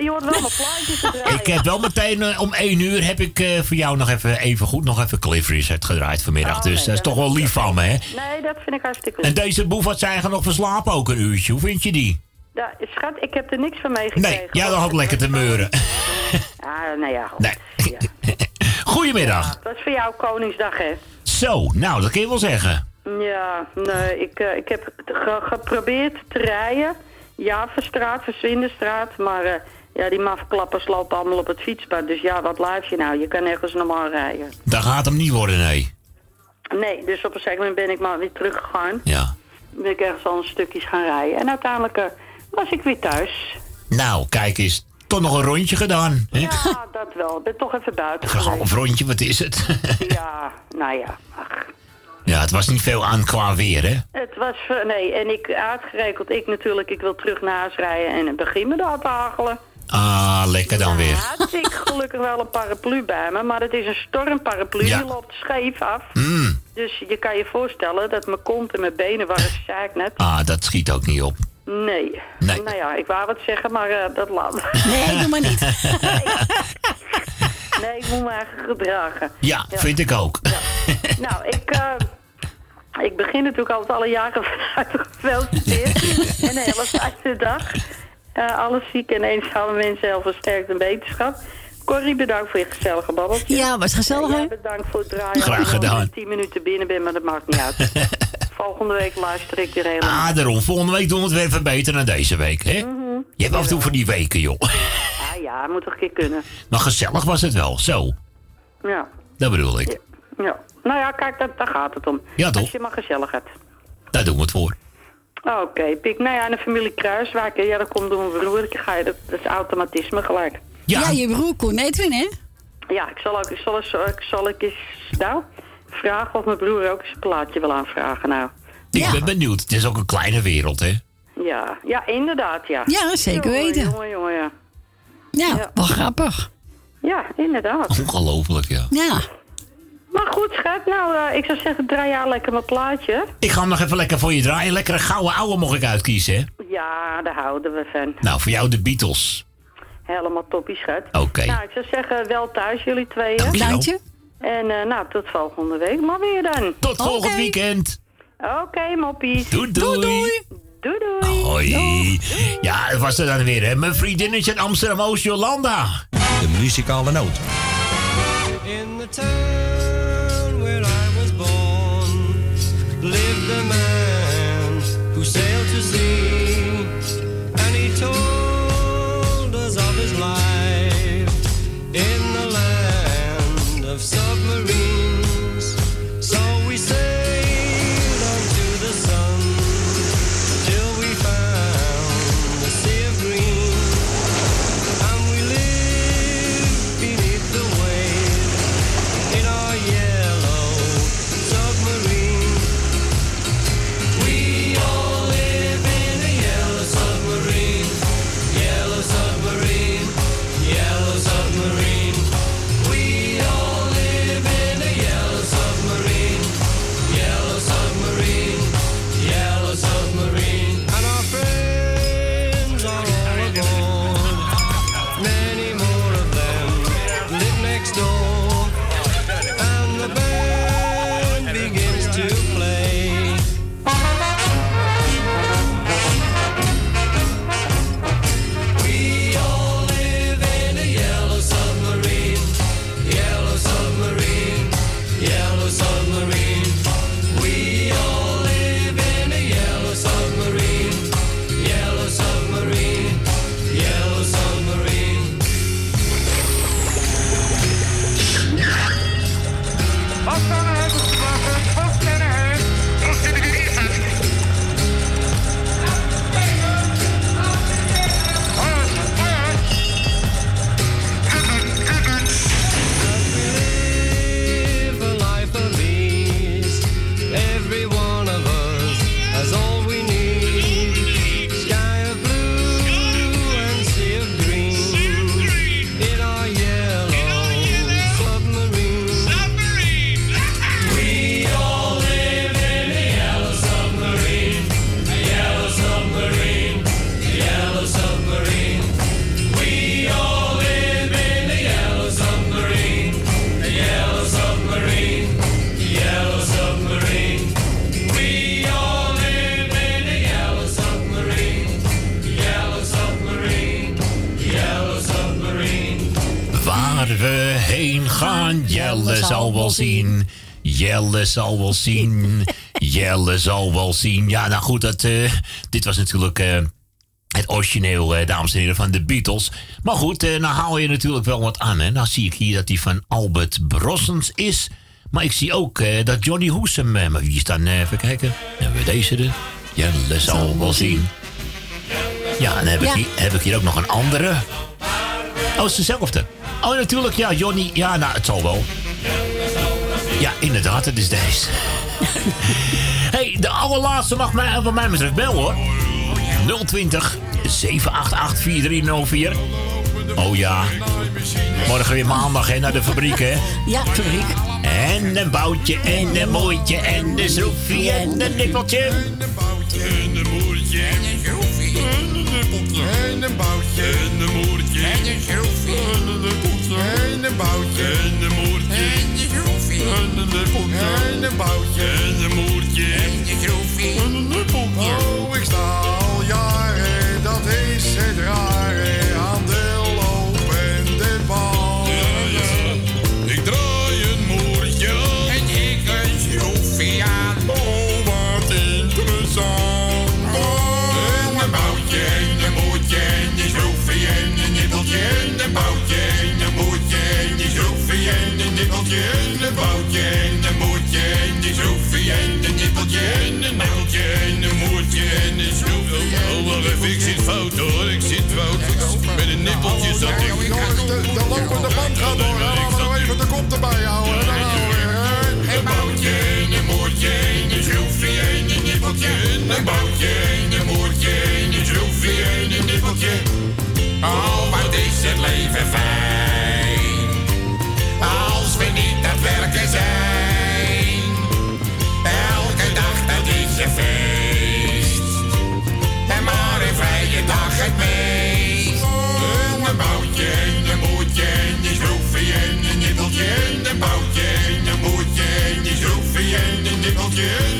Je, hoort wel mijn plaatjes. Ik heb wel meteen eh, om 1 uur heb ik eh, voor jou nog even, even goed nog even Cliff Richard gedraaid vanmiddag. Oh, dus nee, dat is toch wel lief van me, hè? Nee, dat vind ik hartstikke En leuk. deze boef had zijn nog verslapen ook een uurtje. Hoe vind je die? Ja, schat, ik heb er niks van meegekregen. Nee, jij had lekker te meuren. [LAUGHS] Ah, nou ja, goed. Nee. [LAUGHS] Goedemiddag. Dat was voor jou Koningsdag, hè? Zo, nou, dat kun je wel zeggen. Ja, nee, ik, eh, ik heb ge- geprobeerd te rijden. Javerstraat, Verswindenstraat, maar eh, ja, die mafklappers lopen allemaal op het fietspad. Dus ja, wat laat je nou? Je kan nergens normaal rijden. Dat gaat hem niet worden, nee. Nee, dus op een gegeven moment ben ik maar weer teruggegaan. Ja. Ben ik ergens al een stukjes gaan rijden. En uiteindelijk eh, was ik weer thuis. Nou, kijk eens. Toch nog een rondje gedaan. Hè? Ja, dat wel. Ik ben toch even buiten Een half rondje, wat is het? Ja, nou ja. Ach. Ja, het was niet veel aan qua weer, hè? Het was, eh, nee, en ik uitgerekend, ik natuurlijk, ik wil terug naar huis rijden en het begin me daar te hagelen. Ah, lekker dan weer. Had ik [LAUGHS] gelukkig wel een paraplu bij me, maar het is een stormparaplu, Ja. die loopt scheef af. Mm. Dus je kan je voorstellen dat mijn kont en mijn benen waren [LAUGHS] net. Ah, dat schiet ook niet op. Nee. Nee. Nou ja, ik wou wat zeggen, maar eh, dat laat. [LAUGHS] Nee, doe maar niet. nee, ik moet me eigenlijk gedragen. Ja, vind ik ook. Nou, ik, eh, ik begin natuurlijk altijd alle jaren vanuit gefeliciteerd. [LAUGHS] en de hele fijne dag. Eh alle zieke en eenzame mensen heel versterkt en beterschap. Corrie, bedankt voor je gezellige babbeltje. Ja, was gezellig, hè? Bedankt voor het draaien. Graag ik gedaan. met 10 minuten binnen ben, maar dat maakt niet uit. [LAUGHS] Volgende week luister ik weer helemaal. Ah, daarom. Volgende week doen we het weer even beter dan deze week, hè? Mhm. Je hebt af en toe van die weken, joh. Ah ja, moet toch een keer kunnen. Maar gezellig was het wel. Zo, Ja. dat bedoel ik. ja. Nou ja, kijk, dat, daar gaat het om. Ja, toch? Als je maar gezellig hebt. Daar doen we het voor. Oké, Pik. Nou ja, en de familie Kruiswijk, ja, dat komt door mijn broer. Ga je, dat, dat is automatisme gelijk. Ja, je broer Koen Edwin, hè? Ja, ik zal ook, ik zal, eens, ik zal ik eens, nou, vragen of mijn broer ook eens een plaatje wil aanvragen, nou. Ik ben benieuwd. Het is ook een kleine wereld, hè? Ja, ja, inderdaad, ja. Ja, zeker Jongen, weten. Jongen, jongen, ja. Ja, wel grappig. Ja, inderdaad. Ongelooflijk, ja. Ja. Maar goed, schat, nou, eh, ik zou zeggen, draai jou lekker mijn plaatje. Ik ga hem nog even lekker voor je draaien. Lekkere gouden ouwe mocht ik uitkiezen, hè? Ja, daar houden we van. Nou, voor jou de Beatles. Helemaal toppie, schat. Oké. Nou, ik zou zeggen, wel thuis, jullie tweeën. Dankjewel. Dankje. En eh, nou, tot volgende week maar weer dan. Tot volgend weekend. Oké, moppies. Doei, doei. Doei, doei. Hoi. Ja, dat was er dan weer, hè? Mijn vriendinnetje in Amsterdam-Oost, Jolanda. De muzikale noot. In the town where I was born. Lived a man who sailed to sea, Jelle zal wel zien. [LAUGHS] Jelle zal wel zien. Ja, nou goed, dat, eh, dit was natuurlijk eh, het origineel, eh, dames en heren, van de Beatles. Maar goed, eh, nou haal je natuurlijk wel wat aan. Hè? Nou zie ik hier dat die van Albert Brossens is. Maar ik zie ook dat Johnny Hoesem... eh, maar wie is dan? eh, even kijken. Hebben we deze er? Jelle zal wel zien. Ja, en dan heb, Ja. Ik hier, heb ik hier ook nog een andere. Oh, het is dezelfde. Oh, natuurlijk, ja, Johnny. Ja, nou, het zal wel. Ja, inderdaad, het is deze. [LAUGHS] hey, de allerlaatste mag mij, wat mij betreft bel hoor. 020 788 4304. Oh ja. Morgen weer maandag hè, naar de fabriek hè. [LAUGHS] Ja, fabriek. En een boutje en een mooitje en een schroefje en een nippeltje. En een moertje. En een schroefje. En een En een boutje. En een moertje. En een schroefje. En een nippeltje. En een boutje. En een moertje. En een schroefje. En een nippeltje. En een boutje. En een moertje. En een schroefje. En een nippeltje. Oh, ik sta al jaren, dat is het rare Even, ik zit fout hoor, ik zit fout. Met een nippeltje zat ik. De, de lopende band gaat door, hè. laten we nou even de kop erbij houden. Dan gaan we. Een boutje en een moertje en een schroefje en een nippeltje. Een boutje en een moertje en een schroefje en een nippeltje. Oh, wat is het leven fijn. Een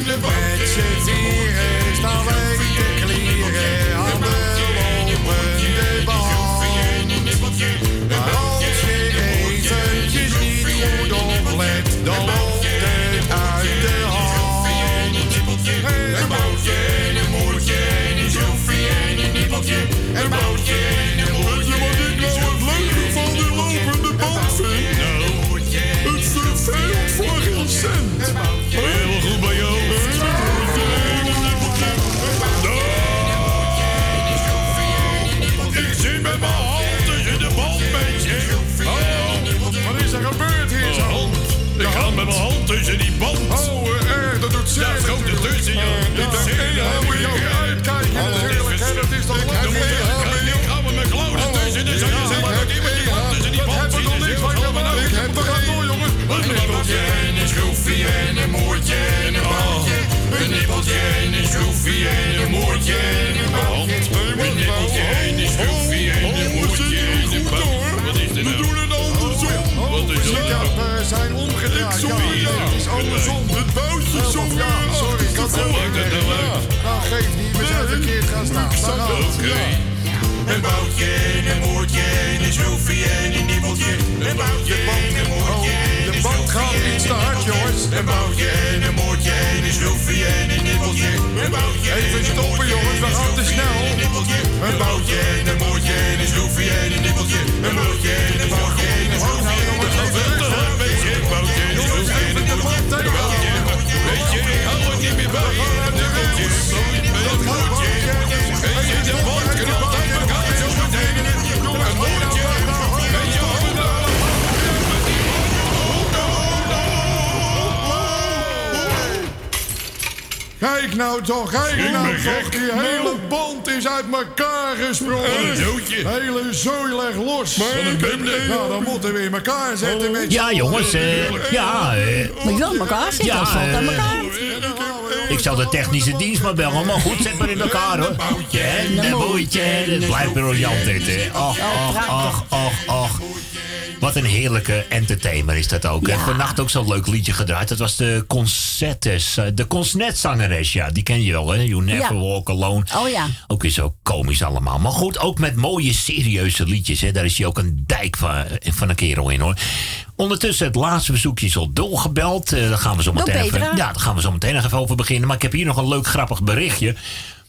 schroefje en een moertje en een boutje. Een nippeltje en een schroefje en een moertje en een boutje. Wat is er nou? We doen het andersom. Wat is er nou? We zijn omgedraaid. Het is andersom. Het boutje is ja, sorry, ik had het het nou? Nou, geef niet. We zijn verkeerd gaan staan. Oké. Een boutje en een moertje en een schroefje en een nippeltje. Een boutje en een band te hard, jongens. Een boutje en een moertje en een schroefje en een nippeltje. Een boutje Even stoppen, jongens, we gaan te snel. Een boutje en een moertje en een schroefje en een nippeltje. Een boutje en een boutje en een schroefje en een nippeltje. Een beetje een boutje en een schroefje en een nippeltje. Een boutje, weet je, ik hou het niet meer bij. Een nippeltje, een moertje. Weet je, de band Kijk nou toch, kijk Ik nou toch. Die hele band is uit elkaar gesprongen. Een zootje. De hele zooi leg los. Wat een bende. Nou, dan moeten we in elkaar zetten met Ja, jongens, eh, ja, eh, Moet je wel in elkaar Ja, aan eh, elkaar. ik zal de technische dienst maar bellen, maar goed, zet maar in elkaar hoor. En een bootje, het blijft briljant dit, hè. Och, och, och, och, och. Wat een heerlijke entertainer is dat ook. Ja. Vannacht ook zo'n leuk liedje gedraaid. Dat was de concertes, eh, de concertzangeres, ja. Die ken je wel, hè? You Never Ja. Walk Alone. Oh ja. Ook weer zo komisch allemaal. Maar goed, ook met mooie, serieuze liedjes. Hè. Daar is hij ook een dijk van, van een kerel in, hoor. Ondertussen, het laatste bezoekje is al doorgebeld. Eh daar gaan we zo meteen even, ja, daar gaan we zo meteen nog even over beginnen. Maar ik heb hier nog een leuk, grappig berichtje.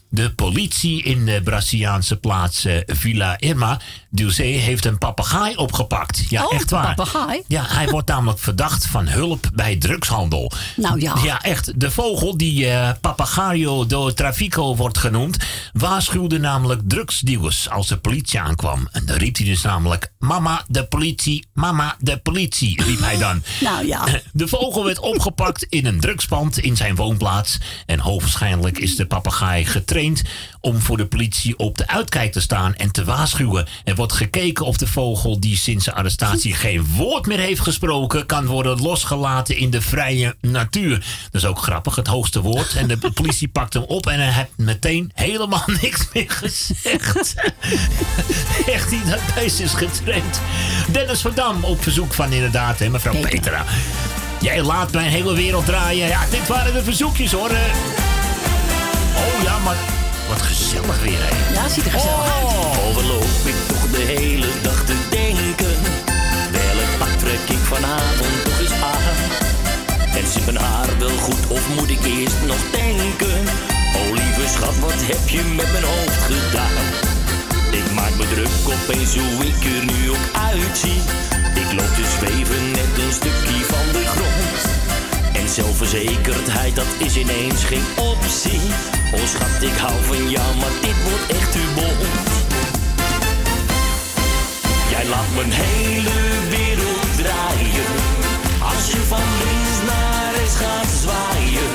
De politie in de Braziliaanse plaats eh, Villa Irma Dulce heeft een papegaai opgepakt. Ja, Oh, echt waar. papegaai? Ja, hij wordt namelijk verdacht van hulp bij drugshandel. Nou ja. Ja, echt. De vogel die eh Papagaio do Trafico wordt genoemd, waarschuwde namelijk drugsdealers als de politie aankwam. En dan riep hij dus namelijk: Mama, de politie, mama, de politie, riep hij dan. [LAUGHS] Nou ja. [LAUGHS] De vogel werd opgepakt in een drugspand in zijn woonplaats. En hoogwaarschijnlijk is de papegaai getraind om voor de politie op de uitkijk te staan en te waarschuwen. Er wordt gekeken of de vogel, die sinds zijn arrestatie [LAUGHS] geen woord meer heeft gesproken, kan worden losgelaten in de vrije natuur. Dat is ook grappig, het hoogste woord. En de [LAUGHS] politie pakt hem op en hij heeft meteen helemaal [LAUGHS] niks meer gezegd. Echt niet, dat beest is getraind. Dennis van Dam op verzoek van inderdaad, hè, mevrouw Petra. Petra. Jij laat mijn hele wereld draaien. Ja, dit waren de verzoekjes hoor. Oh ja, maar wat gezellig weer hè. Ja, ziet er gezellig uit. Oh. Overloop ik toch de hele dag te denken. Welk pak trek ik vanavond toch eens aan? En zit mijn haar wel goed of moet ik eerst nog denken? Oh lieve schat, wat heb je met mijn hoofd gedaan? Ik maak me druk opeens hoe ik er nu ook uitzie. Ik loop te zweven net een stukje van de grond. Zelfverzekerdheid, dat is ineens geen optie. Oh schat, ik hou van jou, maar dit wordt echt te bond. Jij laat mijn hele wereld draaien. Als je van links naar rechts gaat zwaaien.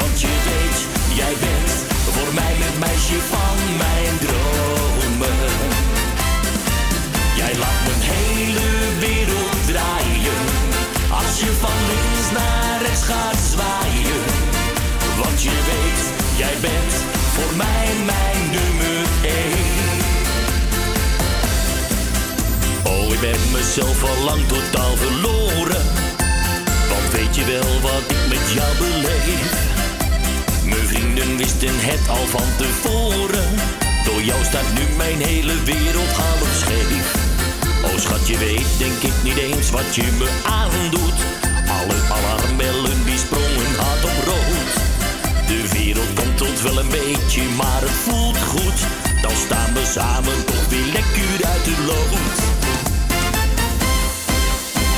Want je weet, jij bent voor mij het meisje van mijn dromen. Jij laat mijn hele wereld draaien. Als je van links naar gaat zwaaien. Want je weet, jij bent voor mij mijn nummer één. Oh, ik ben mezelf al lang totaal verloren. Want weet je wel wat ik met jou beleef? Mijn vrienden wisten het al van tevoren. Door jou staat nu mijn hele wereld half scheef. Oh schat, je weet denk ik niet eens wat je me aandoet. Alle alarmbellen die sprongen hard op rood. De wereld komt ons wel een beetje, maar het voelt goed. Dan staan we samen toch weer lekker uit de lood.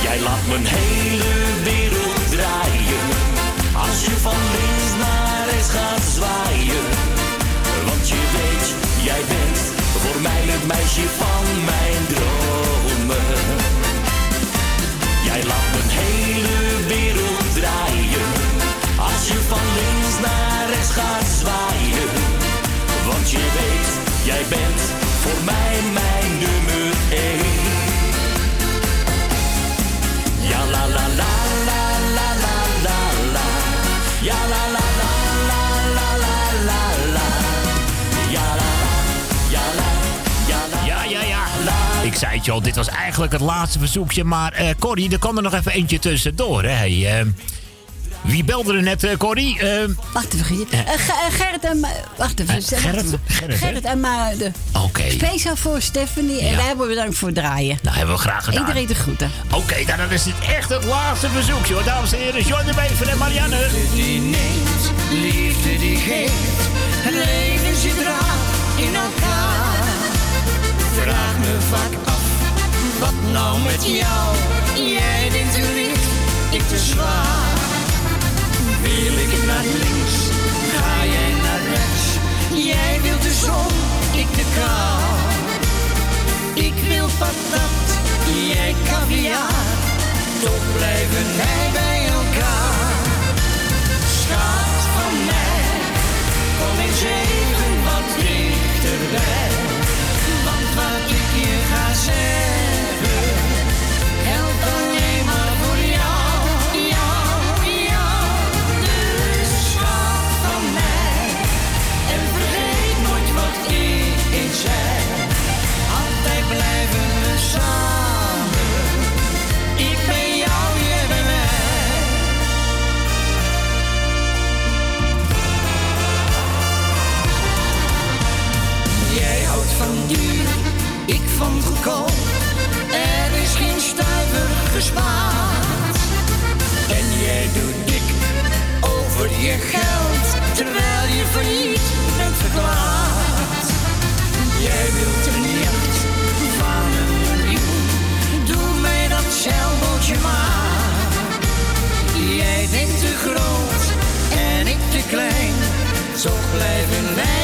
Jij laat mijn hele wereld draaien. Als je van links naar rechts gaat zwaaien. Want je weet, jij bent voor mij het meisje van mijn dromen. Als je van links naar rechts gaat zwaaien. Want je weet, jij bent voor mij mijn nummer één. Ja la la la la la la la la. Ja la la la la la la la la. Ja la la, ja la, ja la. Ja, ja, ja. Ik zei het je al, dit was eigenlijk het laatste verzoekje. Maar eh Corrie, er kwam er nog even eentje tussendoor. Hè? Hey, eh, wie belde er net, eh, Corrie? Eh, Wacht even, eh, Gerrit en... Wacht even. Gerrit? Gerrit, en Maarten. Oké. Speciaal voor Stephanie. En Ja. wij hebben bedankt voor het draaien. Nou, hebben we graag gedaan. Iedereen de groeten. Oké, nou, dan is dit echt het laatste verzoekje hoor, dames en heren. John de Bever en Marianne. die neemt, liefde die geeft. Het leven zit raar in elkaar. Vraag me vaak af, wat nou met jou? Jij denkt te licht, ik te zwaar. Wil ik naar links, ga jij naar rechts. Jij wilt de zon, ik de kou. Ik wil patat, jij caviar. Toch blijven wij bij elkaar. Schat van mij, kom eens even wat dichterbij. Want wat ik je ga zeggen, Er is geen stuiver gespaard. En jij doet dik over je geld, terwijl je failliet bent verklaard. Jij wilt er niet uit van een nieuw. Doe mij dat zeilbootje maar. Jij denkt te groot en ik te klein, zo blijven wij.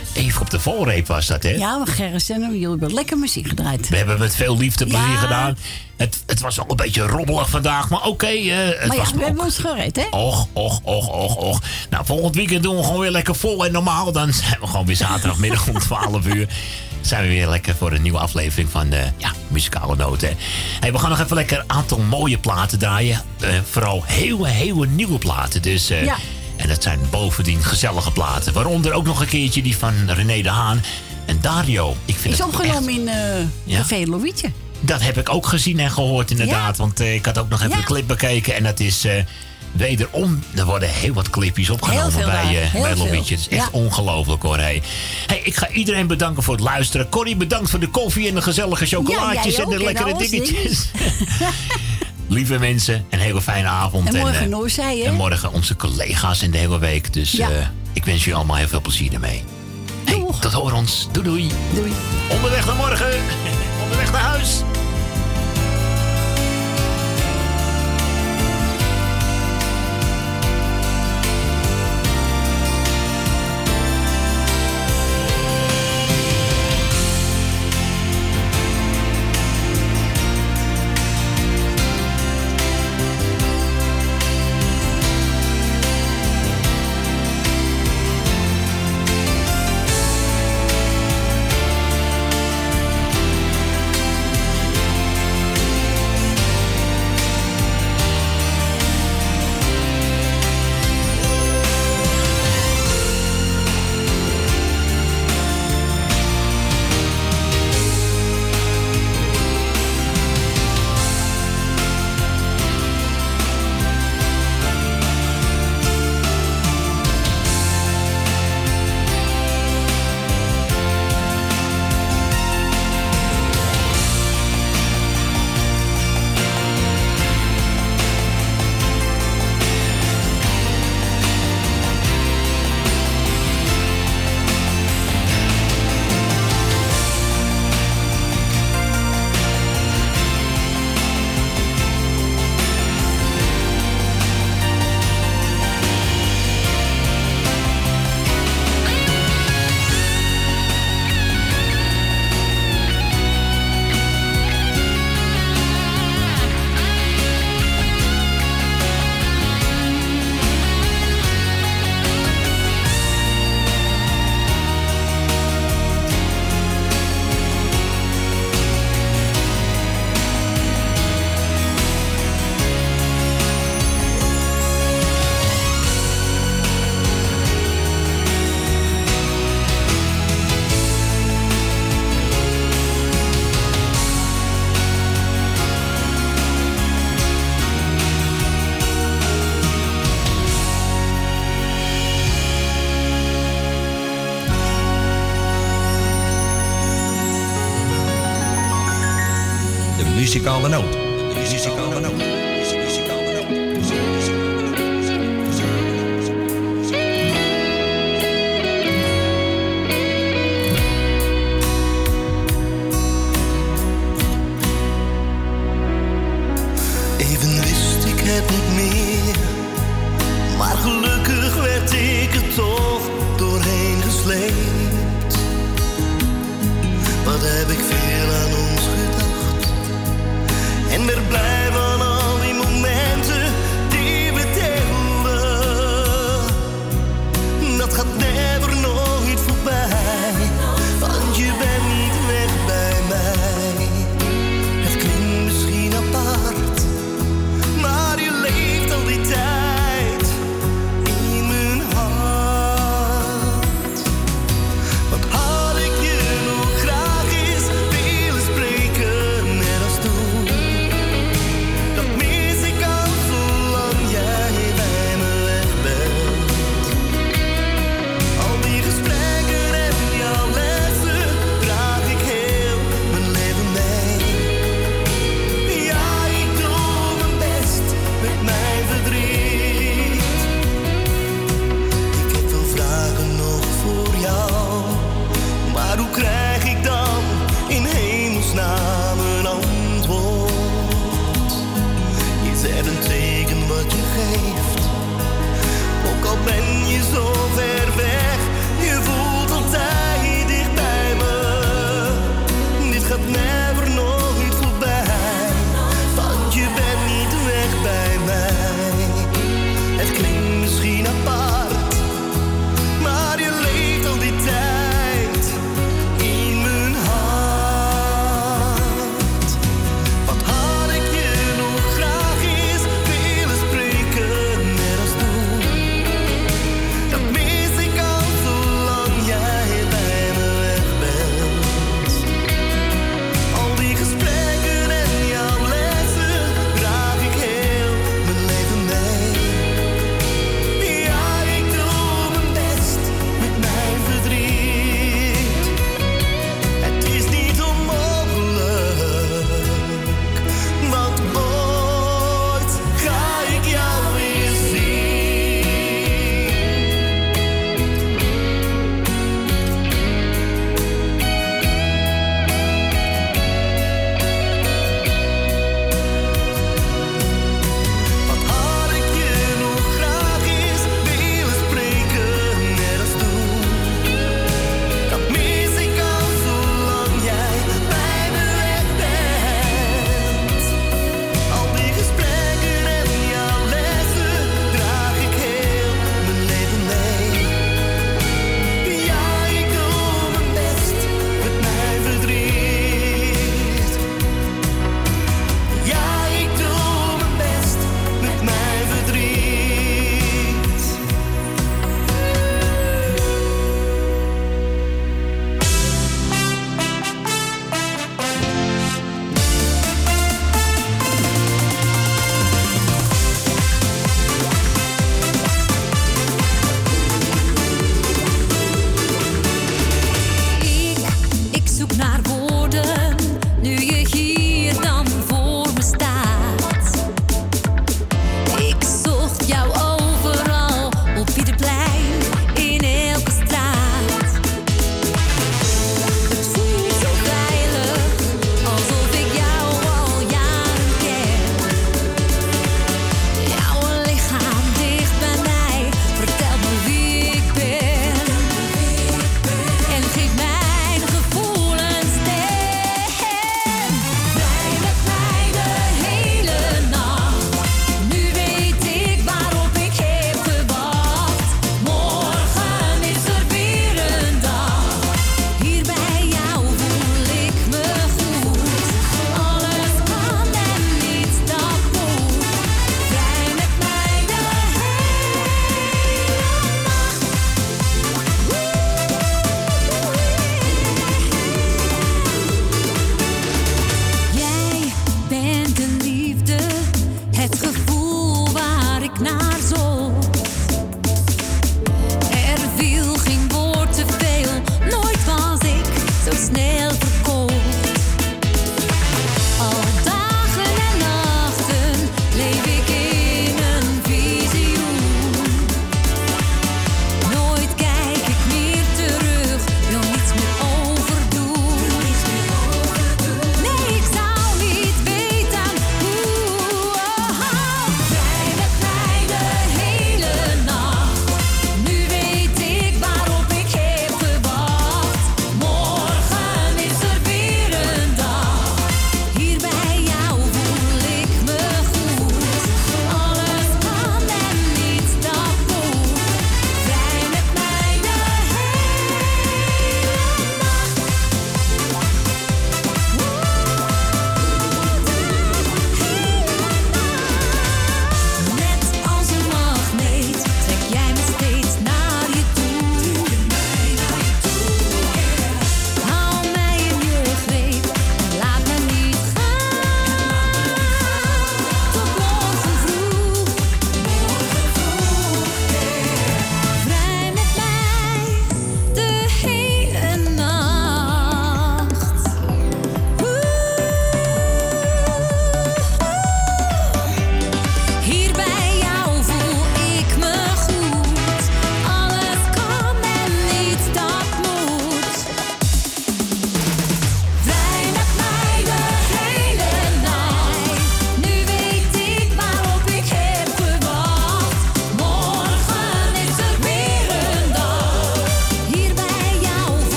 Even op de volreep was dat, hè? Ja, maar Gerrit en jullie hebben lekker muziek gedraaid. We hebben met veel liefde plezier Ja. gedaan. Het, het was wel een beetje rommelig vandaag, maar oké. eh, het maar ja, was we hebben ons gered, hè? Och, och, och, och, och. Nou, volgend weekend doen we gewoon weer lekker vol en normaal. Dan zijn we gewoon weer zaterdagmiddag om 12 uur. Zijn we weer lekker voor een nieuwe aflevering van de ja, muzikale noten. Hey, we gaan nog even lekker een aantal mooie platen draaien. Eh, vooral heel, heel nieuwe platen. Dus, eh, Ja. En dat zijn bovendien gezellige platen. Waaronder ook nog een keertje die van René de Haan en Dario. Ik vind Is opgenomen in eh Ja? Café Loïtje. dat heb ik ook gezien en gehoord inderdaad. Want eh, ik had ook nog even Ja. de clip bekeken. En dat is eh, wederom... Er worden heel wat clipjes opgenomen bij. Het is echt ongelooflijk hoor. Hey. Hey, ik ga iedereen bedanken voor het luisteren. Corrie, bedankt voor de koffie en de gezellige chocolaatjes en de lekkere dingetjes. [LAUGHS] Lieve mensen, een hele fijne avond. En morgen eh, Noorzij, hè? En morgen onze collega's in de hele week. Dus Ja. eh, ik wens jullie allemaal heel veel plezier ermee. Hey, tot horen ons. Doei doei. Doei. Onderweg naar morgen. [LAUGHS] Onderweg naar huis.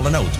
Muzikale noot.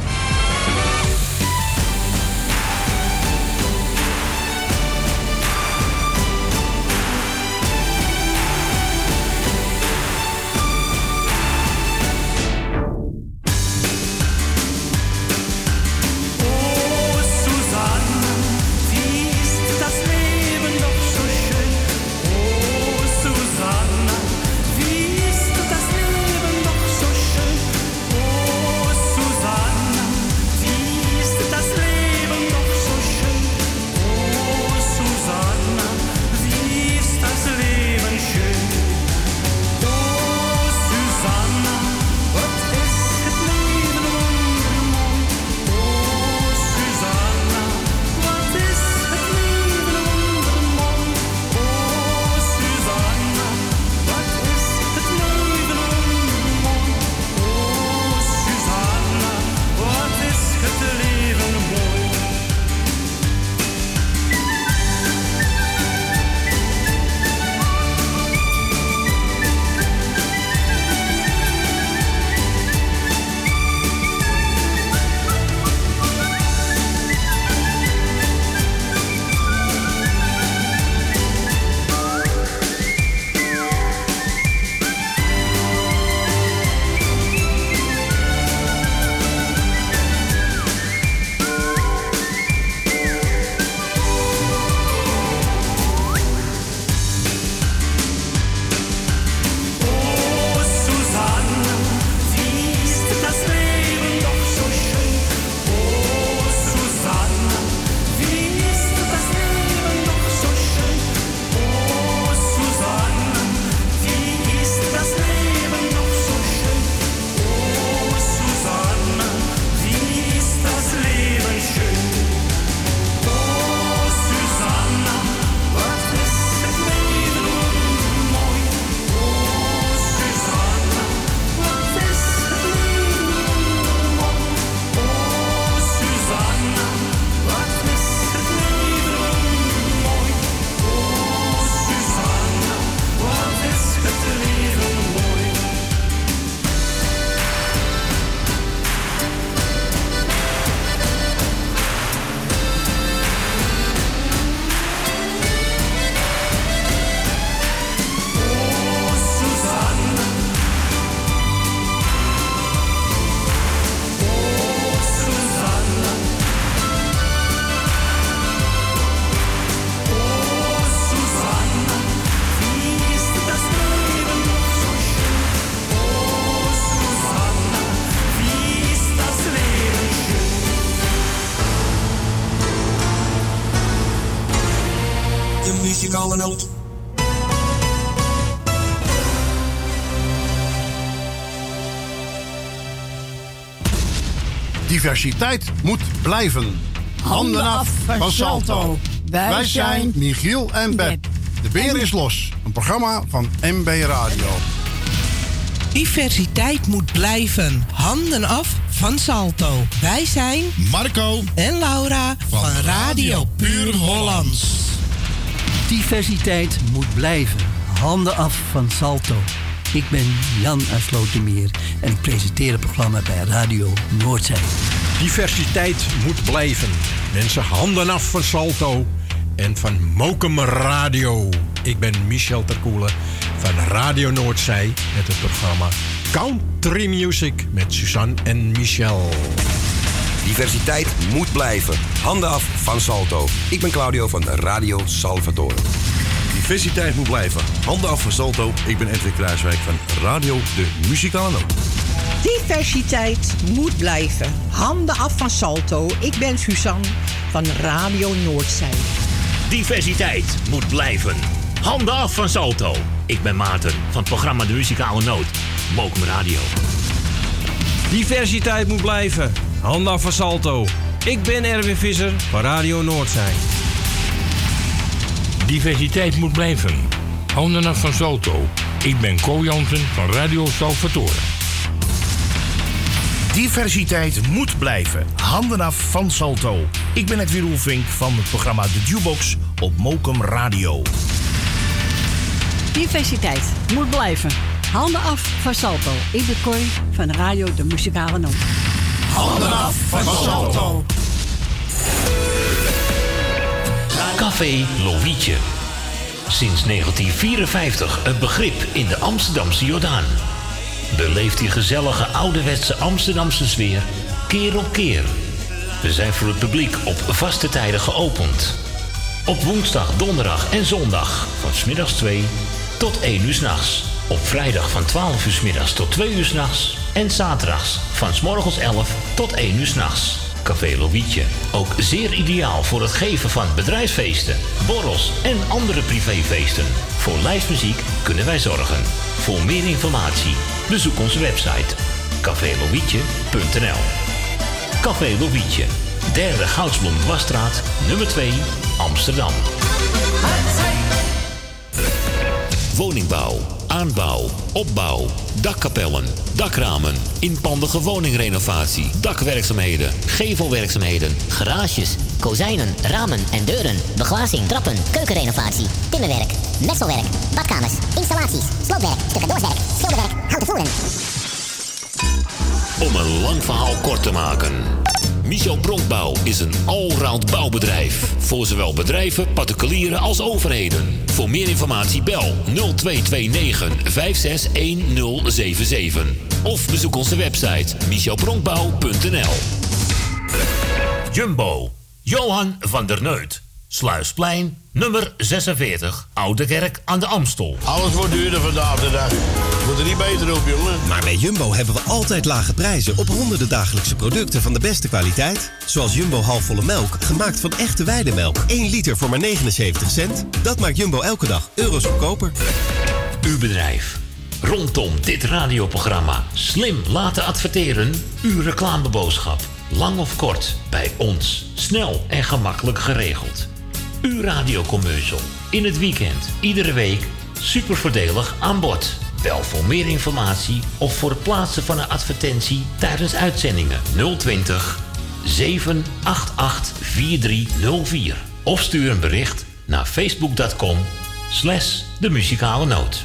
Diversiteit moet blijven. Handen af van Salto. Wij zijn Michiel en Beb. De beer is los. Een programma van MB Radio. Diversiteit moet blijven. Handen af van Salto. Wij zijn Marco en Laura van, Radio Puur Hollands. Diversiteit moet blijven. Handen af van Salto. Ik ben Jan uit Slotermeer en ik presenteer het programma bij Radio Noordzee. Diversiteit moet blijven. Mensen, handen af van Salto en van Mokum Radio. Ik ben Michel Terkoelen van Radio Noordzee met het programma Country Music met Suzanne en Michel. Diversiteit moet blijven. Handen af van Salto. Ik ben Claudio van Radio Salvatore. Diversiteit moet blijven. Handen af van Salto. Ik ben Edwin Kruiswijk van Radio De Muzikale Noot. Diversiteit moet blijven. Handen af van Salto. Ik ben Suzanne van Radio Noordzee. Diversiteit moet blijven. Handen af van Salto. Ik ben Maarten van het programma De Muzikale Noot. Mokum Radio. Diversiteit moet blijven. Handen af van Salto. Ik ben Erwin Visser van Radio Noordzee. Diversiteit moet blijven. Handen af van Salto. Ik ben Co Jansen van Radio Salvatore. Diversiteit moet blijven. Handen af van Salto. Ik ben Edwin Roelvink van het programma De Jukebox op Mokum Radio. Diversiteit moet blijven. Handen af van Salto. Ik ben Corrie van Radio De Muzikale Noot. Handen af van Salto. Café Lovietje. Sinds 1954 een begrip in de Amsterdamse Jordaan. Beleeft die gezellige ouderwetse Amsterdamse sfeer keer op keer. We zijn voor het publiek op vaste tijden geopend. Op woensdag, donderdag en zondag van smiddags 2 tot 1 uur s'nachts. Op vrijdag van 12 uur s middags tot 2 uur s'nachts. En zaterdags van s morgens 11 tot 1 uur s'nachts. Café Lovietje. Ook zeer ideaal voor het geven van bedrijfsfeesten, borrels en andere privéfeesten. Voor lijstmuziek kunnen wij zorgen. Voor meer informatie bezoek onze website cafélovietje.nl Café. Derde Goudsblom Dwarsstraat, nummer 2, Amsterdam. Woningbouw, aanbouw, opbouw, dakkapellen, dakramen, inpandige woningrenovatie, dakwerkzaamheden, gevelwerkzaamheden, Garages, kozijnen, ramen en deuren, beglazing, trappen, keukenrenovatie, timmerwerk, messelwerk, badkamers, installaties, sloopwerk, stucadoorswerk, schilderwerk, houten voeren. Om een lang verhaal kort te maken. Michel Bronkbouw is een allround bouwbedrijf. Voor zowel bedrijven, particulieren als overheden. Voor meer informatie bel 0229 561077. Of bezoek onze website michelbronkbouw.nl Jumbo. Johan van der Neut. Sluisplein, nummer 46, Oude Kerk aan de Amstel. Alles wordt duurder vandaag de dag. Moet er niet beter op, jongen. Maar bij Jumbo hebben we altijd lage prijzen op honderden dagelijkse producten van de beste kwaliteit. Zoals Jumbo halfvolle melk, gemaakt van echte weidemelk. 1 liter voor maar 79 cent. Dat maakt Jumbo elke dag euro's goedkoper. Uw bedrijf. Rondom dit radioprogramma slim laten adverteren. Uw reclameboodschap. Lang of kort, bij ons. Snel en gemakkelijk geregeld. Uw radiocommercial. In het weekend, iedere week. Super voordelig aan bod. Bel voor meer informatie of voor het plaatsen van een advertentie tijdens uitzendingen 020 788 4304. Of stuur een bericht naar facebook.com slash de muzikale noot.